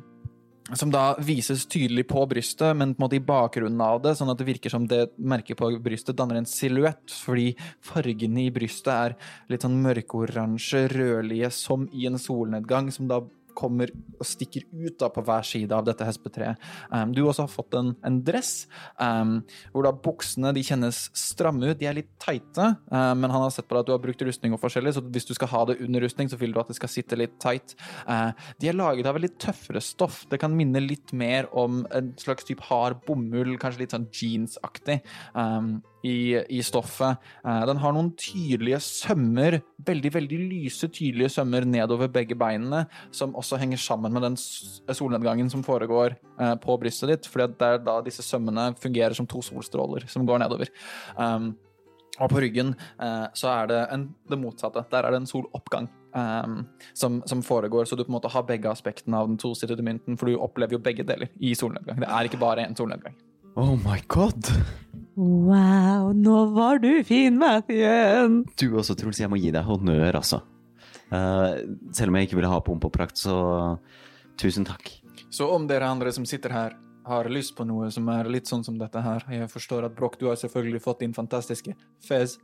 som da vises tydelig på brystet, men på en måte i bakgrunnen av det, sånn at det virker som det merket på brystet danner en silhuett, fordi fargene i brystet er litt sånn mørkeoransje, rødlige, som i en solnedgang, som da kommer og stikker ut da på hver side av dette hespetreet. Um, du også har fått en, en dress, um, hvor da buksene de kjennes stramme ut. De er litt teite, um, men han har sett på deg at du har brukt rustning og forskjellig, så hvis du skal ha det under rustning, så vil du at det skal sitte litt tight. Uh, de er laget av litt tøffere stoff. Det kan minne litt mer om en slags type hard bomull, kanskje litt sånn jeansaktig. Um, i, i stoffet. Eh, den har noen tydelige sømmer, veldig veldig lyse, tydelige sømmer nedover begge beinene, som også henger sammen med den solnedgangen som foregår eh, på brystet ditt, for det er da disse sømmene fungerer som to solstråler som går nedover. Um, og på ryggen eh, så er det en, det motsatte. Der er det en soloppgang. eh, som, som foregår, så du på en måte har begge aspektene av den tosidede mynten, for du opplever jo begge deler i solnedgang. Det er ikke bare én solnedgang. Oh my god! Wow, nå var du fin, Mathien! Du også, Truls. Jeg må gi deg honnør, altså. Uh, selv om jeg ikke ville ha pomp og prakt, så tusen takk. Så om dere andre som sitter her, har lyst på noe som er litt sånn som dette her Jeg forstår at Broch, du har selvfølgelig fått din fantastiske fez.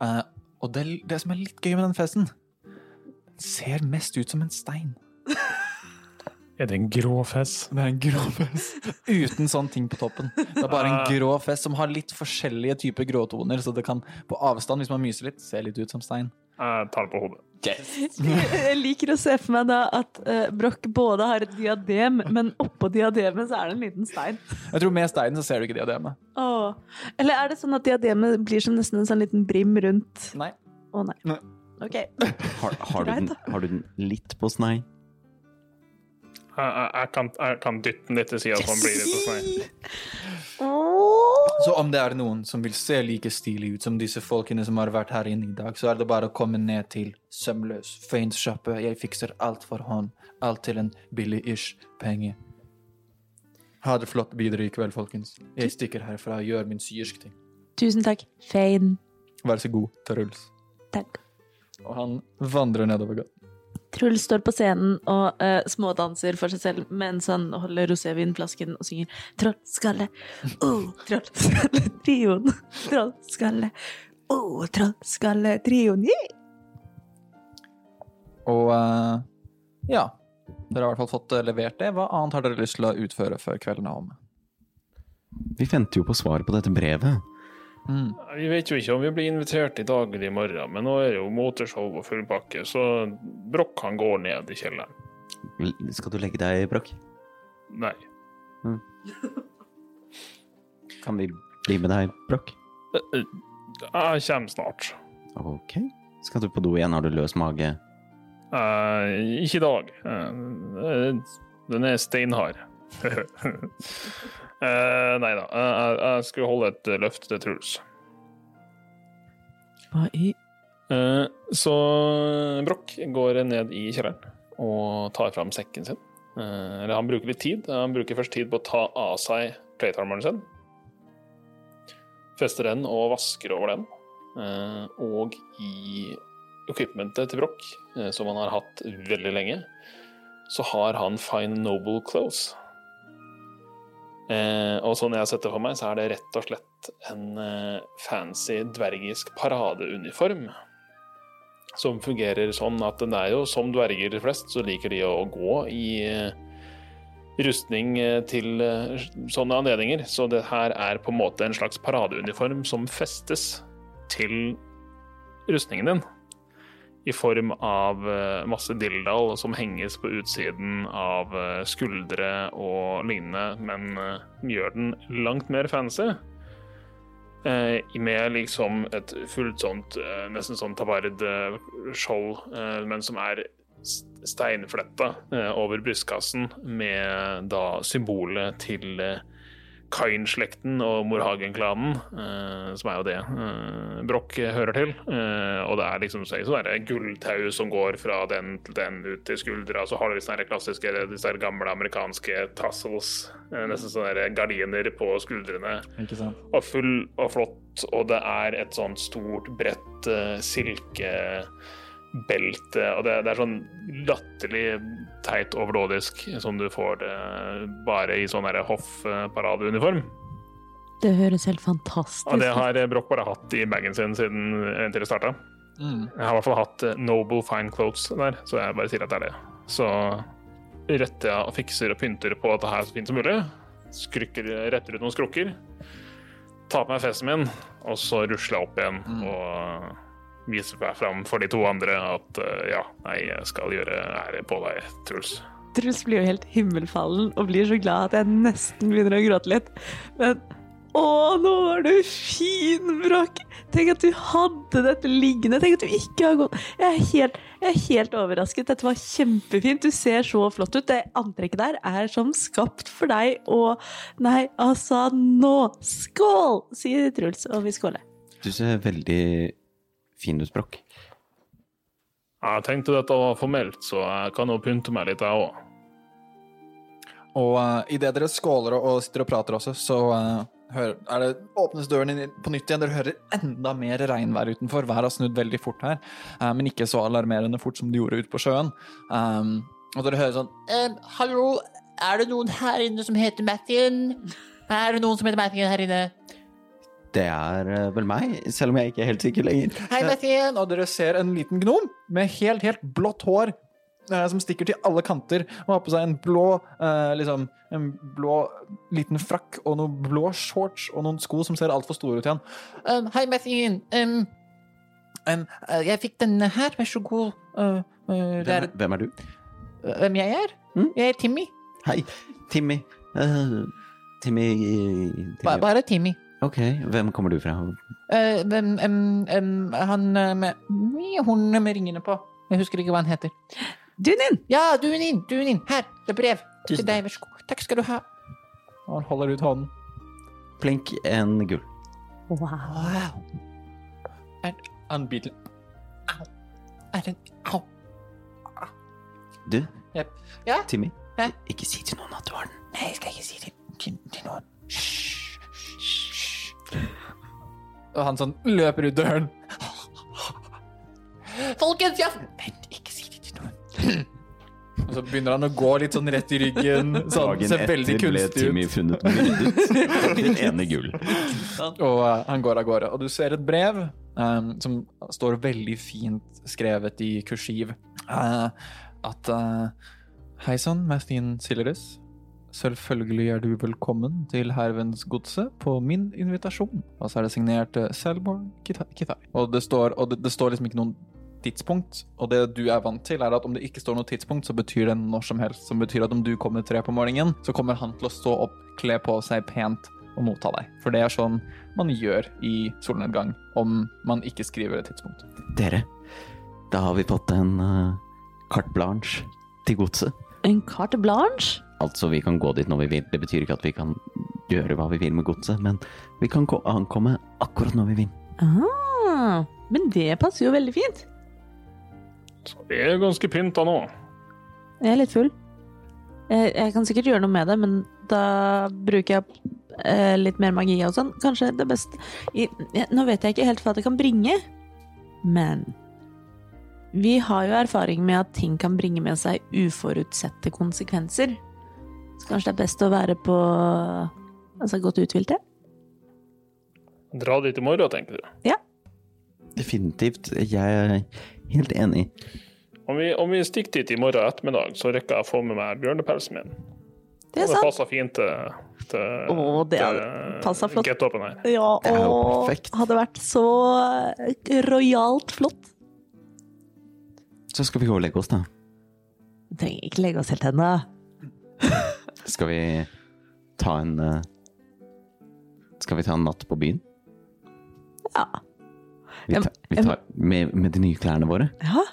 Uh, og det, det som er litt gøy med den fezen Den ser mest ut som en stein. Er det en grå fess? Det er en grå fess. Uten sånn ting på toppen. Det er bare en grå fess som har litt forskjellige typer gråtoner, så det kan på avstand, hvis man myser litt, se litt ut som stein. Jeg tar det på hodet. (laughs) Jeg liker å se for meg da at uh, Broch både har et diadem, men oppå diademet så er det en liten stein. Jeg tror med steinen så ser du ikke diademet. Åh. Eller er det sånn at diademet blir som nesten en sånn liten brim rundt? Nei. Å nei. Nei. Ok. Har, har, du, den, har du den litt på snei? Jeg, kan, jeg kan dytte den litt til sida, så han blir litt hos meg. Så om det er noen som vil se like stilig ut som disse folkene som har vært her inne i dag, så er det bare å komme ned til Sømløs feinsjappe. Jeg fikser alt for hånd. Alt til en billig-ish penge. Ha det flott videre i kveld, folkens. Jeg stikker herfra og gjør min syerske ting. Tusen takk. Fein. Vær så god, Truls. Takk. Og han vandrer nedover gaten. Truls står på scenen og uh, smådanser for seg selv mens han holder rosévinflasken og synger Trollskalle, oh, trollskalletrioen'. trollskalle, oh, trollskalletrioen'. yeah! Og uh, ja, dere har i hvert fall fått eh, levert det. Hva annet har dere lyst til å utføre før kvelden er omme? Vi venter jo på svaret på dette brevet. Mm. Vi vet jo ikke om vi blir invitert i dag eller i morgen, men nå er det jo moteshow og full pakke, så Broch han går ned i kjelleren. Skal du legge deg, Brokk? Nei. Kan vi bli med deg, Brokk? Eh, eh, Jeg kommer snart. Ok. Skal du på do igjen? Har du løs mage? Eh, ikke i dag. Eh, den er steinhard. (laughs) uh, nei da. Eh, jeg, jeg skulle holde et løft til Truls. Hva i uh, så Broch går ned i kjelleren og tar fram sekken sin. Uh, eller han bruker litt tid. Han bruker først tid på å ta av seg platearmoren sin. Fester den og vasker over den. Og i equipmentet til Broch, som han har hatt veldig lenge, så har han Fine Noble Clothes. Eh, og sånn jeg har sett det for meg, så er det rett og slett en eh, fancy dvergisk paradeuniform. Som fungerer sånn at den er jo som dverger flest, så liker de å gå i eh, rustning eh, til sånne anledninger. Så det her er på en måte en slags paradeuniform som festes til rustningen din. I form av eh, masse dildal som henges på utsiden av eh, skuldre og lignende, men eh, gjør den langt mer fancy. Med liksom et fullt sånt, nesten sånn tabard-skjold, men som er steinfletta over brystkassen, med da symbolet til Kain-slekten og Morhagen-klanen, eh, som er jo det eh, Broch hører til. Eh, og det er liksom så- sånn der gulltau som går fra den til den ut til skuldra. Så har du disse klassiske, disse gamle amerikanske tassels, nesten sånne gardiner på skuldrene og full og flott, og det er et sånt stort, bredt uh, silkebelte. Og det, det er sånn latterlig teit overdådisk som du får det bare i sånn hoffparadeuniform. Det høres helt fantastisk ut. Og det har Broch bare hatt i bagen sin siden eventyret starta. Mm. Jeg har i hvert fall hatt Noble Fine Clothes der, så jeg bare sier at det er det. Så retter jeg og fikser og pynter på dette her så fint som mulig. Skrykker, retter ut noen skrukker. Tar på meg festen min, og så rusler jeg opp igjen og viser meg fram for de to andre at eh, ja, nei, jeg skal gjøre ære på deg, Truls. Truls blir jo helt himmelfallen og blir så glad at jeg nesten begynner å gråte litt. Men å, nå var du fin, Bråk! Tenk at du hadde dette liggende. Tenk at du ikke har gått Jeg er helt, jeg er helt overrasket. Dette var kjempefint. Du ser så flott ut. Det antrekket der er som skapt for deg. Og nei, altså, nå Skål! sier Truls, og vi skåler. Du ser veldig fin ut, Jeg tenkte dette var formelt, så jeg kan jo pynte meg litt, jeg òg. Og uh, idet dere skåler og, og sitter og prater også, så uh, hører, er det, åpnes døren inn på nytt igjen. Dere hører enda mer regnvær utenfor. Været har snudd veldig fort her, uh, men ikke så alarmerende fort som det gjorde ute på sjøen. Um, og dere hører sånn ehm, hallo, er det noen her inne som heter Mathien? (laughs) Er det noen som heter Mathien her inne? Det er eh, vel meg, selv om jeg ikke er helt sikker lenger. Hei, Mathien! Og dere ser en liten gnom med helt, helt blått hår. eh, Som stikker til alle kanter og har på seg en blå eh, liksom, en blå liten frakk og noen blå shorts og noen sko som ser altfor store ut igjen. Um, hei, Mathien. Um, um, eh, jeg fikk denne her, vær så god. Uh, det er Hvem, hvem er du? hvem jeg er? Mm? Jeg er Timmy. Hei, Timmy. Timmy, Timmy. Bare, bare Timmy. Ok, hvem kommer du fra? Uh, um, um, han eh, med mye Hun med ringene på. Jeg husker ikke hva han heter. Dunin! Ja, Dunin! Dunin! Her, det er brev Tusen til deg. Vær så god. Takk skal du ha. Og han holder ut hånden. Plink, en gull. Wow. Unbeatable. Au. Er det Au. Du, Yep. Ja? Timmy, Hæ? ikke si til noen at du har den. Nei, jeg skal ikke si det til, til noen. Og han sånn løper ut døren. Folkens, ja! Vent, ikke si det til noen. Og så begynner han å gå litt sånn rett i ryggen. Sånn, Dagen ser veldig etter ble kunstig Timmy ut. funnet myrdet for ene gull. Og eh, han går av gårde. Og du ser et brev eh, som står veldig fint skrevet i kursiv. eh, at uh, Hei sann, Mathien Sileris. Selvfølgelig er du velkommen til hervens godse på min invitasjon. Og så er det signert uh, Selborn Kitai. Og, det står, og det, det står liksom ikke noen tidspunkt. Og det du er vant til, er at om det ikke står noe tidspunkt, så betyr det når som helst. Som betyr at om du kommer tre på morgenen, så kommer han til å stå opp, kle på seg pent og motta deg. For det er sånn man gjør i solnedgang om man ikke skriver et tidspunkt. Dere, da har vi fått en uh, carte blanche til godset. En carte blanche? Altså, vi kan gå dit når vi vil. Det betyr ikke at vi kan gjøre hva vi vil med godset, men vi kan ankomme akkurat når vi vil. Ah, men det passer jo veldig fint. Så vi er ganske pynta nå. Jeg er litt full. Jeg, jeg kan sikkert gjøre noe med det, men da bruker jeg eh, litt mer magi og sånn. Kanskje det beste I, jeg, Nå vet jeg ikke helt hva det kan bringe, men vi har jo erfaring med at ting kan bringe med seg uforutsette konsekvenser. Så kanskje det er best å være på altså godt uthvilte? Dra dit i morgen, tenker du. Ja. Definitivt. Jeg er helt enig. Om vi, om vi stikker dit i morgen ettermiddag, så rekker jeg å få med meg bjørnepelsen min. Det er sant. det passer fint til, til, Å, det til flott. get-upen her. Ja, Det er jo og perfekt. hadde vært så rojalt flott. Så skal vi gå og legge oss, da. Vi trenger ikke legge oss helt ennå. (laughs) Skal vi ta en eh, Skal vi ta en natt på byen? Ja. Vi tar, vi tar med, med de nye klærne våre? Ja.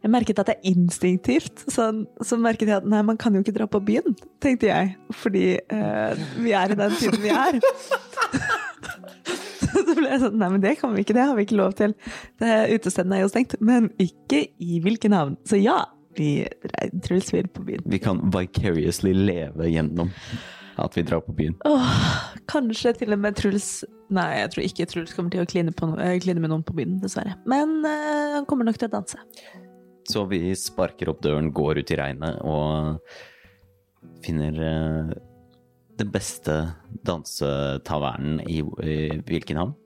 Jeg merket at det er instinktivt. Så, så merket jeg at nei, man kan jo ikke dra på byen, tenkte jeg. Fordi eh, vi er i den tiden vi er. (laughs) så ble jeg sånn nei, men det kan vi ikke, det har vi ikke lov til. Det, utestedene er jo stengt. Men ikke i hvilke navn. Så ja, vi Truls vil på byen. Vi kan vicariously leve gjennom at vi drar på byen. Åh, kanskje til og med Truls Nei, jeg tror ikke Truls kommer til å kline, på no eh, kline med noen på byen, dessverre. Men øh, han kommer nok til å danse. Så vi sparker opp døren, går ut i regnet og finner øh, den beste dansetavernen i, i hvilken havn?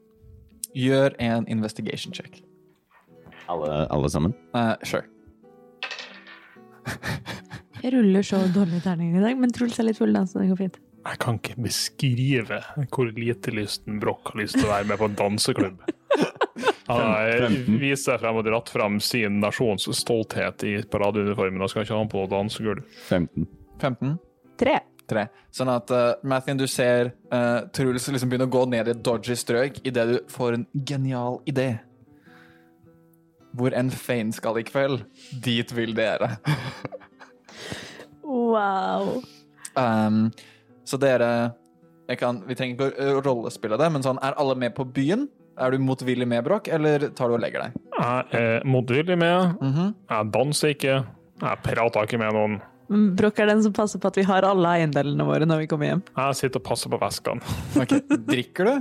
Gjør en investigation check. Alle, alle sammen? Uh, sure. Jeg ruller så dårlige terninger i dag, men Truls er litt full, da, så det går fint. Jeg kan ikke beskrive hvor lite lysten Broch har lyst til å være med på en danseklubb. (laughs) Han viser frem og dratt frem sin nasjons stolthet i paradeuniformen. og skal ikke ha på dansegulv. 15. 15. Tre. Tre. Sånn at uh, Mathien, du ser uh, Truls liksom begynne å gå ned i et dodgy strøk idet du får en genial idé. Hvor en Fane skal i kveld, dit vil dere. Wow. Um, så dere jeg kan, Vi trenger ikke å rollespille det, men sånn, er alle med på byen? Er du motvillig med, Brokk, eller tar du og legger deg? Jeg er motvillig med. Mhm. Jeg danser ikke. Jeg prater ikke med noen. Brokk er den som passer på at vi har alle eiendelene våre når vi kommer hjem. Jeg sitter og passer på veskene. okay. Drikker du?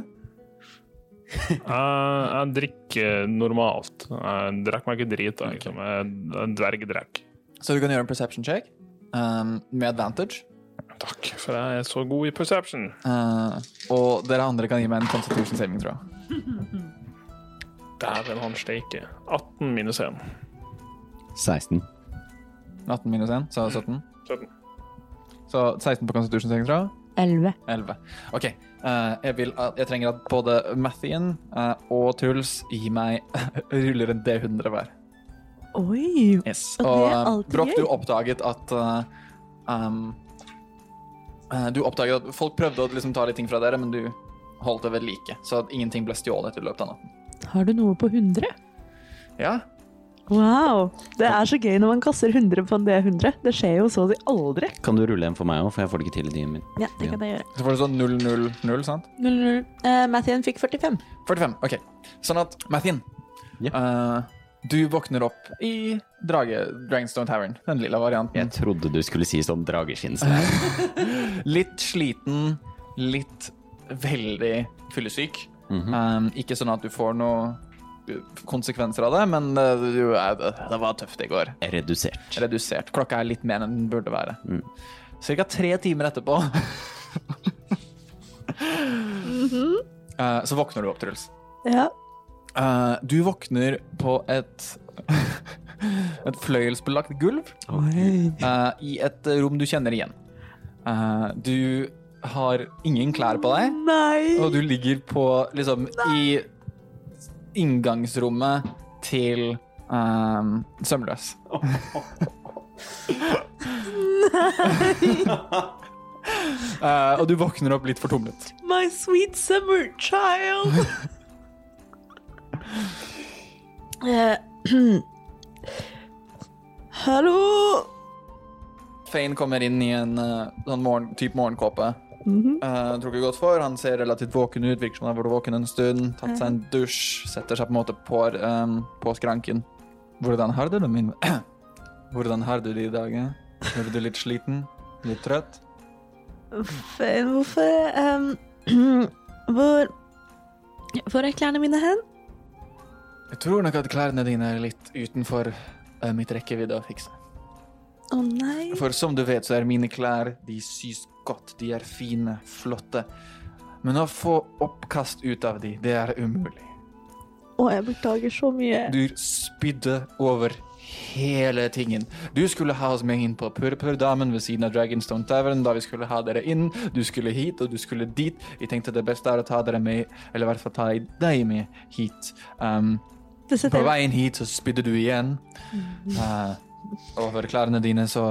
Jeg, jeg drikker normalt. Jeg drikker meg ikke drit. Liksom. Jeg er en dvergdrikk. Så du kan gjøre en perception check um, med advantage. Takk, for jeg er så god i perception. Uh, og dere andre kan gi meg en constitution saving, tror jeg. Dæven, han steike. 18 minus 1. 16. 18 minus 1, så 17. 17. Så 16 på constitution saving, tror jeg. Elleve. 11. OK. Eh, jeg, vil, at- jeg trenger at både Mathien eh, og Truls gir meg (laughs) ruller en D100 hver. Oi! Yes. Og det er eh, alltid Broch, du oppdaget at eh, um, eh, Du oppdaget at folk prøvde å liksom ta litt ting fra dere, men du holdt det ved like. Så at ingenting ble stjålet i løpet av natten. Har du noe på 100? Ja. Wow. Det er så gøy når man kaster 100 på en D100. Det skjer jo så å si aldri. Kan du rulle en for meg òg, for jeg får det ikke til i din min. Ja, det kan jeg gjøre. Så får du sånn 0-0-0, sant? 0-0. Uh, Mathien fikk 45. 45. Ok. Sånn at Mathien, Ja. uh, du våkner opp i Drage, Dragonstone Tavern, den lilla varianten. Jeg trodde du skulle si sånn drageskinns. (laughs) Litt sliten, litt veldig fyllesyk. Mhm. Um, ikke sånn at du får noe konsekvenser av det, men du, er- det var tøft i går. Redusert. Redusert. Klokka er litt mer enn den burde være. Mm. Cirka tre timer etterpå uh, så våkner du opp, Truls. Ja. Du våkner på et (laughs) et fløyelsbelagt gulv uh, i et rom du kjenner igjen. Du har ingen klær på deg, Nei. og du ligger på liksom i inngangsrommet til um, Sømløs. Uh, (laughs) og du våkner opp litt fortumlet. My sweet summer child. (laughs) Eh, (clears throat) Hallo. Fane kommer inn i en uh, sånn morgen, type morgenkåpe. Mhm. Uh, trukket godt for. Han ser relativt våken ut, virker som han har vært våken en stund. Tatt seg en dusj, setter seg på en måte på, um, på skranken. Hvordan har du det, min (clears throat) Hvordan har du det i dag? eh? Er du litt sliten? Litt trøtt? Hvorfor um, (clears throat) Hvor Hvor er klærne mine hen? Jeg tror nok at klærne dine er litt utenfor uh, mitt rekkevidde å fikse. Å nei. For som du vet, så er mine klær De sys godt, de er fine, flotte. Men å få oppkast ut av de, det er umulig. Å, jeg beklager så mye. Du spydde over hele tingen. Du skulle ha oss med inn på Purpurdamen ved siden av Dragonstone Tavern da vi skulle ha dere inn. Du skulle hit, og du skulle dit. Vi tenkte det beste er å ta dere med, eller i hvert fall ta deg med hit. Um, på veien hit så spydde du igjen. Uh, over klærne dine, så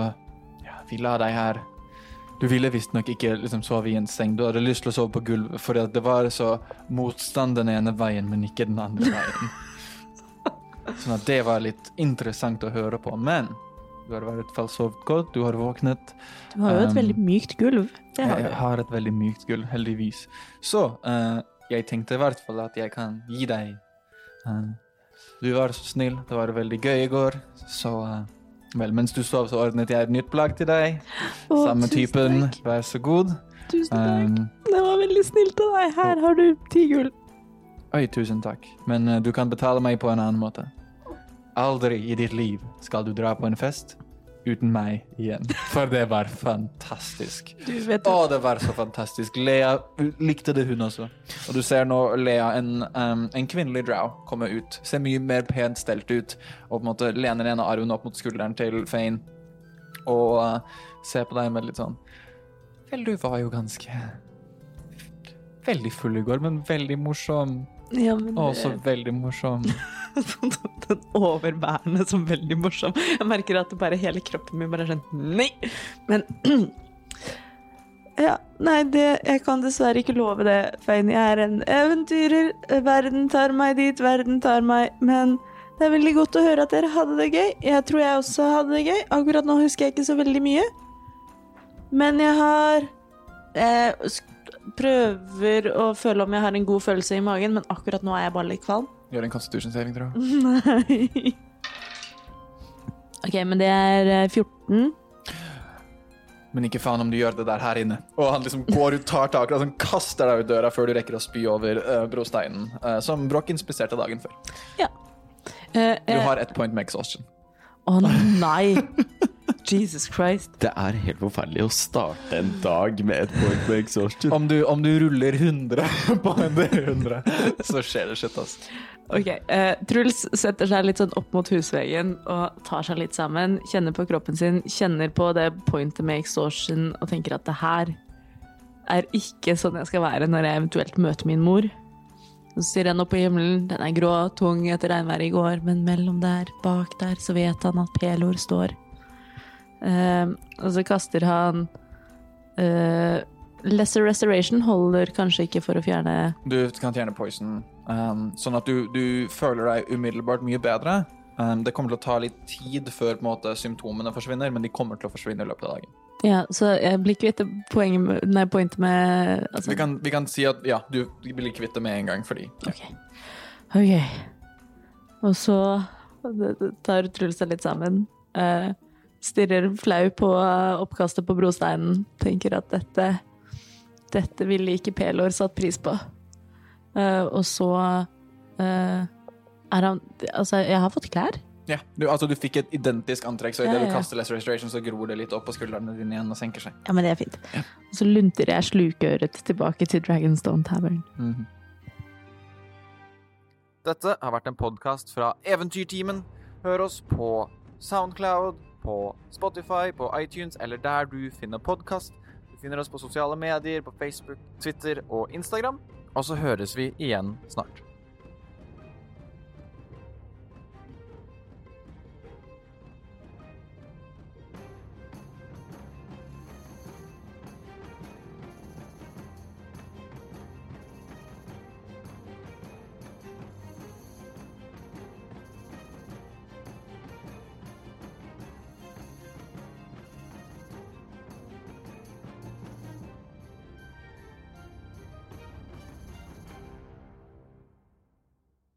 ja, vi la deg her. Du ville visstnok ikke liksom, sove i en seng. Du hadde lyst til å sove på gulvet, for det var så motstand den ene veien, men ikke den andre veien. (laughs) Sånn at det var litt interessant å høre på. Men du har i hvert fall sovet godt, du har våknet. Du har jo et Um, veldig mykt gulv. Det har Jeg du. har et veldig mykt gulv, heldigvis. Så uh, jeg tenkte i hvert fall at jeg kan gi deg uh, Du var så snill, det var veldig gøy i går, så eh, Vel, mens du sov, så ordnet jeg et nytt plagg til deg. Å, Samme tusen typen, takk. vær så god. Tusen takk. Um, Det var veldig snilt av deg. Her har du ti gull. oi, tusen takk. Men eh, du kan betale meg på en annen måte. Aldri i ditt liv skal du dra på en fest uten meg igjen. For det var fantastisk. Du vet Å, det var så fantastisk. Lea likte det, hun også. Og du ser nå Lea, en, um, en kvinnelig drow, komme ut. Ser mye mer pent stelt ut, og på en måte lener den ene armen opp mot skulderen til Fane. Og uh, ser på deg med litt sånn Vel, du var jo ganske Veldig full i går, men veldig morsom. Ja, men Og også veldig morsom. (laughs) den overbærende som veldig morsom. Jeg merker at bare hele kroppen min bare er sånn Nei! Men (clears throat) Ja, nei, det, jeg kan dessverre ikke love det, Fein. Jeg er en eventyrer. Verden tar meg dit, verden tar meg Men det er veldig godt å høre at dere hadde det gøy. Jeg tror jeg også hadde det gøy. Akkurat nå husker jeg ikke så veldig mye. Men jeg har Jeg prøver å føle om jeg har en god følelse i magen, men akkurat nå er jeg bare litt kvalm. Gjør en constitution saving, tror jeg. Nei. (laughs) OK, men det er eh, 14. Men ikke faen om du gjør det der her inne. Og han liksom går ut, tar tak, og sånn kaster deg ut døra før du rekker å spy over uh, brosteinen, eh, som Broch inspiserte dagen før. Eh, Du eh, har ett point med exhaustion. Å nei! (laughs) Jesus Christ. Det er helt forferdelig å starte en dag med et point med exhaustion. Om du, om du ruller 100 (laughs) på en D100, så skjer det shit, ass. Ok, Uh, Truls setter seg litt sånn opp mot husveggen og tar seg litt sammen. Kjenner på kroppen sin, kjenner på det pointet med exhaustion og tenker at det her er ikke sånn jeg skal være når jeg eventuelt møter min mor. Så stirrer han opp på himmelen. Den er grå, tung etter regnværet i går, men mellom der, bak der, så vet han at Pelor står. Uh, og så kaster han uh, Lesser Restoration holder kanskje ikke for å fjerne Du kan fjerne poison, um, sånn at du, du føler deg umiddelbart mye bedre. Um, det kommer til å ta litt tid før på måte, symptomene forsvinner, men de kommer til å forsvinne i løpet av dagen. Ja, så jeg blir kvitt poenget med, nei, pointet med altså, Vi kan, vi kan si at ja, du blir kvitt det med en gang, fordi Ok. Ok. Og så tar Truls seg litt sammen. Uh, stirrer flau på oppkastet på brosteinen. Tenker at dette Dette ville ikke Pelor satt pris på. Eh, og så uh, er han Altså, jeg har fått klær. Ja, du, altså du fikk et identisk antrekk, så Ja, idet ja, du kaster Lesser Restoration, så gror det litt opp på skuldrene dine igjen og senker seg. Ja, men det er fint. Og så lunter jeg slukøret tilbake til Dragonstone Tavern. Dette har vært en podkast fra Eventyrtimen. Hør oss på Soundcloud, på Spotify, på iTunes eller der du finner podkast. Du finner oss på sosiale medier, på Facebook, Twitter og Instagram. Og så høres vi igjen snart.